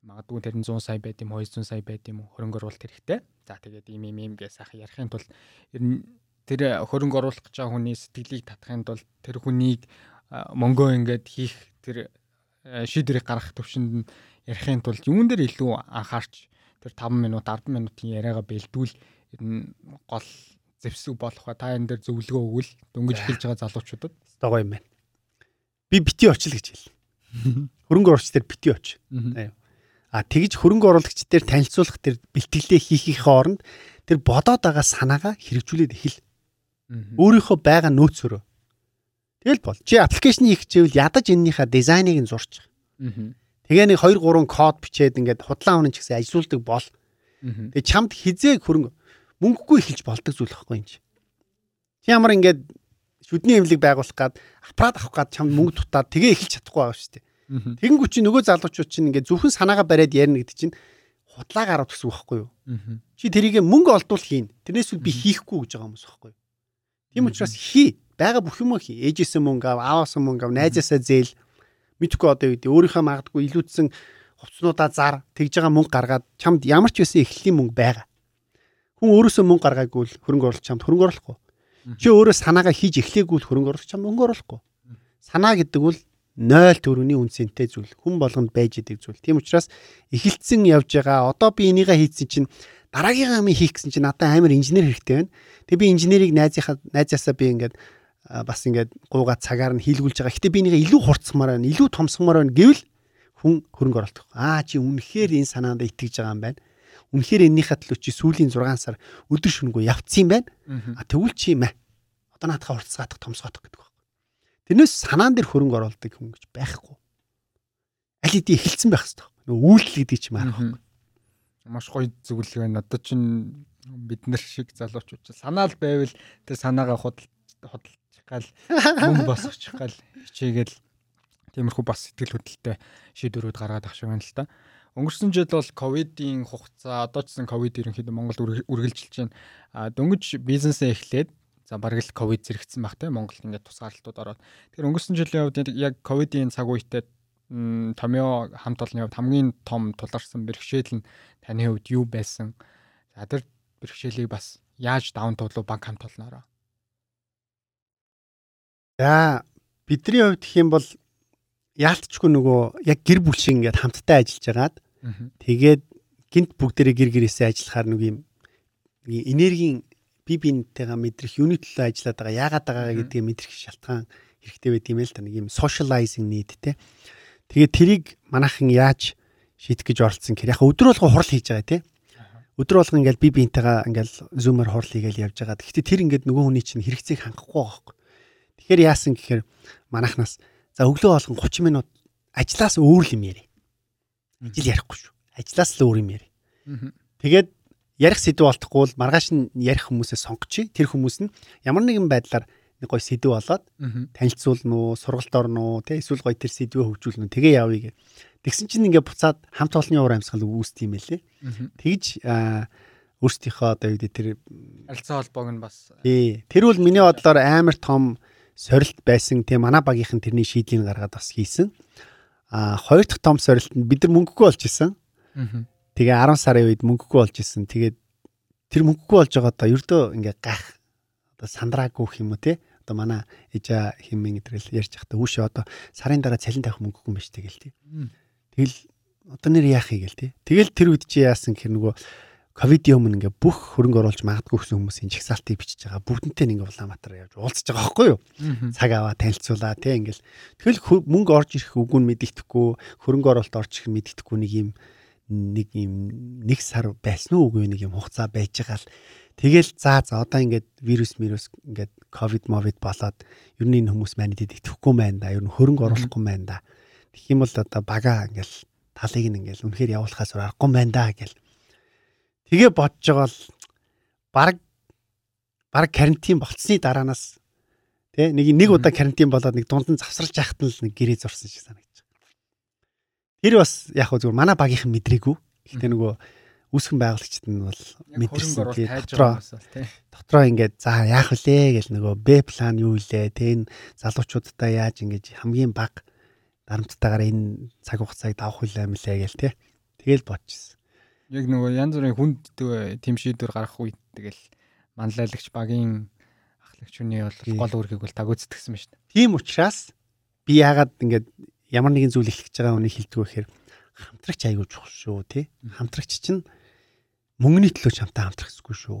Магадгүй тэр нь 100 сая байд юм 200 сая байд юм хөрөнгө оруулалт хэрэгтэй. За тэгээд ийм ийм ийм гэж сайхан ярихын тулд тэр хөрөнгө оруулах гэж байгаа хүний сэтгэлийг татахын тулд тэр хүнийг мөнгөө ингээд хийх тэр шийдвэрийг гаргах төвшөнд ярихын тулд юун дээр илүү анхаарч тэр 5 минут 10 минутын яриагаа бэлдүүл ер нь гол зэвсэг болох ба та энэ дээр зөвлөгөө өгвөл дөнгөж эхэлж байгаа залуучуудад гоё юм байна. Би бити очил гэж хэл. Хөрөнгө оруулагч дээр бити оч. А тэгж хөрөнгө оруулагч дээр танилцуулах тэр бэлтгэлээ хийхийнхээ оронд тэр бодоод байгаа санаагаа хэрэгжүүлээд эхэл. Өөрийнхөө байгаа нөөцөөрөө. Тэгэл бол. Чи аппликейшн хийх гэвэл ядаж эннийхээ дизайныг нь зурчих. Тэгээ нэг 2 3 код бичээд ингээд худлаа унах гэсэн ажилуулдаг бол. Тэгээ чамд хизээ хөрөнгө мөнгөгүй эхэлж болдог зүйл байхгүй юм чи. Чи ямар ингээд шүдний эмнэлэг байгуулах гад аппарат авах гад чамд мөнгө дутаад тэгээ эхэлж чадахгүй байгаа шүү дээ. Тэгэнгүү чи нөгөө залуучууд чинь ингээд зөвхөн санаагаа бариад ярина гэдэг чинь худлаа гараад гэсэн үг байхгүй юу? Чи тэрийг мөнгө олдвол хийн. Тэрнээс би хийхгүй гэж байгаа юм юу? Тийм учраас хий. Бага бүх юм хий. Ээжээсээ мөнгө ав, ааваасаа мөнгө ав, найзаасаа зээл. Мэдхгүй одоо юу гэдэг өөрийнхөө магадгүй илүүдсэн хувцснуудаа зар тэгж байгаа мөнгө гаргаад чамд ямар ч байсан эхлэлийн мөнгө байгаа. Хүн өөрөөсөө мөнгө гаргаагүй л хөрөнгө оруулах чамд хөрөнгө оруулахгүй. Чи өөрөө санаагаа хийж эхлэегүй л хөрөнгө оруулах чамд мөнгө оруулахгүй. Санаа гэдэг бол 0 төгрөгийн үнцэнтэй зүйл. Хүн болгонд байж идэг зүйл. Тийм учраас эхэлсэн явж байгаа. Одоо би энийгээ хийцэн чинь дараагийн амыг хийх гэсэн чинь надад амар инженер хэрэгтэй байна. Тэгээ би инженерийг найзынхаа найзаасаа би ингээд бас ингээд гуугаа цагаар нь хийлгүүлж байгаа. Гэтэ би энийгээ илүү хурцсамаар байна, илүү томсгомоор байна гэвэл хүн хөрөнгө оруулах. Аа чи үнэхээр энэ санаанд итгэж байгаа юм байна Үнэхээр энэнийхээ төлөө чи сүүлийн 6 сар өдөр шөнөгүй явцсан байна. А тэгвэл чи юм аа. Одоо наадахаа хурцгаадах томсгоодох гэдэг байна. Тэрнээс санаан дээр хөрөнгө оруулдаг хүн гэж байхгүй. Аль хэдийн эхэлсэн байх хэрэгтэй. Нөгөө үйлдэл гэдэг чинь маань. Маш гоё зөвлөгөө байна. Одоо чинь бид нар шиг залуучууд санаал байвал тэр санаагаа худал худалчих гал мөн босгочих гал хичээгээл тиймэрхүү бас сэтгэл хөдлөлтэй шийдвэрүүд гаргаад ах шиг байна л та. Өнгөрсөн жил бол ковидын хугацаа одоо ч гэсэн ковид ерөнхийдөө Монголд үргэлжилж байна. А дөнгөж бизнесээ эхлээд за бараг л ковид зэрэгцсэн баг те Монголд ингээд тусгаарлалтууд ороод. Тэгэхээр өнгөрсөн жилийн хувьд яг ковидын цаг үедээ томьёо хамт олонны хувьд хамгийн том тулгарсан бэрхшээл нь таны хувьд юу байсан? За тэр бэрхшээлийг бас яаж даван туулуу банк хамт олноороо. За бидний хувьд гэх юм бол яалтчгүй нөгөө яг гэр бүл шиг ингээд хамтдаа ажиллаж агаад тэгээд гинт бүгдээрээ гэр гэрээсээ ажиллахаар нэг юм энергийн би биентэйгээ мэдрэх юуны төлөө ажиллаад байгаа яагаад байгаа гэдгийг мэдрэх шалтгаан хэрэгтэй байд юм л да нэг юм socializing need те. Тэгээд тэрийг манайхан яаж шийдэх гэж оролцсон гэхээр яг өдөр болго хурал хийж байгаа те. Өдөр болго ингээл би биентэйгээ ингээл зумер хурал хийгээл явж байгаа. Гэхдээ тэр ингээд нөгөө хүний чинь хэрэгцээг хангахгүй байгаа байхгүй. Тэгэхээр яасан гэхээр манайхнаас за өглөө болгон 30 минут ажлаас өөр юм яри. Ажил ярихгүй шүү. Ажлаас л өөр юм яри. Тэгээд ярих сэдв болтохгүй бол маргааш нь ярих хүмүүсээ сонгочих. Тэр хүмүүс нь ямар нэгэн байдлаар нэг гой сэдв болоод танилцуулна уу, сургалт орно уу, тэ эсвэл гой тэр сэдвээ хөгжүүлнэ үү. Тэгээ явъя гэ. Тэгсэн чинь ингээ буцаад хамт олонний уур амьсгал үүсдэг юм байлээ. Тэгж өөрсдийнхөө одоо юу гэдэг тэр харилцаа холбоог нь бас тий. Тэр бол миний бодлоор амар том сорилт байсан. Тэ манай багийнхан тэрний шийдлийг гаргаад бас хийсэн. А хоёр дахь том сорилт нь бид нар мөнгөгүй болж исэн. Тэгээ 10 сарын үед мөнгөгүй болж исэн. Тэгээд тэр мөнгөгүй болж байгаа одоо ердөө ингээ гах одоо сандраагүй юм уу те одоо манай ээжа химэн гэдрэл ярьж байхдаа үүшээ одоо сарын дараа цалин тавих мөнгөгүй юм биш тэгэл тий. Тэгэл одоо нэр яах юм гээл тий. Тэгэл тэр үед чи яасан гэхэр нөгөө ковидын өмнө ингээ бүх хөрөнгө оруулж магадгүй гэсэн хүмүүсийн жигсаалтыг бичиж байгаа. Бүгднтэй ингээ Улаанбаатар явж уулзж байгаа байхгүй юу? Цаг аваа танилцуулаа тий ингээл. Тэгэл мөнгө орж ирэх үгүй мэддэхгүй, хөрөнгө оруулалт орж ирэх мэддэхгүй нэг юм нэг юм нэг сар байсан уу? Үгүй нэг юм хугацаа байж байгаа л. Тэгэл за за одоо ингээд вирус вирус ингээд ковид мовид болоод ер нь энэ хүмүүс манайд идэхгүй байна да. Ер нь хөрөнгө оруулахгүй байна да. Тэгэх юм бол одоо бага ингээл талыг нь ингээл үнэхээр явуулахаас аргагүй байна да гэл тэгээ бодож байгаа л баг баг карантин болцсны дараанаас тэ нэг нэг удаа карантин болоод нэг дунд нь завсарч яхад нь л нэг гэрээ зурсан шиг санагд Тэр бас яг хөө зүгээр манай багийнхан мэдрээгүй. Гэхдээ нөгөө үүсгэн байгуулагчид нь бол мэдэрсэн тий дотроо дотроо ингээд за яах вүлээ? гэл нөгөө Б план юу илээ тий энэ залуучуудаа яаж ингэж хамгийн баг дарамттайгаар энэ цаг хугацааг давах вүлээ мэлээ гэл тий тэгэл бодчихсон. Яг нөгөө янз бүрийн хүнд тэм шийдвэр гаргах үед тэгэл манлайлагч багийн ахлагч хүний бол гол үүргийг бол тагөөцдгсэн ба шүү дээ. Тийм учраас би яагаад ингээд ямар нэгэн зүйл эхлэж байгаа хүнийг хилдэг вэ гэхээр хамтрагч айгүй чухал шүү тий. Хамтрагч чинь мөнгөний төлөө чамтай хамтрах хэрэггүй шүү.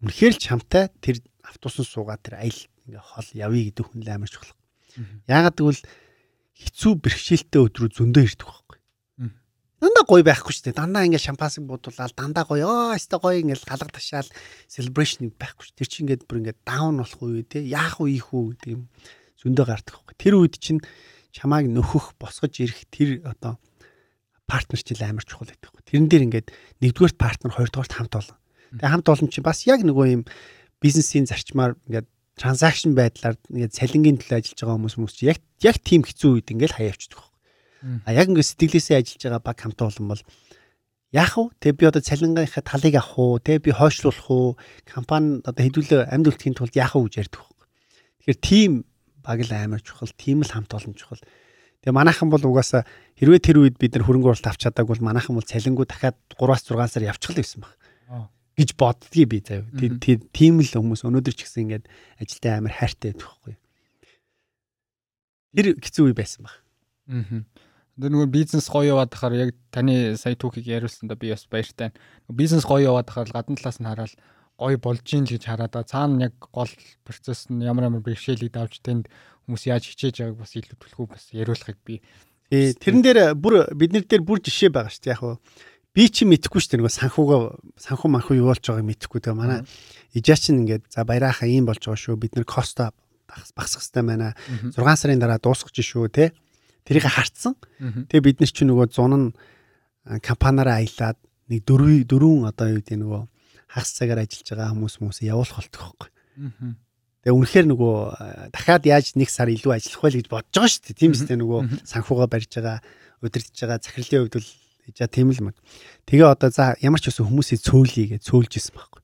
Үнэхээр л чамтай тэр автобусан суугаад тэр аялал ингээ хол явъя гэдэг хүн л амар чухал. Яагаад гэвэл хэцүү бэрхшээлтэй өдрөө зөндөө ирдэг. Дандаа гоё байхгүй шүү дээ. Дандаа ингээ шампансыг буудуулаад дандаа гоё оо өстой гоё ингээ галга ташаал celebration байхгүй шүү. Тэр чинь ингээ бүр ингээ даун болох үе тий. Яах вэ ийх үү гэдэг юм зөндөө гардаг байхгүй. Тэр үед чинь чамааг нөхөх, босгож ирэх тэр одоо партнерчил амар чухал байдаг. Тэрэн дээр ингээд нэгдүгээр партнер, хоёрдугаарт хамт олон. Тэгээ хамт олон чинь бас яг нөгөө юм бизнесийн зарчмаар ингээд транзакшн байдлаар ингээд цалингийн төлөө ажиллаж байгаа хүмүүс хүмүүс чи яг яг тийм хэцүү үед ингээд хаяавчдаг. А яг ингээд сэтгэлээсээ ажиллаж байгаа баг хамт олон бол яах вэ? Тэг би одоо цалингийнхаа талыг авах уу? Тэг би хойшлуулах уу? Компани одоо хэдүүлээ амьд үлдэхийн тулд яах вэ гэж ярьдаг. Тэгэхээр тийм баг л амар чухал, тийм л хамт олон чухал. Тэгээ манайхан бол угаасаа хэрвээ тэр үед бид нар хөрөнгө оруулалт авч чадаагүй бол манайхан бол цалингуу дахиад 3-аас 6 сар явчихл байсан баг. гэж боддгий би заяа. Тийм л хүмүүс өнөөдөр ч гэсэн ингээд ажилтаа амар хайртай байдаг байхгүй. Тэр хэцүү үе байсан баг. Аа. Нөгөө бизнес гоё яваад тахаар яг таны сая түүхийг яриулсан да би бас баяртай. Бизнес гоё яваад тахаар гадна талаас нь хараад гоё болж ийн л гэж хараад байгаа. Цаана яг гол процесс нь ямар ямар бэрхшээлийг давж тэнд хүмүүс яаж хичээж байгааг бас илүү төлхөө бас яриулахыг би Ээ тэрэн дээр бүр биднэр дээр бүр жишээ байгаа шүү дээ яг хуу би чи мэдэхгүй шүү дээ нөгөө санхугаа санху манху юу болж байгааг мэдэхгүй тэгээ манай ижаа чинь ингээд за баярааха ийм болж байгаа шүү. Бид нар коста багсах хэвээр байна. 6 сарын дараа дуусгах шүү те тэрийг харцсан тэгээ бид нар чи нөгөө зун нь компаниараа аялаад нэг дөрвөн дөрвөн одоо юу гэдэг нөгөө хагас цагаар ажиллаж байгаа хүмүүс хүмүүсээ явуулах болтгоо байхгүй. Тэгээ үнэхээр нөгөө дахиад яаж нэг сар илүү ажиллах вэ гэж бодож байгаа шүү дээ. Тийм үстэй нөгөө санхугаа барьж байгаа, удирдах байгаа захирлын хувьд бол ижа тийм л маг. Тэгээ одоо за ямар ч үсэн хүмүүсийг цөөлье гэж цөөлж исэн байхгүй.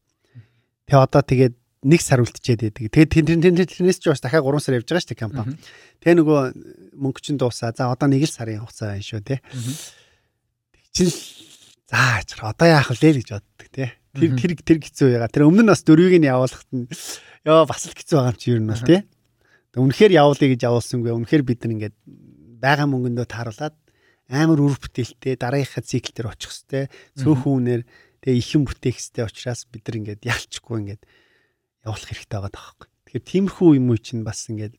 Тэгээ одоо тэгээд нэг сар үлдчихэд байдаг. Тэгээд тэрнээс ч бас дахиад 3 сар явж байгаа шүү дээ компани. Тэгээ нөгөө мөнгө чинь дуусаа. За одоо нэг л сарын хугацаа байна шүү те. Тэг чинь за одоо яах вэ гэж боддог те. Тэр тэр тэр хэцүү байгаа. Тэр өмнө нь бас дөрвийг нь явуулахт нь ёо бас л хэцүү байгаа юм чи ер нь бол тий. Үнэхээр явуулъя гэж явуулсангүй. Үнэхээр бид нар ингээд байгаа мөнгөндөө тааруулаад амар үр бүтээлтэй дараагийнхаа цикл дээр очих хэвээр цөөхөн үнээр тэгээ ихэн бүтээх хэвээр учраас бид нар ингээд ялчгүй ингээд явуулах хэрэгтэй байгаа даахгүй. Тэгэхээр тиймэрхүү юм уу чинь бас ингээд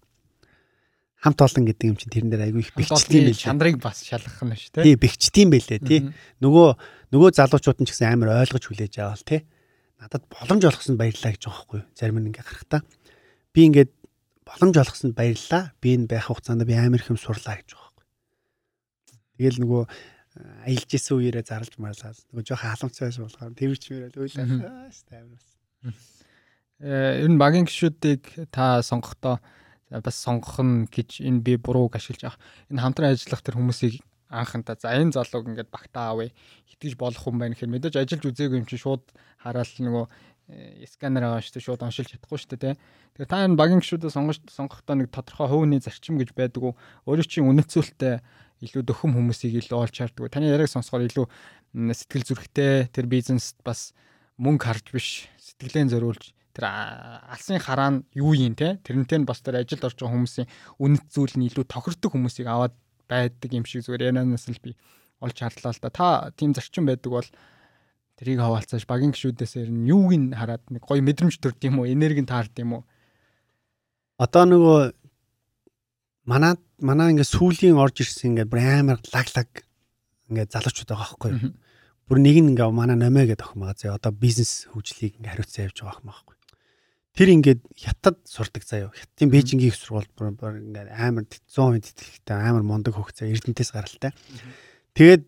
хамт олон гэдэг юм чинь тэрэн дээр айгүй их бэхждэг юм байл. Чандрыг бас шалгах нь шүү, тий. Тий, бэхждэг юм байлээ, тий. Нөгөө нөгөө залуучууд нь ч гэсэн амар ойлгож хүлээж аваад тий. Надад боломж олгосонд баярлалаа гэж байгаа байхгүй юу? Зарим нь ингээ гарахтаа би ингээд боломж олгосонд баярлалаа. Би энэ байх хугацаанд би амар их юм сурлаа гэж байгаа байхгүй. Тэгэл нөгөө аялж исэн үеэрээ зарлж марлаа. Нөгөө жоохон халамцтай байсан болохоор тэрч мөрөл үйлээ. Амар бас. Э ер нь багийн гişүүдийг та сонгохдоо бас сонгох нь гэж энэ би бурууг ашиглаж авах. Энэ хамтран ажиллах тэр хүмүүсийг анханта за энэ залууг ингээд багтаа авъя итгэж болох хүн байна гэхээр мэдээж ажиллаж үзээгүй юм чи шууд хараал нөгөө э, сканер байгаа шүү дээ шууд оншилж чадахгүй шүү дээ тэгээ та энэ багийн гişүүдээ сонгож сонгохдоо нэг тодорхой хувийн зарчим гэж байдаг уу өөрийн чинь үнэцүүлэлтэй илүү дөхөм хүмүүсийг илүү олж чарддаг. Таны яриаг сонсохоор илүү сэтгэл зүрэхтэй тэр бизнест бас мөнгө харж биш сэтгэлээ зориулж тэр алсын хараа нь юу юм те тэрнтэй нь бас тэр ажилд орж байгаа хүмүүсийн үнэт зүйл нь илүү тохирдог хүмүүсийг аваад байдаг юм шиг зүгээр янаас л би олж харлаа л да. Та тийм зарчим байдаг бол тэрийг хаваалцааш багийн гişүүдээс ер нь юуг нь хараад нэг гоё мэдрэмж төрд юм уу, энерги нь таард юм уу? Одоо нөгөө манай манай ингээ сүүлийн орж ирсэн ингээ бүр амар лаглаг ингээ залуучууд байгаа байхгүй юу. Бүр нэг нь ингээ манай номё гэдэг охин байгаа зөө одоо бизнес хөгжлийг ингээ хариуцсан явж байгаа охин байхгүй. Тэр ингээд хятад сурдаг заяа. Хятадын Бээжингийн их сургууль бүр ингээ амар 100% тэтгэлэгтэй амар мундаг хөгцөө Эрдэнтээс гаралтай. Тэгээд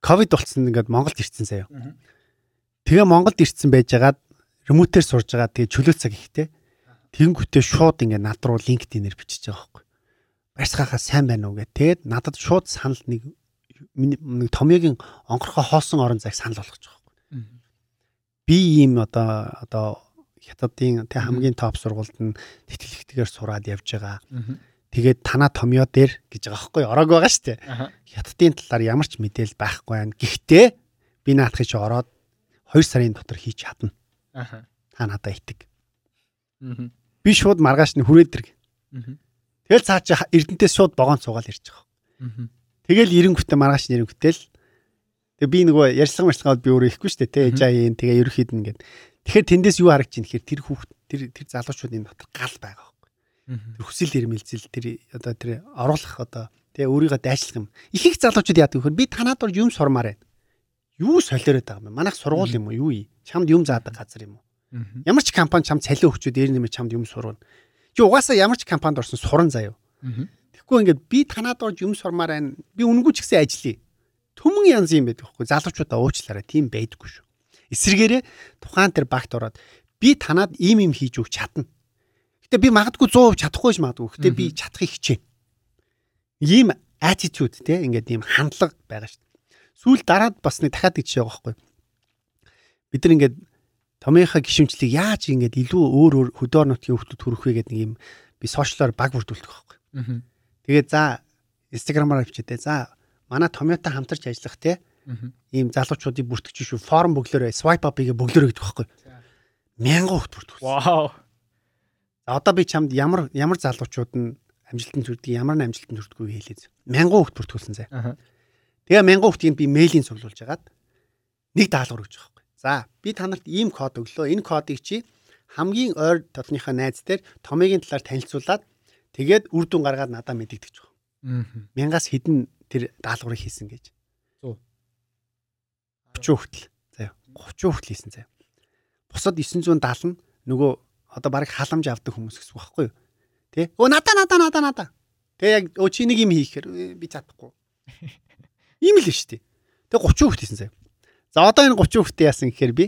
ковид болцсон ингээд Монголд ирсэн заяа. Тэгээ Монголд ирсэн байжгаад ремотээр сурж байгаа тэгээ чөлөө цаг ихтэй. Тэнгүүтээ шууд ингээ над руу линкдинээр бичиж байгаа байхгүй барьцгаахаа сайн байна уу гэх. Тэгээд надад шууд санал нэг нэг томьёогийн онгорхоо хоосон орон зайг санал болгож байгаа байхгүй. Би ийм одоо одоо хятадын тэг хамгийн топ сургуульд нь тэтгэлэгтэйгээр сураад явж байгаа. Тэгээд танаа томьёо дээр гэж байгаа байхгүй ороог байгаа шүү дээ. Хятадын талаар ямар ч мэдээл байхгүй байна. Гэхдээ би наадах чи ороод 2 сарын дотор хийж чадна. Та надаа итэг. Би шууд маргааш нь хүрээд дэрг. Тэгэл цаа чи Эрдэнтээс шууд богоон цугаал ирж байгаа. Тэгэл эренгүтээ маргааш эренгүтэл тэг би нөгөө ярьслага марцгаад би өөрөө ихгүй штэ тэ ээжаа ийн тэгээ ерөөхдөө ингээд тэгэхээр тэндээс юу харагч юм гэхээр тэр хүүхд тэр тэр залуучуудын дотор гал байгаа байхгүй. Тэр хүсэл эрмэлзэл тэр одоо тэр оруулах одоо тэгээ өөрийгөө дайшлах юм. Их их залуучууд яадаг вөхөр би танаад дор юм сурмаар байна. Юу солиороод байгаа юм бэ? Манайх сургууль юм уу? Юу юм? Чамд юм заадаг газар юм уу? Ямар ч компани чамд цалин өгчөөд дээр нэмэ чамд юм сурвана. Чи угаасаа ямар ч компанид орсон суран заяа. Тэгэхгүй ингээд би танаад орж юм сурмаар байна. Би үнэгүй ч гэсэн ажиллая. Төмөн янз юм байдаг хгүй. Залуучуудаа уучлаарай. Тийм байдаггүй шүү. Эсвэргээрээ тухайн тэр багт ороод би танаад ийм юм хийж өгч чадна. Гэтэ би магадгүй 100% чадахгүй ч магадгүй. Гэтэ би чадахыг хичээ. Ийм attitude те ингээд ийм хандлага байгаа шүү. Сүүл дараад бас нэг дахиад гэж байгаа байхгүй. Бид нар ингээд томьёохоо гişмжлийг яаж ингэж илүү өөр өөр хөдөө нутгийн хүмүүс төрөх вэ гэдэг нэг юм би сошиалоор баг бүрдүүлдэг байхгүй. Тэгээд за инстаграмаар авчихдээ за манай томьёотой хамтарч ажиллах те ийм залуучуудыг бүртгэж шүү форм бөглөөрөө swipe up-ыг бөглөөрөө гэдэг байхгүй. Мянган хүүхд бүртгэв. Вау. За одоо би чамд ямар ямар залуучууд нь амжилтанд хүрдэг ямар нь амжилтанд хүрдэггүй хэлээд. Мянган хүүхд бүртгүүлсэн зэ. Тэгээ мянган хүүхдийг би мэйлийн цуглуулж агаад нэг даалгавар өгч байгаа За би танарт ийм код өглөө. Энэ кодыг чи хамгийн ойр дотныхаа найз дээр томьёогийн талаар танилцуулаад тэгээд үр дүн гаргаад надад мэдэгдэж байгаа. Аа. Мянгаас хэдэн тэр даалгаврыг хийсэн гэж. 100. 30 хүртэл. Заяа. 30 хүртэл хийсэн заяа. Бусад 970 нь нөгөө одоо баг халамж авдаг хүмүүс гэсэн үг байхгүй юу? Тэ? Өө надаа надаа надаа надаа. Тэгээ яг өө чи нэг юм хийхээр би чадахгүй. Ийм л шүү дээ. Тэгээ 30 хүртэл хийсэн заяа. За одоо энэ 30 хүүхдээ яасан гэхээр би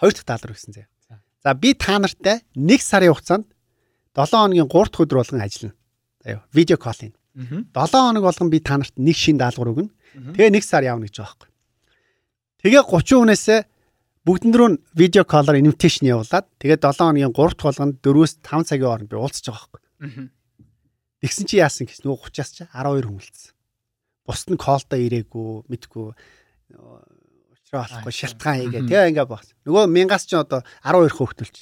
хоёр дахь даалгавар өгсөн заяа. За би та нартай 1 сарын хугацаанд 7 хоногийн 3 дахь өдөр болгон ажиллана. Заяа. Видео коллинг. 7 хоног болгон би та нарт нэг шин даалгавар өгнө. Тэгээ 1 сар явна гэж байгаа байхгүй. Тэгээ 30 хүнээсээ бүгдэн рүү видео коллоор инвитейшн явуулаад тэгээ 7 хоногийн 3 дахь болгонд 4-өөс 5 цагийн хооронд би уулзаж байгаа байхгүй. Тэгсэн чи яасан гэж нөгөө 30-аас чи 12 хүн үлдсэн. Бусд нь колдоо ирээгүй, мэдгүй болохгүй шалтгаан хийгээ. Тэгээ ингээ багс. Нөгөө мянгаас ч одоо 12 хөөхтөлч.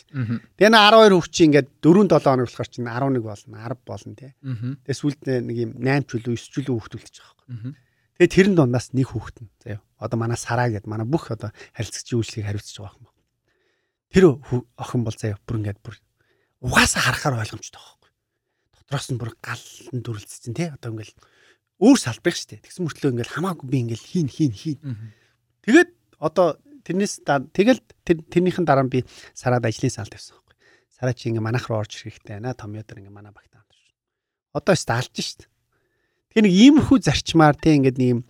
Тэгээ нэ 12 хөөх чи ингээд 4 7 хоног болохоор чи 11 болно, 10 болно тий. Тэгээ сүлд нэг юм 8 ч үлээ 9 ч үлээ хөөхтөлч байгаа байхгүй. Тэгээ тэрэн дундаас нэг хөөхтөн. Заяа. Одоо манай сараа гэд манай бүх одоо харилцагчийн үйлчлэгийг хариуцж байгаа юм. Тэр охин бол заяа бүр ингээд бүр угаасаа харахаар ойлгомжтой байхгүй. дотроос нь бүр галан дүрлцсэн тий одоо ингээл өөр салбарх штэ тэгсэн мөртлөө ингээл хамаагүй би ингээл хийн хийн хийн тэгээд одоо тэрнээс тэгэл тэр тэрнийхэн дараа би сараад ажлын сал тавьсан байхгүй сараа чи ингээ манайх руу орж ирэх хэрэгтэй байна том өдөр ингээ манай багтаа хамтарч одоо ч алж штэ тэгээ нэг иймэрхүү зарчмаар тий ингээд нэг юм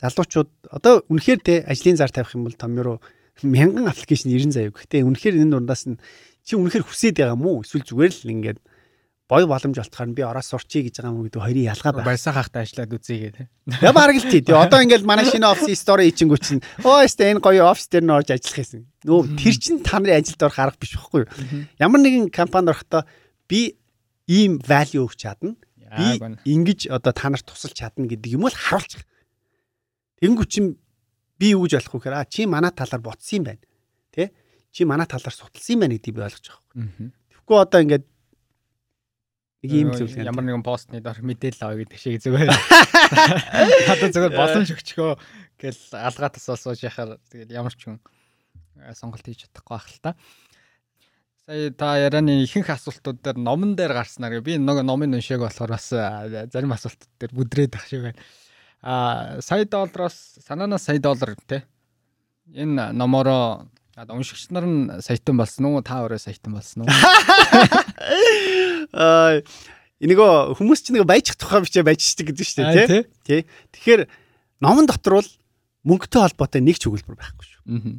залуучууд одоо үнэхээр тий ажлын зар тавих юм бол том руу мянган аппликейшн 90 заяа. Гэхдээ үнэхээр энэ дундаас нь чи үнэхээр хүсээд байгаа мó? Эсвэл зүгээр л ингээд бой боломж олтохоор би ороо сурчий гэж байгаа юм гэдэг хоёрын ялгаа байна. Баясаа хахта ажиллаад үзье гэдэг. Я бараг л тий. Одоо ингээд манай шинэ офис стори ичингүү чинь оо өстө энэ гоё офис дээр нь орж ажиллах гэсэн. Нөө тэр чин та нарын ажилд орох арга биш байхгүй юу? Ямар нэгэн компанид орохдоо би ийм value өгч чадна. Би ингэж одоо та нарт тусалж чадна гэдэг юм бол харуулчих. Тэнгүү чин би юу гэж ойлгох вэ гэхээр а чи манай талаар ботсон юм байна. Тэ? Чи манай талаар суталсан юм байна гэдгийг би ойлгож байгаа юм. Тэгэхгүй одоо ингээд Нэг ийм зүйл ямар нэгэн постны дор мэдээлэл авъя гэдэг шиг зүгээр. Хадаа зүгээр боломж өгчгөө гэл алгаатас олсооч яхаар тэгээд ямар ч хүн э, сонголт хийж чадахгүй байх л та. Сая та ярианы ихэнх асуултууд дээр номон дээр гарснаар би нэг номын уншааг болохоор бас зарим асуултууд дээр бүдрээд ах шиг байна. А сая доллароос санаанаас сая доллар те. Энэ номороо уншигч нар нь саятан болсон уу? Та өөрөө саятан болсон уу? Аа энийгөө хүмүүс чинь нэг баяжих тухай бичээ баяжчдаг гэдэг шүү дээ. Тий. Тэгэхээр номон дотор бол мөнгөтэй холбоотой нэг ч өгүүлбэр байхгүй шүү. Аа.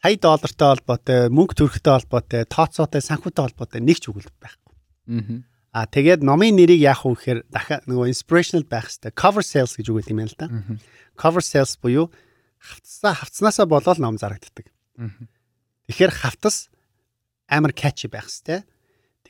Сая доллартай холбоотой, мөнгө төрхтэй холбоотой, тооцоотой, санхүүтэй холбоотой нэг ч өгүүлбэр байхгүй. Аа. А тэгээд номын нэрийг яах вэ гэхээр дахиад нөгөө inspirational байх хэрэгтэй. Cover sales гэж үг юм байна л да. Cover sales буюу хавцсаа хавцнаасаа болоод ном зарагддаг. Тэгэхээр хавтас амар catchy байх хэрэгтэй.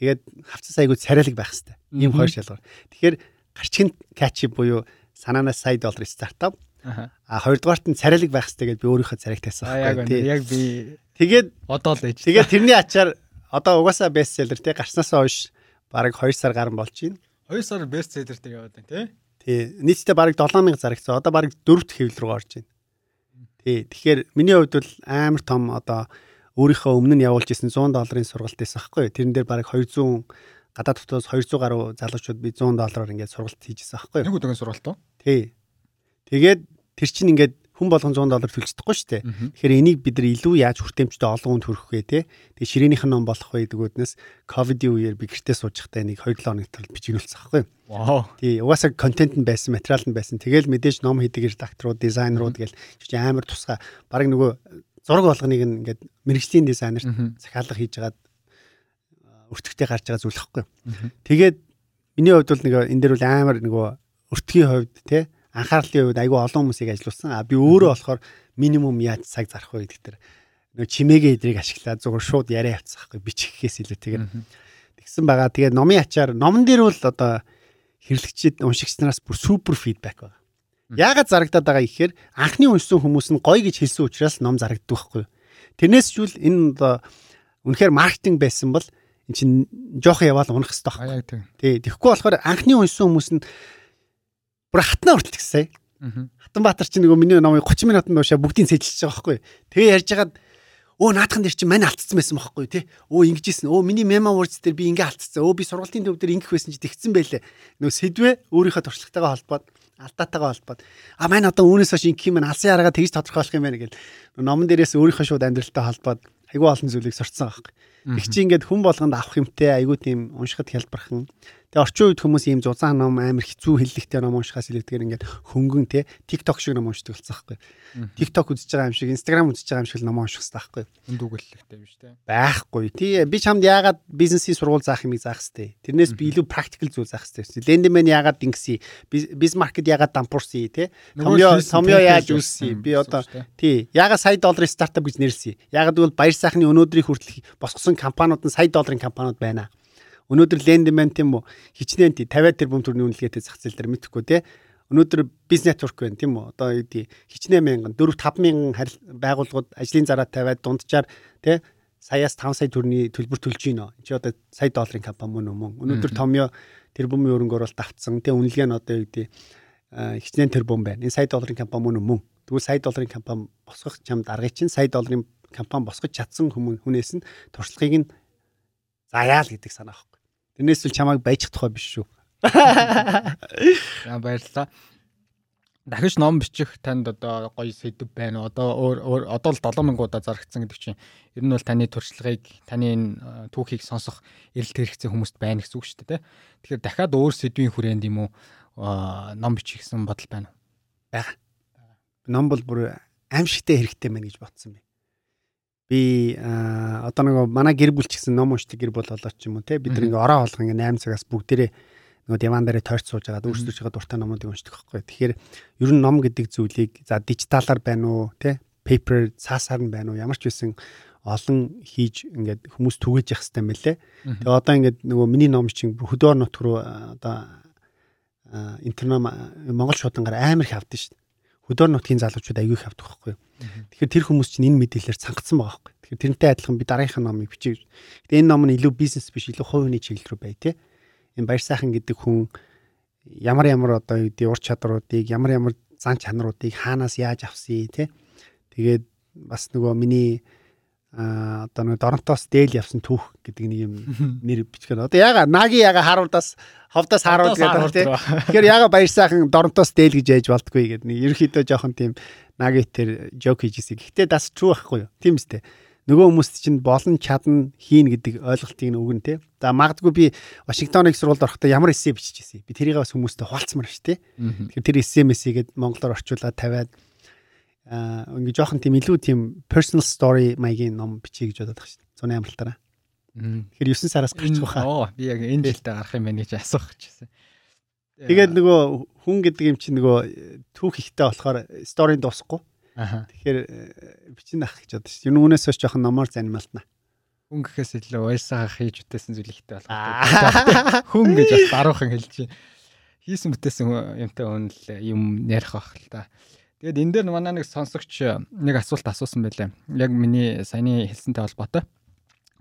Тэгээд хавцас айгуу царайлаг байх хэвээр. Ийм хоёр шалгуур. Тэгэхээр гарчгийн catchy буюу санаанаас сая доллар стартап. А хоёрдугаарт нь царайлаг байх хэвээр би өөрийнхөө царайг тавьсан байхгүй. Яг би тэгээд одоо л ээж. Тэгээд тэрний ачаар одоо угаасаа бестселлер тий гарснаасаа хойш бараг 2 сар гарan болж байна. 2 сар бестселлертэй яваад байна тий. Тий. Нийтдээ бараг 7000 зарагцсан. Одоо бараг 4 дахь хэвлэл рүү орж байна. Тий. Тэгэхээр миний хувьд бол амар том одоо өөрийнхөө өмнө нь явуулж исэн 100 долларын сургалт байсан байхгүй. Тэрэн дээр бараг 200 гадаад дотоос 200 гаруй залуучууд би 100 доллараар ингээд сургалт хийжсэн байхгүй. Нэг өдрийн сургалт уу? Тий. Тэгээд тэр чинь ингээд хүн болгон 100 доллар төлж чадахгүй шүү дээ. Тэгэхээр энийг бид нар илүү яаж хүртээмжтэй олон хүнд хүргэх вэ те? Тэгээ ширээнийх нь ном болох вэ гэдэг үднээс ковидын үеэр би гэртээ сууж байхдаа нэг 2 7 хоног тал бичигнүүлсэн байхгүй. Тий, угаасаа контент нь байсан, материал нь байсан. Тэгэл мэдээж ном хийдэг редакторууд, дизайнерууд гэл чи амар тусгай. Бараг нөгөө зураг болгоныг ингээд мэрэгжлийн дизайнерт захиалга хийж хагаад өртөгтэй гарч байгаа зүйл хэвгүй. Тэгээд миний хувьд бол нэг энэ дээр бол амар нөгөө өртгийн хувьд те анхаарлын хувьд айгүй олон хүмүүсийг ажилуулсан. А би өөрөө болохоор минимум яаж цаг зарах вэ гэдэг тэр нөгөө чимээгээ эдрийг ашиглаад зүгээр шууд яриа явцсан байхгүй бичихээс илүү тэгээд тэгсэн байгаа. Тэгээд номын ачаар номон дээр бол одоо хэрэглэгчид уншигч нараас бүр супер фидбек байгаа. Яагаад зарагдаад байгаа ихээр анхны уншсан хүмүүс нь гоё гэж хэлсэн учраас ном зарагддаг байхгүй. Тэрнээс чүл энэ одоо үнэхээр маркетинг байсан бол эн чинь жоохон яваал унах хэрэгтэй байхгүй. Тий. Тэгэхгүй болохоор анхны уншсан хүмүүс нь бүр хатнаа хүртэл гисэ. Хатанбаатар чинь нөгөө миний номыг 30 минутанд уушаа бүгдийг цэжилж байгаа байхгүй. Тэгээ ярьж хагаад өө наадхан дээр чинь мань алдсан байсан байхгүй тий. Өө ингэжсэн. Өө миний memo words дээр би ингээ алдсан. Өө би сургалтын төв дээр ингэх байсан чи тэгсэн байлээ. Нөгөө сэдвээ өөрийнхөө туршлагатайгаа холбоод алдаатайгаа холбоод а маань одоо үүнээс хойш ингэх юм алсын аргаа тэгж тодорхойлох юм байна гэл номон дээрээс өөрийнхөө шууд амьдралтай холбоод айгүй олон зүйлийг сурцсан байхгүй. Тэг чи ингээд хүн болгонд авах юмтай айгүй тийм уншихад хялбархан Тэгээ орчин үед хүмүүс ийм зузаан ном амар хэцүү хэллэгтэй ном уншихаас илүүтэйгээр ингээд хөнгөн те TikTok шиг ном уншдаг болсон байхгүй. TikTok үзэж байгаа юм шиг Instagram үзэж байгаа юм шиг ном унших хэрэгтэй байхгүй. Үндүгэлтэй биш те. Байхгүй. Тий би чамд яагаад бизнесийн сургууль заах юмыг заах хэрэгтэй. Тэрнээс би илүү практикл зүйл заах хэрэгтэй. Лендмен яагаад ингэсий? Биз маркет яагаад дампуурсий те? Томьёо томьёо яаж үүссий? Би одоо тий яагаад сая долларын стартап гэж нэрлэсий? Яагаад гэвэл баяр сайхны өнөөдрийг хүртэл босгосон компаниуд нь сая долларын компаниуд байна. Өнөөдөр лендмент юм уу? Хичнээн 50 тэрбум төгрөгийн үнэлгээтэй зах зээл дээр мэдхгүй те. Өнөөдөр бизнес нетворк байна тийм үү? Одоо юу хичнээн мянган 4 5 мянган байгууллагууд ажлын зараа тавиад дунджаар те саяас 5 сая төгрөгийн төлбөр төлж гинөө. Чи одоо сая долларын компани мөн үү? Өнөөдөр томьёо тэрбумын өрөнгө оруулалт автсан. Тэ үнэлгээ нь одоо юу гэдэг хичнээн тэрбум байна. Энэ сая долларын компани мөн үү? Тэгвэл сая долларын компани босгох чамд аргыг чинь сая долларын компани босгож чадсан хүмүүнээс нь туршлагыг нь заяа л гэдэг санаа. Тэрнээс л чамайг баяжих тухай биш шүү. За баярлалаа. Дахиж ном бичих танд одоо гоё сэдв байна. Одоо өөр одоо л 7000 удаа зарагдсан гэдэг чинь ер нь бол таны туршлагыг, таны энэ түүхийг сонсох эрэлт хэрэгцээ хүмүүст байна гэсэн үг шүү дээ. Тэгэхээр дахиад өөр сэдвийн хүрээнд юм уу ном бичих гэсэн бодол байна уу? Бага. Ном бол бүр аимшигтэй хэрэгтэй байна гэж бодсон би. Би одоо нэг манай гэр бүл ч гэсэн ном уншдаг гэр бүл болоо ч юм уу те бид нэг ороо болгоо ингээ 8 цагаас бүгдээрээ нөгөө диван дээр тойрч сууж байгаа өөрсдөө чигээ дуртай номуудыг уншдаг байхгүй. Тэгэхээр ер нь ном гэдэг зүйлийг за дижиталаар байна уу те paper цаасаар нь байна уу ямар ч байсан олон хийж ингээд хүмүүс түгэж явах хэрэгтэй мэлээ. Тэгээ одоо ингээд нөгөө миний ном чинь хөдөө нутг руу одоо интернет Монгол шуудангаар амар их авдсан шүү дээ. Хөдөө нутгийн залуучууд аягүй их авдаг байхгүй. Тэгэхээр тэр хүмүүс чинь энэ мэдээлэлээр цангацсан байгаа байхгүй. Тэгэхээр тэрнтэй адилхан би дараагийнхаа номыг бичиж. Тэгээ энэ ном нь илүү бизнес биш илүү хувийн чиглэл рүү бай тээ энэ баяр сайхан гэдэг хүн ямар ямар одоо юу гэдэг ур чадруудыг ямар ямар зан чанаруудыг хаанаас яаж авсан тий тэгээд бас нөгөө миний а одоо нэг доронтоос дээл явсан түүх гэдэг нэг юм нэр бичгээд одоо яга наги яга харуулдаас ховдоос харуул гэдэг тий Тэгэхээр яга баяр сайхан доронтоос дээл гэж яаж болдгоо гэдэг нэг ерөөхдөө жоохон тийм наги тэр жок хийжсэн. Гэхдээ das true байхгүй юу? Тийм үстэй нөгөө хүмүүст чинь болон чадна хийн гэдэг ойлголтыг өгнө те. За магадгүй би Вашингтоныг сурвалд орохдоо ямар эссе биччихсэн. Би тэрийг бас хүмүүстэй хуваалцмаар ш те. Тэгэхээр тэр эссе мессигээд монголоор орчуулаад тавиад ингээ жоохон тийм илүү тийм personal story маягийн ном бичиж гэж бодоод байгаа ш. Зуны амралтаараа. Тэгэхээр 9 сараас гарч байгаа. Оо би яг энэ дэйлтэй гарах юм байна гэж асуух гэжсэн. Тэгээд нөгөө хүн гэдэг юм чинь нөгөө түүх ихтэй болохоор story дуусахгүй Тэгэхээр э, бичин ах гэж бодож шүү. Юунээс хойш жоохон номоор занималтна. Хүн гэхээс илүү уйлсаага хийж үтээсэн зүйл ихтэй болох. Хүн гэж бас даруухан хэлж чинь. Хийсэн бүтээсэн юмтай үнэл юм ярих байх л та. Тэгээд энэ дээр манай нэг сонсогч нэг асуулт асуусан байлаа. Яг миний саяны хэлсэнтэй холбоотой.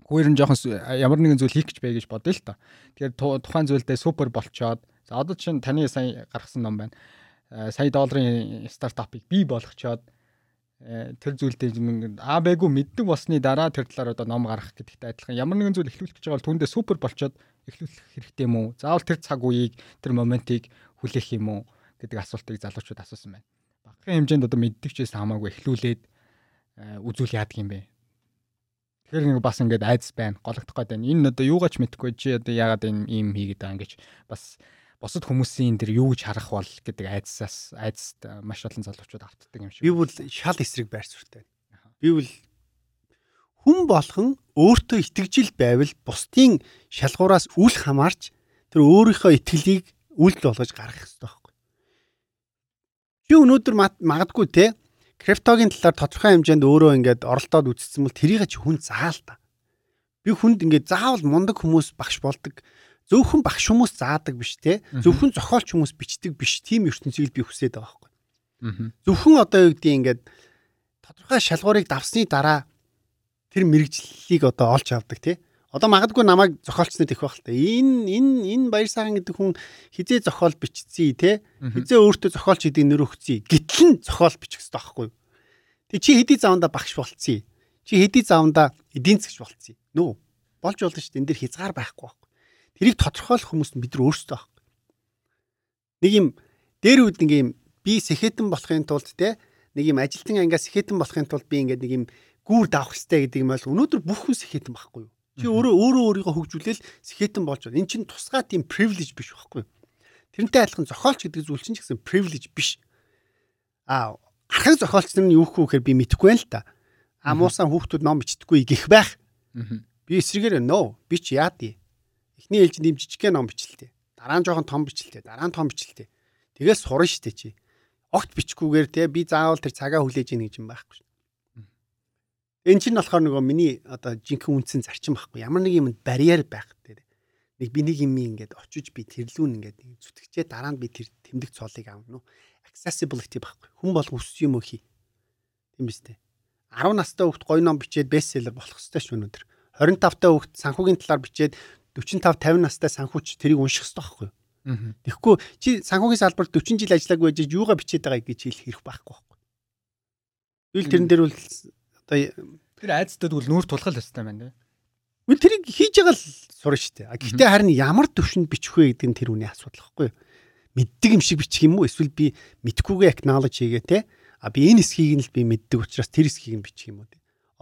Гүүрэн жоохон ямар нэгэн зүйл хийх гэж бай гэж бодъё л та. Тэгэхээр тухайн зүйлдээ супер болчоод за одоо чинь таны сая гаргасан ном байна. Э, сая долларын стартапыг бий болгочоод Э, тэр зүйлдээ аа байгу мэддэг болсны дараа тэр талаар одоо ном гаргах гэдэгтэй адилхан ямар нэгэн зүйл эхлүүлэх гэж байгаа бол түүндээ супер болчоод эхлүүлэх хэрэгтэй юм уу? Заавал тэр цаг үеийг тэр моментийг хүлээх юм уу гэдэг асуултыг залуучууд асуусан байна. Багахан хэмжээнд одоо мэддэг ч гэсэн хамаагүй эхлүүлээд э, үзүүл яадаг юм бэ? Тэгэхээр нэг бас ингээд айдас байна, гологдох гээд байна. Энэ одоо юугаач мэдэхгүй чи одоо яагаад энэ ийм хийгээд байгаа ингэж бас бусад хүмүүсийн тэр юу гэж харах бол гэдэг айдсаас айдст маш олон залуучууд автдаг юм шиг. Би бол шал эсрэг байр суурьтай. Би бол хүн болгон өөртөө итгэжил байвал бусдын шалгуураас үл хамаарч тэр өөрийнхөө итгэлийг үйлдэл болгож гаргах хэрэгтэй Чи өнөөдөр магадгүй те криптогийн талаар тодорхой хэмжээнд өөрөө ингээд оролдоод үзсэн бол тэрийг чи хүн заал та. Би хүнд ингээд заавал мундаг хүмүүс багш болдог зөвхөн багш хүмүүс заадаг биш те зөвхөн зохиолч хүмүүс бичдэг биш тийм ертөнцийг би хүсээд байгаа байхгүй. Зөвхөн одоо юу гэдгийг ингээд тодорхой шалгуурыг давсны дараа тэр мэрэгжлийг одоо олж авдаг те. Одоо магадгүй намайг зохиолчнод их байх л та. Энэ энэ энэ баяр сайхан гэдэг хүн хизээ зохиол биччихье те. Хизээ өөртөө зохиолч гэдэг нэр өгцгий. Гэтэл нь зохиол бичих хэрэгтэй байхгүй юу? Тэг чи хэдий заванда багш болцсон. Чи хэдий заванда эдийн засгч болцсон. Нөө болж болно шүү дээ. Энд дэр хязгаар байхгүй байх. Тэрийг тодорхойлох хүмүүс нь бид нар өөрсдөө байхгүй. Нэг юм дээр үед нэг юм би сэхэтэн болохын тулд те нэг юм ажилтан ангиас сэхэтэн болохын тулд би ингээд нэг юм гүүр давах хэрэгтэй гэдэг юм бол өнөөдөр бүх хүн сэхэтэн байхгүй юу? Чи өөрөө өөрөө өөрийгөө хөгжүүлээл сэхэтэн болж байна. Эн чинь тусгай тийм privilege биш байхгүй юу? Тэрнтэй адилхан зохиолч гэдэг зүйл чинь ч гэсэн privilege биш. Аа архаг зохиолч нар нь юу гэхээр би мэдэхгүй байна л та. А муусан хүүхдүүд ном бичдэггүй гих байх. Би эсрэгээр нөө би ч яа дий. Эхний ээлжинд ийм жижигхэн ном бичлээ. Дараа нь жоохон том бичлээ. Дараа нь том бичлээ. Тэгэл сурна штэ чи. Огт бичгүүгээр те би заавал тэр цагаа хүлээж ийн гэж юм байхгүй. Эн чинь болохоор нөгөө миний одоо жинхэнэ үндсэн зарчим байхгүй. Ямар нэг юм барьер байх те. Нэг би нэг юм ингээд очиж би тэрлүүн ингээд зүтгэжээ дараа нь би тэр тэмдэг цолыг аавна уу. Accessibility байхгүй. Хүн бол өссөн юм уу хий. Тийм биз дээ. 10 настай хүүхд гоё ном бичээд бестселлер болох ёстой шүү өнөөдөр. 25 та хүүхд санхүүгийн талаар бичээд 45 50 настай санхүүч тэрийг унших хэрэгтэй байхгүй юу? Тэгэхгүй чи санхүүгийн салбарт 40 жил ажиллаагүй байж юугаа бичээд байгааг гэж хэлэх хэрэг байхгүй байхгүй. Тэгвэл тэрэн дээр бол одоо тэр айцтай тэгвэл нүүр тулхал өстэй байна. Үн тэрийг хийж байгаа л сурна шүү дээ. Гэхдээ харин ямар төвшөнд бичих вэ гэдэг нь тэр үний асуудал байхгүй юу? Мэддэг юм шиг бичих юм уу? Эсвэл би мэдхгүйгээ acknowledge хийгээ те. А би энэ эсхийг нь л би мэддэг учраас тэр эсхийг нь бичих юм уу?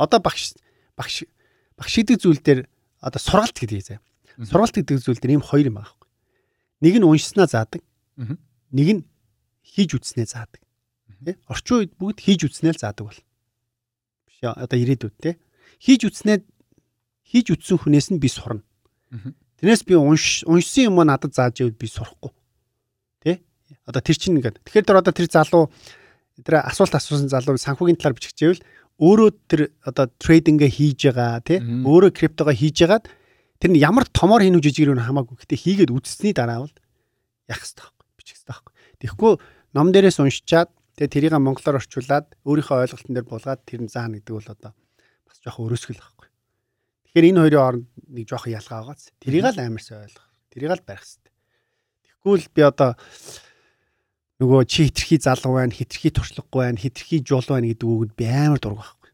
Одоо багш багш багш гэдэг зүйл дээр одоо сургалт гэдэг заяа. Сургалт гэдэг зүйл дээр ийм хоёр юм байхгүй. Нэг нь уншснаа заадаг. Нэг нь хийж үтснээ заадаг. Тэ? Орчин үед бүгд хийж үтснээ л заадаг бол. Одоо ирээдүйд те. Хийж үтснээ хийж үтсэн хүнээс нь би сурна. Тэрнээс би унш уншсан юм надад зааж ивэл би сурахгүй. Тэ? Одоо тэр чинь ингээд. Тэгэхээр тэр одоо тэр залуу тэр асуулт асуусан залуу санхүүгийн талаар биччихвэл өөрөө тэр одоо трейдингээ хийж байгаа тий өөрөө криптогоо хийж байгаад тэр нь ямар томор хийнү жижигэр нь хамаагүй гэхдээ хийгээд үтсний дараа бол яах хэрэгтэй байхгүй бичих хэрэгтэй байхгүй. Тэгэхгүй ном дээрээс уншичаад тэгээ тэрийг монголоор орчуулад өөрийнхөө ойлголтын дээр буулгаад тэр нь заана гэдэг бол одоо бас жоохон өрөөсгөл байхгүй. Тэгэхээр энэ хоёрын хооронд нэг жоохон ялгаа байгааз. Тэрийг л амарсан ойлгох. Тэрийг л барих хэрэгтэй. Тэгэхгүй л би одоо нөгөө чи хитрхи залуу байна, хитрхи туршлагагүй байна, хитрхи жул байна гэдэг үгэд би амар дург байхгүй.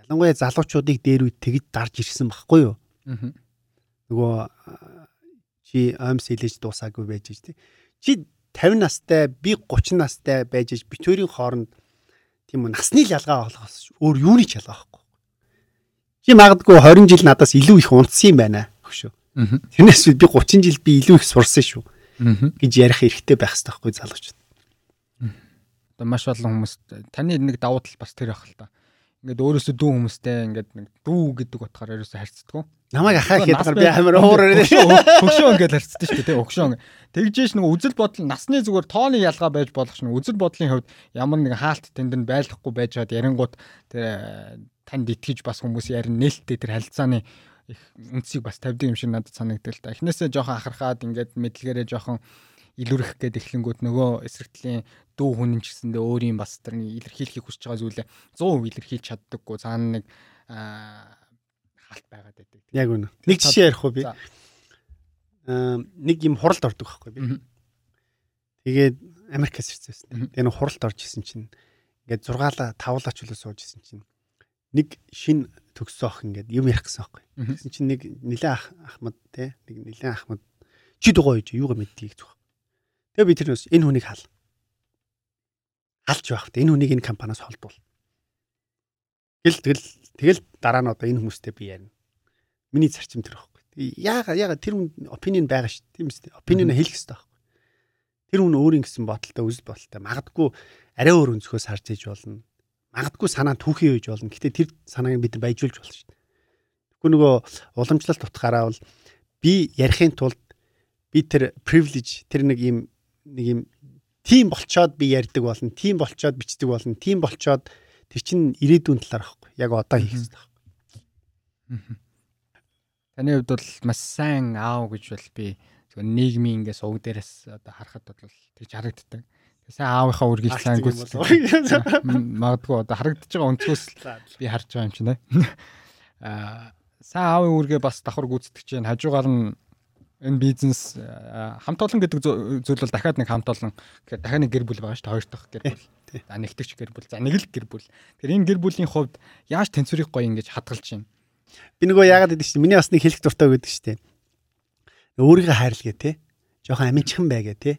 Ялангуяа залуучуудыг дээр үе тэгж дарж ирсэн байхгүй юу? Аа нөгөө чи омс хэлэж дуусаагүй байж тий. Чи 50 настай би 30 настай байж ш битүүрийн хооронд тийм үү насны л ялгаа болохоос өөр юуны ч ялгаа байхгүй. Чи магадгүй 20 жил надаас илүү их унтсан юм байна хөшөө. Тэрнээс би 30 жил би илүү их сурсан шүү. гэж ярих хэрэгтэй байх хэрэгтэй байхгүй залуучууд. Одоо маш олон хүмүүс таны нэг давуу тал бас тэр байх л та ингээд өөрөөсөө дүү хүмүүстэй ингээд нэг дүү гэдэг утгаар ерөөсөө харьцдаг. Намайг ахаа гэдэг би амар уураар хөшөө ингээд харьцдаг шүү дээ өкшөө. Тэгжээш нэг үзэл бодол насны зүгээр тооны ялгаа байж болох шнэ үзэл бодлын хувьд ямар нэг хаалт тэнд нь байлгахгүй байж хаад ярингууд тэр танд итгэж бас хүмүүс ярин нээлттэй тэр харилцааны их үнцийг бас тавьдаг юм шиг надад санагдал та. Эхнээсээ жоохон ахархаад ингээд мэдлэгээрээ жоохон илүүрэх гээд эхлэнгүүт нөгөө эсрэгтлийн дүү хүн ч гэсэндээ өөрийн бас тэр илэрхийлэхийг хүсэж байгаа зүйлээ 100% илэрхийлж чаддаггүй цаана нэг хаалт байгаад байдаг. Яг үнэ. Нэг жишээ ярих уу би. Аа нэг юм хуралд ордог байхгүй би. Тэгээд Америкаас ирсэн. Тэгээд нэг хуралд орж исэн чинь ингээд 6 тавлаач үлээ сууж исэн чинь нэг шин төгссөн ах ингээд юм ярих гэсэн байхгүй. Тэгсэн чинь нэг нилээ ах ахмад те нэг нилээ ахмад чи дугуй юу юугаа мэддгийг зүг. Тэгээ би тэрнээс энэ хүнийг хал. Халж байх. Энэ хүнийг энэ компаниас холдуул. Гэл тэгэл тэгэл дараа нь одоо энэ хүмүүстэй би ярина. Миний зарчим тэр байхгүй. Яага яага тэр хүн opinion байгаа шүү. Тийм үстэй. Opinion хэлэх хэрэгтэй байхгүй. Тэр хүн өөрийн гэсэн бодолтой үзэл бодолтой магадгүй арай өөр өнцгөөс харж иж болно. Магадгүй санаа түүхий байж болно. Гэтэ тэр санааг бид баяжуулж болно шүү. Тэгэхгүй нөгөө уламжлалт утгаараа бол би ярихын тулд би тэр privilege тэр нэг юм нэг юм тим болчоод би ярьдаг болно, тим болчоод бичдэг болно, тим болчоод тэр чин ирээдүйн талаар ахгүй. Яг одоо хийх хэрэгтэй байхгүй. Таны хувьд бол маш сайн аав гэж бол би зөвхөн нийгмийн ингээ сувг дээрээс одоо харахад бол тэгж харагддаг. Сайн аавынхаа үргэлж сайн гүйцэтгэх. Магадгүй одоо харагдаж байгаа өнцгөөс би харж байгаа юм чинь. Аа сайн аавын үргээ бас давхар гүйцэтгэж чинь хажуугаар нь энэ бизнес хамт олон гэдэг зүйл бол дахиад нэг хамт олон гэхээр дахиад нэг гэр бүл байгаа шүү дээ хоёр дахь гэр бүл. За нэгтгэж гэр бүл. За нэг л гэр бүл. Тэгэхээр энэ гэр бүлийн хувьд яаж тэнцвэрийг гоё ингэж хадгалж байна. Би нөгөө яагаад гэдэг чинь миний бас нэг хэлэх дуртай байдаг шүү дээ. Өөрийгөө хайрлагээ те. Жохон аминчхан байгээ те.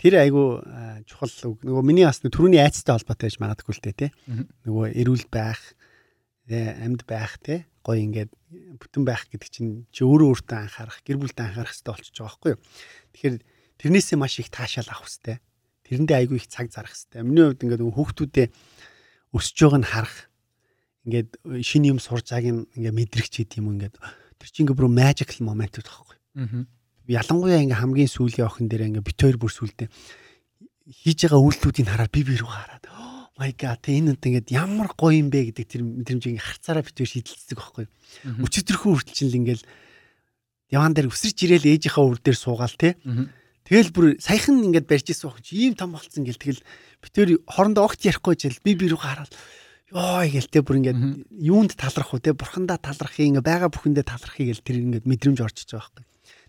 Тэр айгу чухал нөгөө миний бас түрүүний айцтай холбоотой гэж магадгүй л те. Нөгөө эрүүл байх, амьд байх те гоё ингээд бүтэн байх гэдэг чинь чи өөрөө өөртөө анхаарах, гэр бүлдээ анхаарах хэрэгтэй болчихж байгаа байхгүй юу. Тэгэхээр тэрнээсээ маш их таашаал авах хэрэгтэй. Тэрэндээ айгүй их цаг зарах хэрэгтэй. Миний хувьд ингээд хүүхдүүдээ өсөж байгааг нь харах. Ингээд шинэ юм сурж байгааг нь ингээд мэдрэх ч гэдэм юм ингээд тэр чинь ингээд бүр magical moment байхгүй юу. Ялангуяа ингээд хамгийн сүүлийн охин дээр ингээд бит хоёр бүр сүулдэ хийж байгаа үйлдэлүүдийг хараад би би рүү хараад my god тэ энэ үнт ингээд ямар гоё юм бэ гэдэг тэр мэдрэмжийг харцаараа битвэр шийдэлцдэг байхгүй. Өчигдөрхөө хүртэл чинь л ингээд яван дээр өсөрч ирээл ээжийнхаа үр дээр суугаал тэ. Тэгэл бүр саяхан ингээд барьж исэн баг чи ийм том болцсон гэл тэгэл битвэр хорондоо огт ярихгүй жил би би рүү хараад ёо гэл тэ бүр ингээд юунд талрах уу тэ бурхандаа талрахыг ингээд байгаа бүхэндээ талрахыг гэл тэр ингээд мэдрэмж орчиж байгаа байхгүй.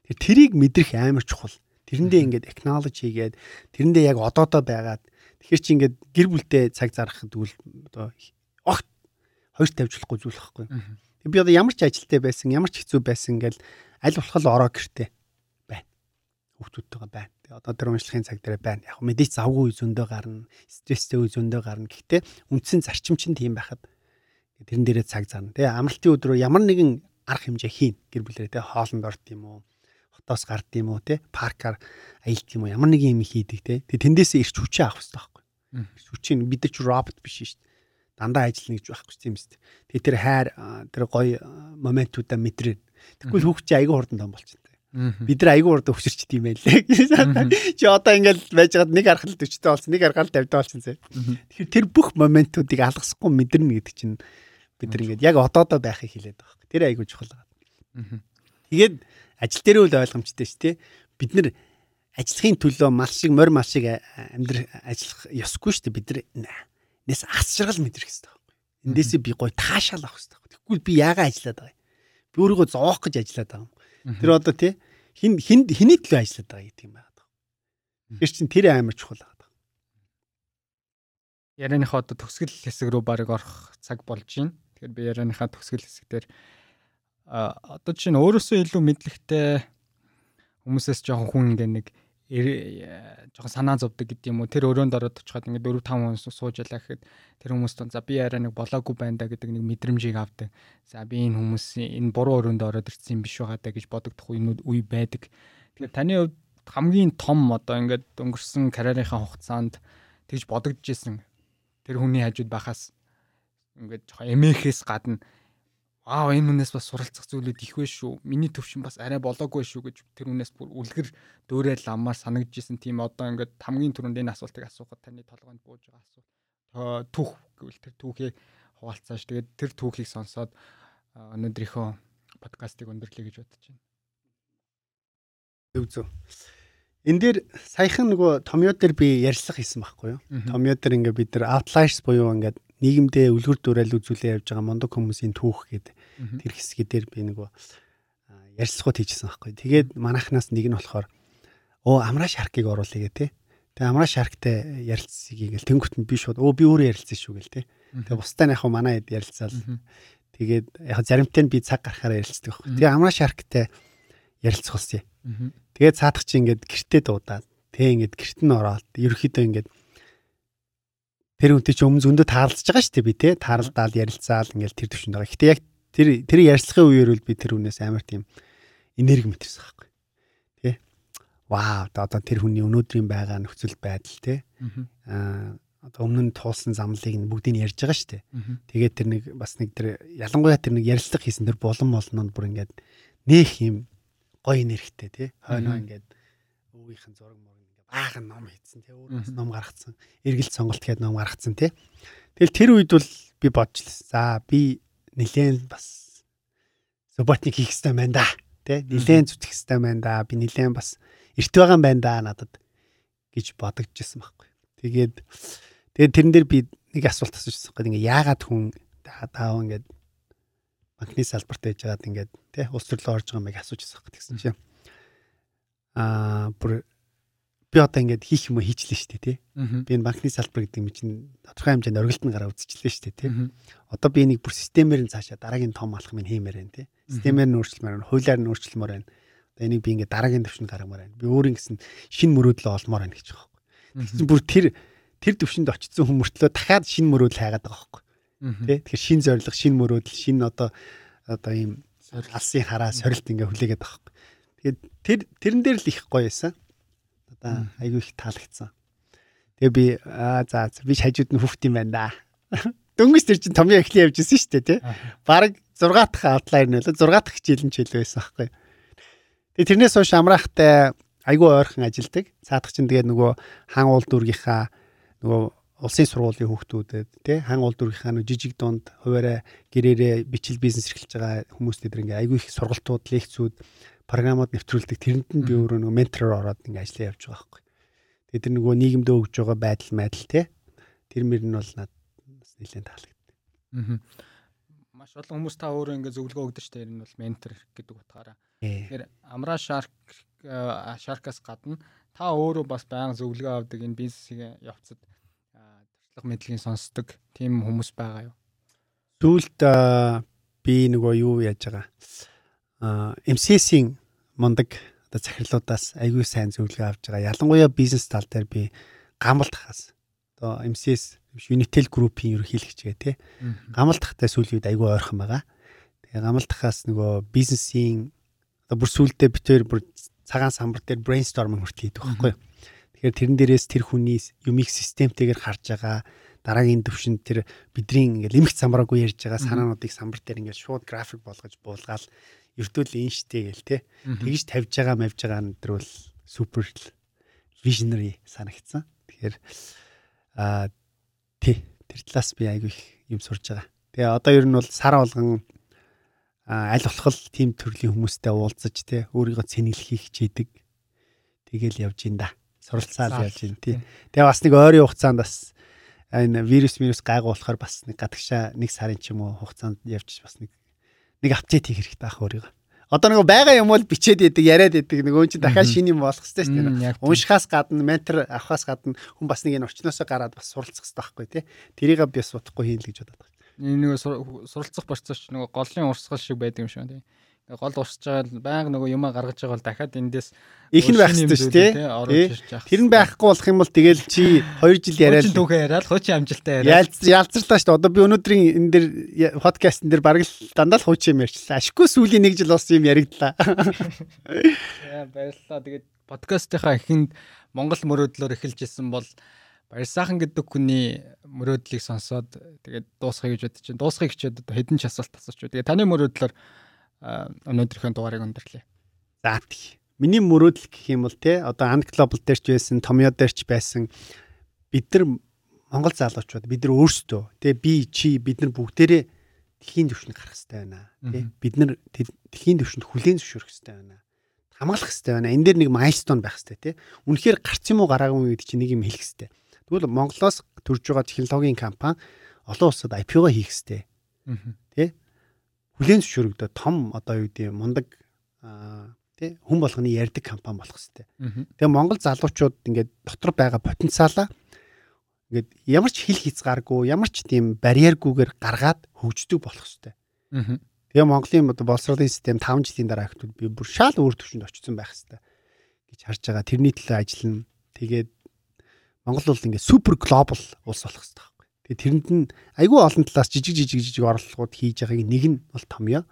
Тэр тэрийг мэдрэх амар чухал. Тэрэндээ ингээд acknowledge хийгээд тэрэндээ яг одоодоо байгаад Тэгэхээр чи ингээд гэр бүлтэй цаг зарах тэгвэл одоо огт хоёр тавьж болохгүй зүйл байхгүй. Би одоо ямар ч ажилтай байсан, ямар ч хэцүү байсан ингээл аль болох ороо гэртээ байна. Хүүхдүүдтэйгээ байна. Одоо тэр уншлахын цаг дээр байна. Яг мэдээч завгүй зөндөө гарна, стресстэй зөндөө гарна. Гэхдээ үндсэн зарчим чинь тийм байхад тэрэн дээрээ цаг зарна. Тэгээ амралтын өдрөө ямар нэгэн арга хэмжээ хийн гэр бүлэрээ те хоолнд орд юм уу? Хотоос гард юм уу те? Паркаар аялд юм уу? Ямар нэгэн юм хийдэг те. Тэгээ тэндээсээ ирч хүчээ авах хэрэгтэй байхгүй. Ирч хүчийг бид нар ч робот биш шүү дээ дандаа ажиллана гэж байхгүй юм шүү дээ. Тэгээ тэр хайр тэр гоё моментуудаа мэдрэн. Тэгвэл хүүхд чи айгүй хурдан том болчихно. Бид нар айгүй урд өвчөрчд юм байлээ. Чи одоо ингээл байж байгаад нэг аргал 40-тэй болсон, нэг аргал 50-тэй болсон зэ. Тэгэхээр тэр бүх моментуудыг алгасахгүй мэдэрнэ гэдэг чинь бид нар ингээд яг одоодоо байхыг хэлээд байгаа. Тэр айгүй чухал. Тэгээд ажил дээр үл ойлгомжтой ш тий. Бид нар ажлахын төлөө мал шиг морь мал шиг амьдр ажиллах ёсгүй шүү дээ. Бид нар нэс ас жаргал мэдрэх хэрэгтэй байхгүй. Эндээсээ би гой таашаал авах хэрэгтэй. Тэгвэл би яагаад ажиллаад байгаа юм? Би өөрийгөө зоох гэж ажиллаад байгаа юм Тэр одоо тий хин хин хэний төлөө ажиллаад байгаа гэдэг юм байна. Тэр чин тэр амар чухал байгаа. Ярианыхаа одоо төгсгөл хэсэг рүү баг орох цаг болж байна. Тэгэхээр би ярианыхаа төгсгөл хэсгээр а одоо чинь өөрөөсөө илүү мэдлэгтэй хүмүүсээс жоохон хүн ингээ нэг жоохон санаа зовдөг гэдэг юм уу тэр өрөөнд ороод очиход ингээд 4 5 хүн сууж ялаа гэхэд тэр хүмүүст за би арай нэг болоогүй байна да гэдэг нэг мэдрэмжийг авдаг. За би энэ хүмүүсийн энэ буруу өрөөнд ороод ирсэн юм биш байгаа даа гэж бодогдох үе байдаг. Тэгэхээр таны хувьд хамгийн том одоо ингээд өнгөрсөн карьерийнхаа хугацаанд тэгж бодогдож исэн тэр хүний хажууд байхаас ингээд жоохон эмээхээс гадна аа энэ хүнээс бас суралцах зүйлүүд их вэ шүү. Миний төвшин бас арай болоогүй шүү гэж тэр хүнээс бүр үлгэр дөөрэл аммаар санагдажсэн тийм одоо ингээд хамгийн түрүүнд энэ асуултыг асуухад таны толгойд бууж байгаа асуулт. Түүх гэвэл тэр түүхээ хуваалцааш тэгээд тэр түүхийг сонсоод өнөөдрийнхөө подкастыг өндөрлөе гэж бодож байна. Зөв зөв. Энд дээр саяхан нөгөө томьёо дээр би ярьслах хийсэн байхгүй юу? Томьёо дээр ингээд бид нар outliers буюу ингээд нийгэмдээ үлгэр дуурайл үзүүлээ явж байгаа мундаг хүмүүсийн түүх гэдэг тэр хэсгээ дээр би нөгөө ярилцлагууд хийжсэн байхгүй. Тэгээд манайхнаас нэг нь болохоор оо амраа шаркыг оруулъя гэ тэ. Тэгээ амраа шарктай ярилцсыг ингээл тэнгуут нь би шууд өө би өөрөө ярилцсан шүү гэл тэ. Тэгээ бусдаа яг манай хэд ярилцаал. Тэгээд яг заримтай нь би цаг гарахаараа ярилцдаг байхгүй. Тэгээ амраа шарктай ярилцах болсон. Тэгээд цаадах чи ингээд гэртээ дуудаад тэг ингээд гэрт нь ороод ерөөхдөө ингээд тэр үнтэй ч өмнө зөндөө таарлаж байгаа шүү дээ би тий таарлдаал ярилцаал ингээл тэр төвшөнд байгаа. Гэтэ яг тэр тэр ярилцлагын үеэр бол би тэр хүнээс амар тийм энерги мэтэрсэн байхгүй. Тий. Вау одоо тэр хүний өнөөдрийн байгаа нөхцөл байдал тий. Аа одоо өмнө нь туулсан замлыг бүгдийг нь ярьж байгаа шүү дээ. Тэгээд тэр нэг бас нэг тэр ялангуяа тэр нэг ярилцлага хийсэн тэр булан молнод бүр ингээд нөх юм гоё энергитэй тий. Хойноо ингээд өвгийнхэн зураг баахан ном хийсэн тий өөрөө ном гаргацсан эргэлт сонголт гэдэг ном гаргацсан тий тэгэл тэр үед бол би бодчихлаа за би нилээн бас субботник хийх хэрэгтэй байна да тий нилээн зүтгэх хэрэгтэй байна да. Би нилээн бас эрт байгаа юм байна да надад гэж бодогдчихсан байхгүй. Тэгээд тэгээд тэрэн дээр би нэг асуулт асуучихсан гэдэг ингээ яагаад хүн даав ингээд банкны салбарт байж байгаад ингээд тий улс төрлөө орж байгаа юм асуучихсан гэсэн чинь. Аа бүр би одоо ингээд хийх юм уу хийчлээ шүү дээ тий. Би энэ банкны салбар гэдэг юм чинь тодорхой хэмжээнд оргилтон гараа үзчихлээ шүү дээ тий. Одоо би энийг бүр системээр нь цаашаа дараагийн том алхам нь хиймээр байна тий. Системээр нь өөрчлөлмөр байна, хуулиар нь өөрчлөлмөр байна. Одоо энийг би ингээд дараагийн төвшөнд гаргамаар байна. Би өөрийн гэсэн шинэ мөрөөдлөө олмоор байна гэж байгаа байхгүй. Тэгэхээр бүр тэр тэр төвшөнд очсон хүмүүртлөө дахиад шинэ мөрөөдөл хайгаад байгаа байхгүй. Тий. Тэгэхээр шинэ зорилго, шинэ мөрөөдөл, шинэ одоо одоо ийм алсын хараа сорилт ингээ хүлээгээд байгаа байхгүй. Тэгээд тэр тэрэн дээр л их гоё байсан одоо айгүй их таалагдсан. Тэгээ би аа за би хажууд нь хүүхд юм байна да. Дөнгөж тэр чин томьёо эхлэн явж ирсэн шүү дээ тий. Бараг 6 дахь аутлаар нь лөө 6 дахь жилэн ч хэл байсан байхгүй. Тэгээ тэрнээс хойш амраахтай айгүй ойрхон ажилдаг. Цаадах чин тэгээ нөгөө хаан уул дүүргийнхаа нөгөө улсын сургуулийн хүүхдүүдэд тий хаан уул дүүргийнхаа нөгөө жижиг дунд хуваараа гэрээрээ бичил бизнес эрхэлж байгаа хүмүүстээ тэр ингээ айгүй их сургалтууд лекцүүд програмууд нэвтрүүлдэг тэрэнд нь би өөрөө нөгөө ментороор ороод ингээ ажиллаа явж байгаа байхгүй. Тэгээд тэр нөгөө нийгэмдээ өгж байгаа байдал майдал те тэр мөр нь бол надад бас нэлээд таалагддаг. Аа. Маш олон хүмүүс та өөрөө ингээ зөвлөгөө өгдөг шүү дээ. Энэ бол ментор гэдэг утгаараа. Тэгэхээр Амра Shark Shark-аас гадна та өөрөө бас байнга зөвлөгөө авдаг энэ бизнесийн явцад туршлага мэдлэгийг сонсдог тийм хүмүүс байгаа юу? Сүүлд би нөгөө юу яаж байгаа MCS-ийн мундаг одоо захирлуудаас аягүй сайн зөвлөгөө авч байгаа. Ялангуяа бизнес тал дээр би гамбалт хаас одоо MCS Unitel Group-ийн ерөнхийлөгч гээ тий. Гамбалт хахтай сүүлийн үед аягүй ойрхон байгаа. Тэгээ гамбалт хаас нөгөө бизнесийн одоо бүр сүүлдээ битээр бүр цагаан самбар дээр brainstorming хүртэл хийдэг байхгүй юу. Тэгэхээр тэрэн дээрээс тэр хүний юмыг системтэйгээр харж байгаа дараагийн төвшөнд тэр бидний ингээл эмх самбараагүй ярьж байгаа санаануудыг самбар дээр ингээл шууд график болгож буулгаал ертөөл инштэй гээл те тэгж тавьж байгаа мавж байгаа энэ бол супер visionary санагдсан. Тэгэхээр аа тий тэр талаас би айгүй их юм сурж байгаа. Тэгээ одоо ер нь бол сар болгон аль болох тийм төрлийн хүмүүстэй уулзаж те өөрийгөө цэнэглэхийг хичээдэг. Тэгэл явж ин да. Суралцаал явж ин тий. Тэгээ бас нэг ойрын хугацаанд бас энэ вирус вирус гайгүй болохоор бас нэг гадагшаа нэг сарын ч юм уу хугацаанд явж бас нэг нэг апдейт хийх хэрэгтэй ах өөрийгөө. Одоо нэг байгаа юм бол бичээд идэг, яриад идэг. Нөгөө чинь дахиад шинэ юм болох хэрэгтэй шүү дээ. Уншихаас гадна, ментор авахаас гадна хүн бас нэг энэ орчноосоо гараад бас суралцах хэрэгтэй байхгүй тий. Тэрийг би бас утахгүй хийн л гэж бодоод байна. Нэг суралцах процесс нөгөө голын урсгал шиг байдаг юм шиг тий гол урсж байгаа байнга нөгөө юмаа гаргаж байгаа бол дахиад эндээс их нь байх хэрэгтэй шүү дээ. Тэр нь байхгүй болох юм бол тэгэл чи 2 жил яриад хуучин түүхээ яриад хуучин амжилтаа яриад ялцарлаа шүү дээ. Одоо би өнөөдрийн энэ дэр подкастн дэр бараг л дандаа л хуучин юм ярьчлаа. Ашгүй сүүлийн нэг жил бас юм яригдлаа. Баярлалаа. Тэгээд подкастынхаа ихэнд Монгол мөрөөдлөөр эхэлж исэн бол Баярсаахан гэдэг хүний мөрөөдлийг сонсоод тэгээд дуусгая гэж бодож чинь дуусгая гэчихэд хэдэн ч асуулт асууч. Тэгээд таны мөрөөдлөөр өнөөдрийнхөө дугаарыг өндөрлөе. За тий. Миний мөрөөдөл гэх юм бол те одоо Анд Global дээр ч байсан, Томьёо дээр ч байсан бид нар Монгол залуучууд бид нар өөрсдөө те би чи бид нар бүгдээрээ дэлхийн түвшинд гарах хэрэгтэй байна. Тэ бид нар дэлхийн түвшинд хүлээн зөвшөөрөх хэрэгтэй байна. Хамгаалах хэрэгтэй байна. Энэ дээр нэг майлстон байх хэрэгтэй те. Үнэхээр гарц юм уу гараагүй гэдэг чинь нэг юм хэлэх хэрэгтэй. Тэгвэл Монголоос төрж байгаа технологийн компани олон улсад IPO-го хийх хэрэгтэй. Тэ хүлээн зөвшөөрөгдөө том одоо юу гэдэг мундаг тий хүн болгоны ярддаг компани болох хэвээр. Тэгээ Монгол залуучууд ингээд дотор байгаа потенциалаа ингээд ямар ч хил хязгааргүй ямар ч тийм барьергүйгээр гаргаад хөгждөг болох хэвээр. Тэгээ Монголын одоо боловсролын систем 5 жилийн дараа ихэд би бүр шал өөр төвшөнд очсон байх хэвээр гэж харж байгаа. Тэрний төлөө ажиллана. Тэгээд Монгол бол ингээд супер глобал улс болох хэвээр Тэгээ тэрэнд нь айгүй олон талаас жижиг жижиг жижиг орлогууд хийж байгааг нэг нь бол томьёо.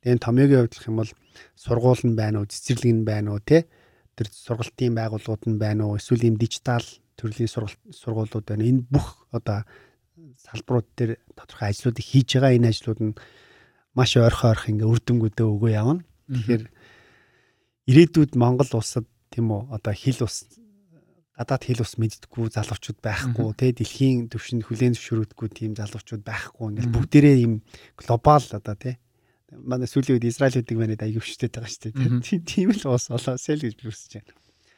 Тэгээ томьёогийн хувьд юм бол сургууль нь байна уу, цэцэрлэг нь байна уу, тэ тэр сургалтын байгууллагууд нь байна уу, эсвэл ийм дижитал төрлийн сургуулиуд байна. Энэ бүх одоо салбарууд дээр тодорхой ажлуудыг хийж байгаа энэ ажлууд нь маш ойрхон ойрхон ингээ үр дүнгуудээ өгөө явна. Тэгэхээр ирээдүйд Монгол улсад тийм үү одоо хил ус гадаад хэл ус мэддэггүй залуучууд байхгүй те дэлхийн төвшөнд хүлээн зөвшөөрөгдгүй тийм залуучууд байхгүй ингээл бүгдээрээ ийм глобал одоо те манай сүүлийн үед Израиль гэдэг манайд аягүй хүчтэй байгаа шүү дээ тийм л ус олоосэй л гэж би хүсэж байна.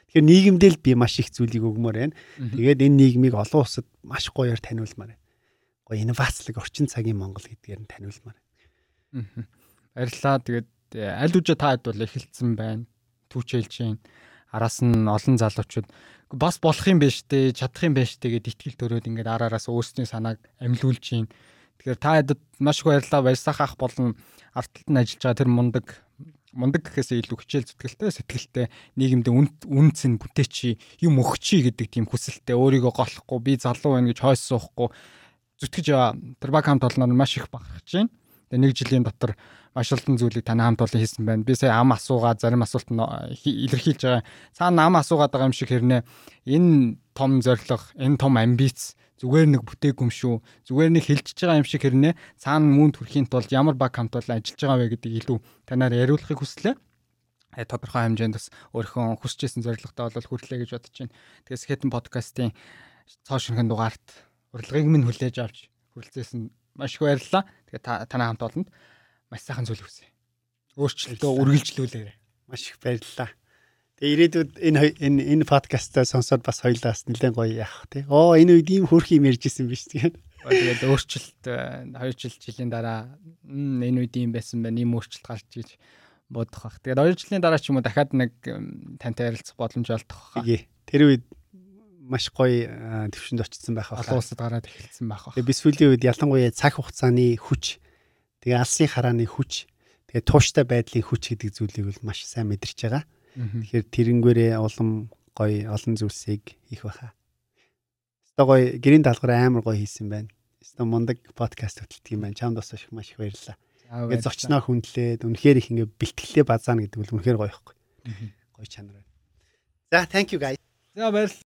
Тэгэхээр нийгэмдээ л би маш их зүйлийг өгмөр байна. Тэгээд энэ нийгмийг олон улсад маш гоёор таниулмаар байна. Гоё инновацлог орчин цагийн Монгол гэдгээр нь таниулмаар байна. Баярлалаа. Тэгээд аль үжи та хэд бол эхэлсэн байна. Түүчэлж байна араас нь олон залуучууд бас болох юм байна штэ чадах юм байна штэ гэд итгэл төрөөд ингээд араараас өөрсдийн санааг амьлуулж гин. Тэгэхээр та хэдэд маш их баярлалаа баярсах ах болон арталт нь ажиллаж байгаа тэр мундаг мундаг гэхээсээ илүү хичээл зүтгэлтэй сэтгэлтэй нийгэмд үн цэн бүтээчи юм өгчи гэдэг тийм хүсэлтэй өөрийгөө голохгүй би залуу байна гэж хойс суухгүй зүтгэж тэр баг хамт олноор маш их багахж байна. Тэгээ нэг жилийн дотор маш олон зүйлийг таны хамт олон хийсэн байна. Би сая ам асуугаа зарим асуулт нь илэрхийлж байгаа. Цаана ам асуугаад байгаа юм шиг хэрнээ энэ том зориг, энэ том амбиц зүгээр нэг бүтээг юм шүү. Зүгээр нэг хилчиж байгаа юм шиг хэрнээ цаана муунд хүрэхийн тулд ямар баг хамт олон ажиллаж байгаа вэ гэдэг илүү танаар яриулахыг хүслээ э, тодорхой хэмжээнд бас өөрийнхөө хүсэж исэн зорилготой бол хүрлээ гэж бодож байна. Тэгээс хэтэн подкастын цоо шинхэн дугаарт урилгыг минь хүлээж авч хүрэлцээсэн маш их баярлалаа. Тэгээ та танай хамт олонд маш сайхан зүйл хүсье. Өөрчлөлтөө үргэлжлүүлээрэй. Маш их баярлалаа. Тэгээ ирээдүйд энэ энэ энэ подкастаа сонсоод бас хоёлаас нэлээд гоё яах тий. Оо энэ үед ийм хөрх юм ярьж исэн биз тэгээд. Тэгээд өөрчлөлт 2 э, жил жилийн дараа энэ үед ийм байсан байна. Ийм өөрчлөлт гарч иж бодох бах. Тэгээд 2 жилийн дараа ч юм уу дахиад нэг тантай ярилцах боломж олдох бах. Тэр үед маш гоё э, төвшөнд очсон байх бах. Олон улсад гараад эхэлсэн байх бах. Тэгээд би сүүлийн үед ялангуяа цаг хугацааны хүч Тэгээ алсын харааны хүч, тэгээ тууштай байдлын хүч гэдэг зүйлийг бол маш сайн мэдэрч байгаа. Тэгэхээр тэрэнгүүрээ улам гоё олон зүйлсийг хийх байхаа. Өстой гоё гэрийн даалгавар амар гоё хийсэн байна. Өстой мундаг подкаст хөтэлдэг юм байна. Чамд бас их маш их баярлалаа. Ингээ зочноо хүндлээд үнэхээр их ингээ бэлтгэлээ базаана гэдэг бол үнэхээр гоё ихгүй. Гоё чанар байна. За thank you guys. За баярлалаа.